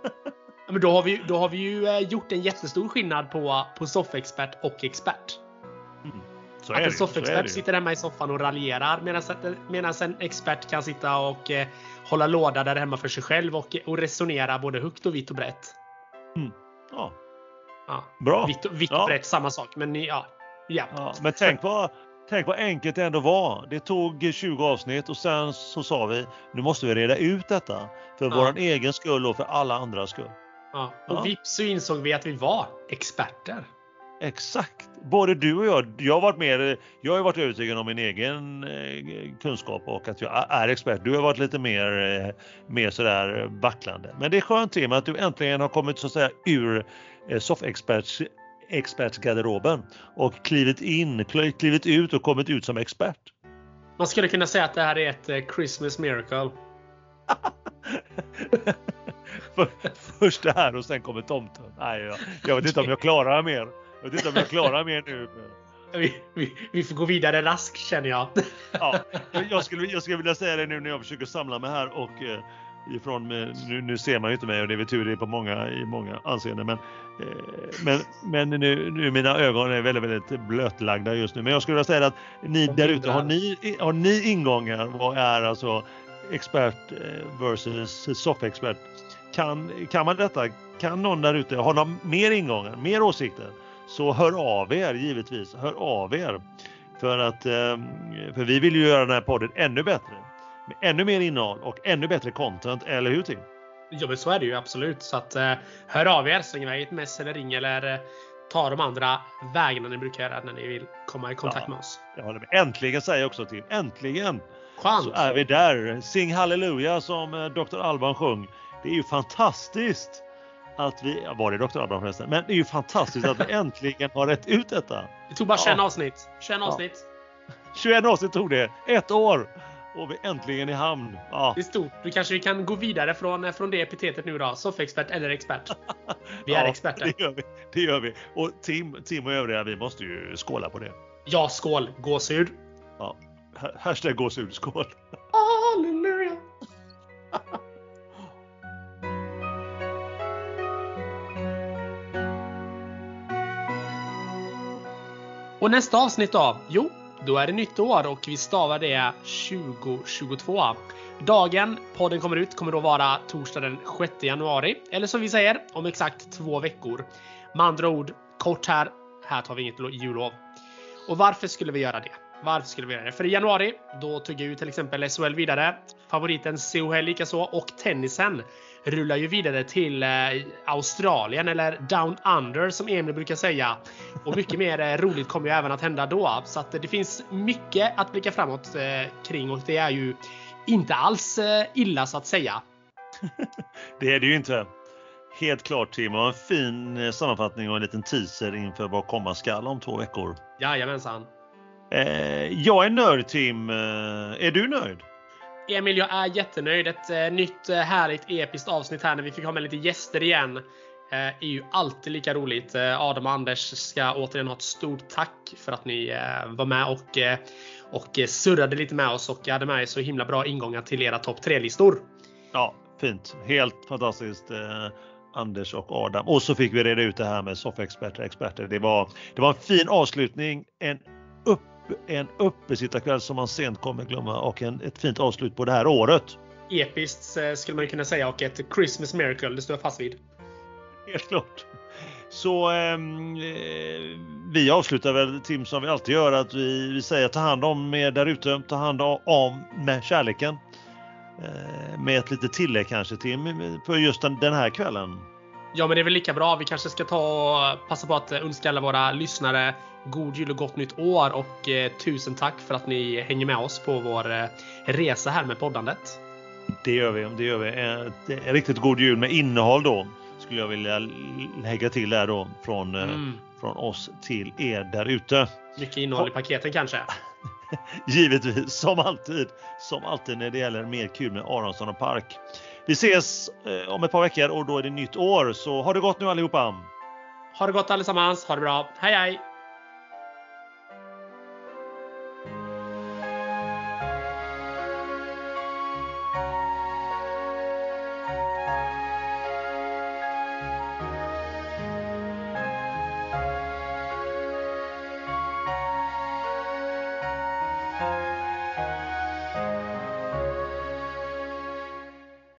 Men då har vi, då har vi ju eh, gjort en jättestor skillnad på, på soffexpert och expert. Mm. Att en soffexpert sitter hemma i soffan och raljerar medan en expert kan sitta och eh, hålla låda där hemma för sig själv och, och resonera både högt och vitt och brett. Mm. Ja. ja. Bra. Vitt, vitt och ja. brett, samma sak. Men ja. Ja. ja. Men tänk vad, Tänk vad enkelt det ändå var. Det tog 20 avsnitt och sen så sa vi nu måste vi reda ut detta. För ja. vår egen skull och för alla andras skull. Ja. Och ja. vips så insåg vi att vi var experter. Exakt! Både du och jag, jag har varit mer, jag har varit övertygad om min egen eh, kunskap och att jag är expert. Du har varit lite mer, eh, mer sådär vacklande. Men det är skönt Tim att du äntligen har kommit så att säga ur eh, soffexperts expertsgarderoben och klivit in, klivit ut och kommit ut som expert. Man skulle kunna säga att det här är ett Christmas miracle. Först det här och sen kommer tomten. Nej, jag, jag vet inte om jag klarar mer. Jag vet inte om jag klarar mer nu. Vi, vi, vi, får gå vidare raskt känner jag. Ja, jag, skulle, jag skulle vilja säga det nu när jag försöker samla mig här och eh, ifrån, nu, nu ser man ju inte mig och det är väl tur det på många, i många anseenden. Men, eh, men, men nu, nu mina ögon är väldigt, väldigt blötlagda just nu. Men jag skulle vilja säga att ni där ute, har ni, har ni ingångar? Vad är alltså expert eh, versus soffexpert? Kan, kan man detta? Kan någon där ute ha några mer ingångar, mer åsikter? Så hör av er givetvis, hör av er. För att eh, för vi vill ju göra den här podden ännu bättre. Med ännu mer innehåll och ännu bättre content, eller hur Tim? Ja men så är det ju absolut. Så att eh, hör av er, släng iväg ett mess eller ring eller eh, ta de andra vägarna ni brukar göra när ni vill komma i kontakt ja, med oss. Med. Äntligen säger jag också till. Äntligen! Skönt. Så är vi där. Sing halleluja som eh, Dr. Alban sjöng. Det är ju fantastiskt att vi, var det Dr. Alban förresten? Men det är ju fantastiskt att vi äntligen har rätt ut detta. Det tog bara 21 ja. avsnitt. 21 avsnitt. 21 avsnitt tog det. Ett år! Och vi är äntligen i hamn. Ja. Det är stort. Då kanske vi kan gå vidare från, från det epitetet nu då. Soffexpert eller expert. Vi är ja, experter. Det gör vi. Det gör vi. Och Tim, Tim och övriga, vi måste ju skåla på det. Ja, skål! Gåshud. Ja. Hashtag gåshud. Skål! Och nästa avsnitt då? Jo, då är det nytt år och vi stavar det 2022. Dagen podden kommer ut kommer då vara torsdag den 6 januari. Eller som vi säger, om exakt två veckor. Med andra ord, kort här. Här tar vi inget jullov. Och varför skulle vi göra det? Varför skulle vi göra det? För i januari, då tog ju till exempel SHL vidare. Favoriten CHL likaså och tennisen rullar ju vidare till eh, Australien eller Down Under som Emil brukar säga. Och mycket mer eh, roligt kommer ju även att hända då. Så att det finns mycket att blicka framåt eh, kring och det är ju inte alls illa så att säga. det är det ju inte. Helt klart Tim, och en fin sammanfattning och en liten teaser inför vad komma skall om två veckor. Jajamensan. jag är nöjd Tim. är du nöjd? Emil, jag är jättenöjd. Ett eh, nytt eh, härligt episkt avsnitt här när vi fick ha med lite gäster igen. Eh, är ju alltid lika roligt. Eh, Adam och Anders ska återigen ha ett stort tack för att ni eh, var med och, eh, och eh, surrade lite med oss och hade med er så himla bra ingångar till era topp 3-listor. Ja, fint. Helt fantastiskt. Eh, Anders och Adam. Och så fick vi reda ut det här med soffexperter och experter. Det var, det var en fin avslutning. En en uppesittarkväll som man sent kommer glömma och en, ett fint avslut på det här året. Episkt eh, skulle man kunna säga och ett Christmas miracle, det står jag fast vid. Helt klart. Så ehm, eh, vi avslutar väl Tim som vi alltid gör att vi, vi säger ta hand om er där ute, ta hand om med kärleken. Eh, med ett litet tillägg kanske Tim, för just den, den här kvällen. Ja men det är väl lika bra. Vi kanske ska ta och passa på att önska alla våra lyssnare god jul och gott nytt år och eh, tusen tack för att ni hänger med oss på vår eh, resa här med poddandet. Det gör vi. Det gör vi. En, en riktigt god jul med innehåll då skulle jag vilja lägga till där då från, eh, mm. från oss till er där ute. Mycket innehåll i paketen kanske? Givetvis, som alltid. Som alltid när det gäller mer kul med Aronsson och Park. Vi ses eh, om ett par veckor och då är det nytt år. Så ha det gott nu allihopa! Ha det gott allesammans, ha det bra, hej hej!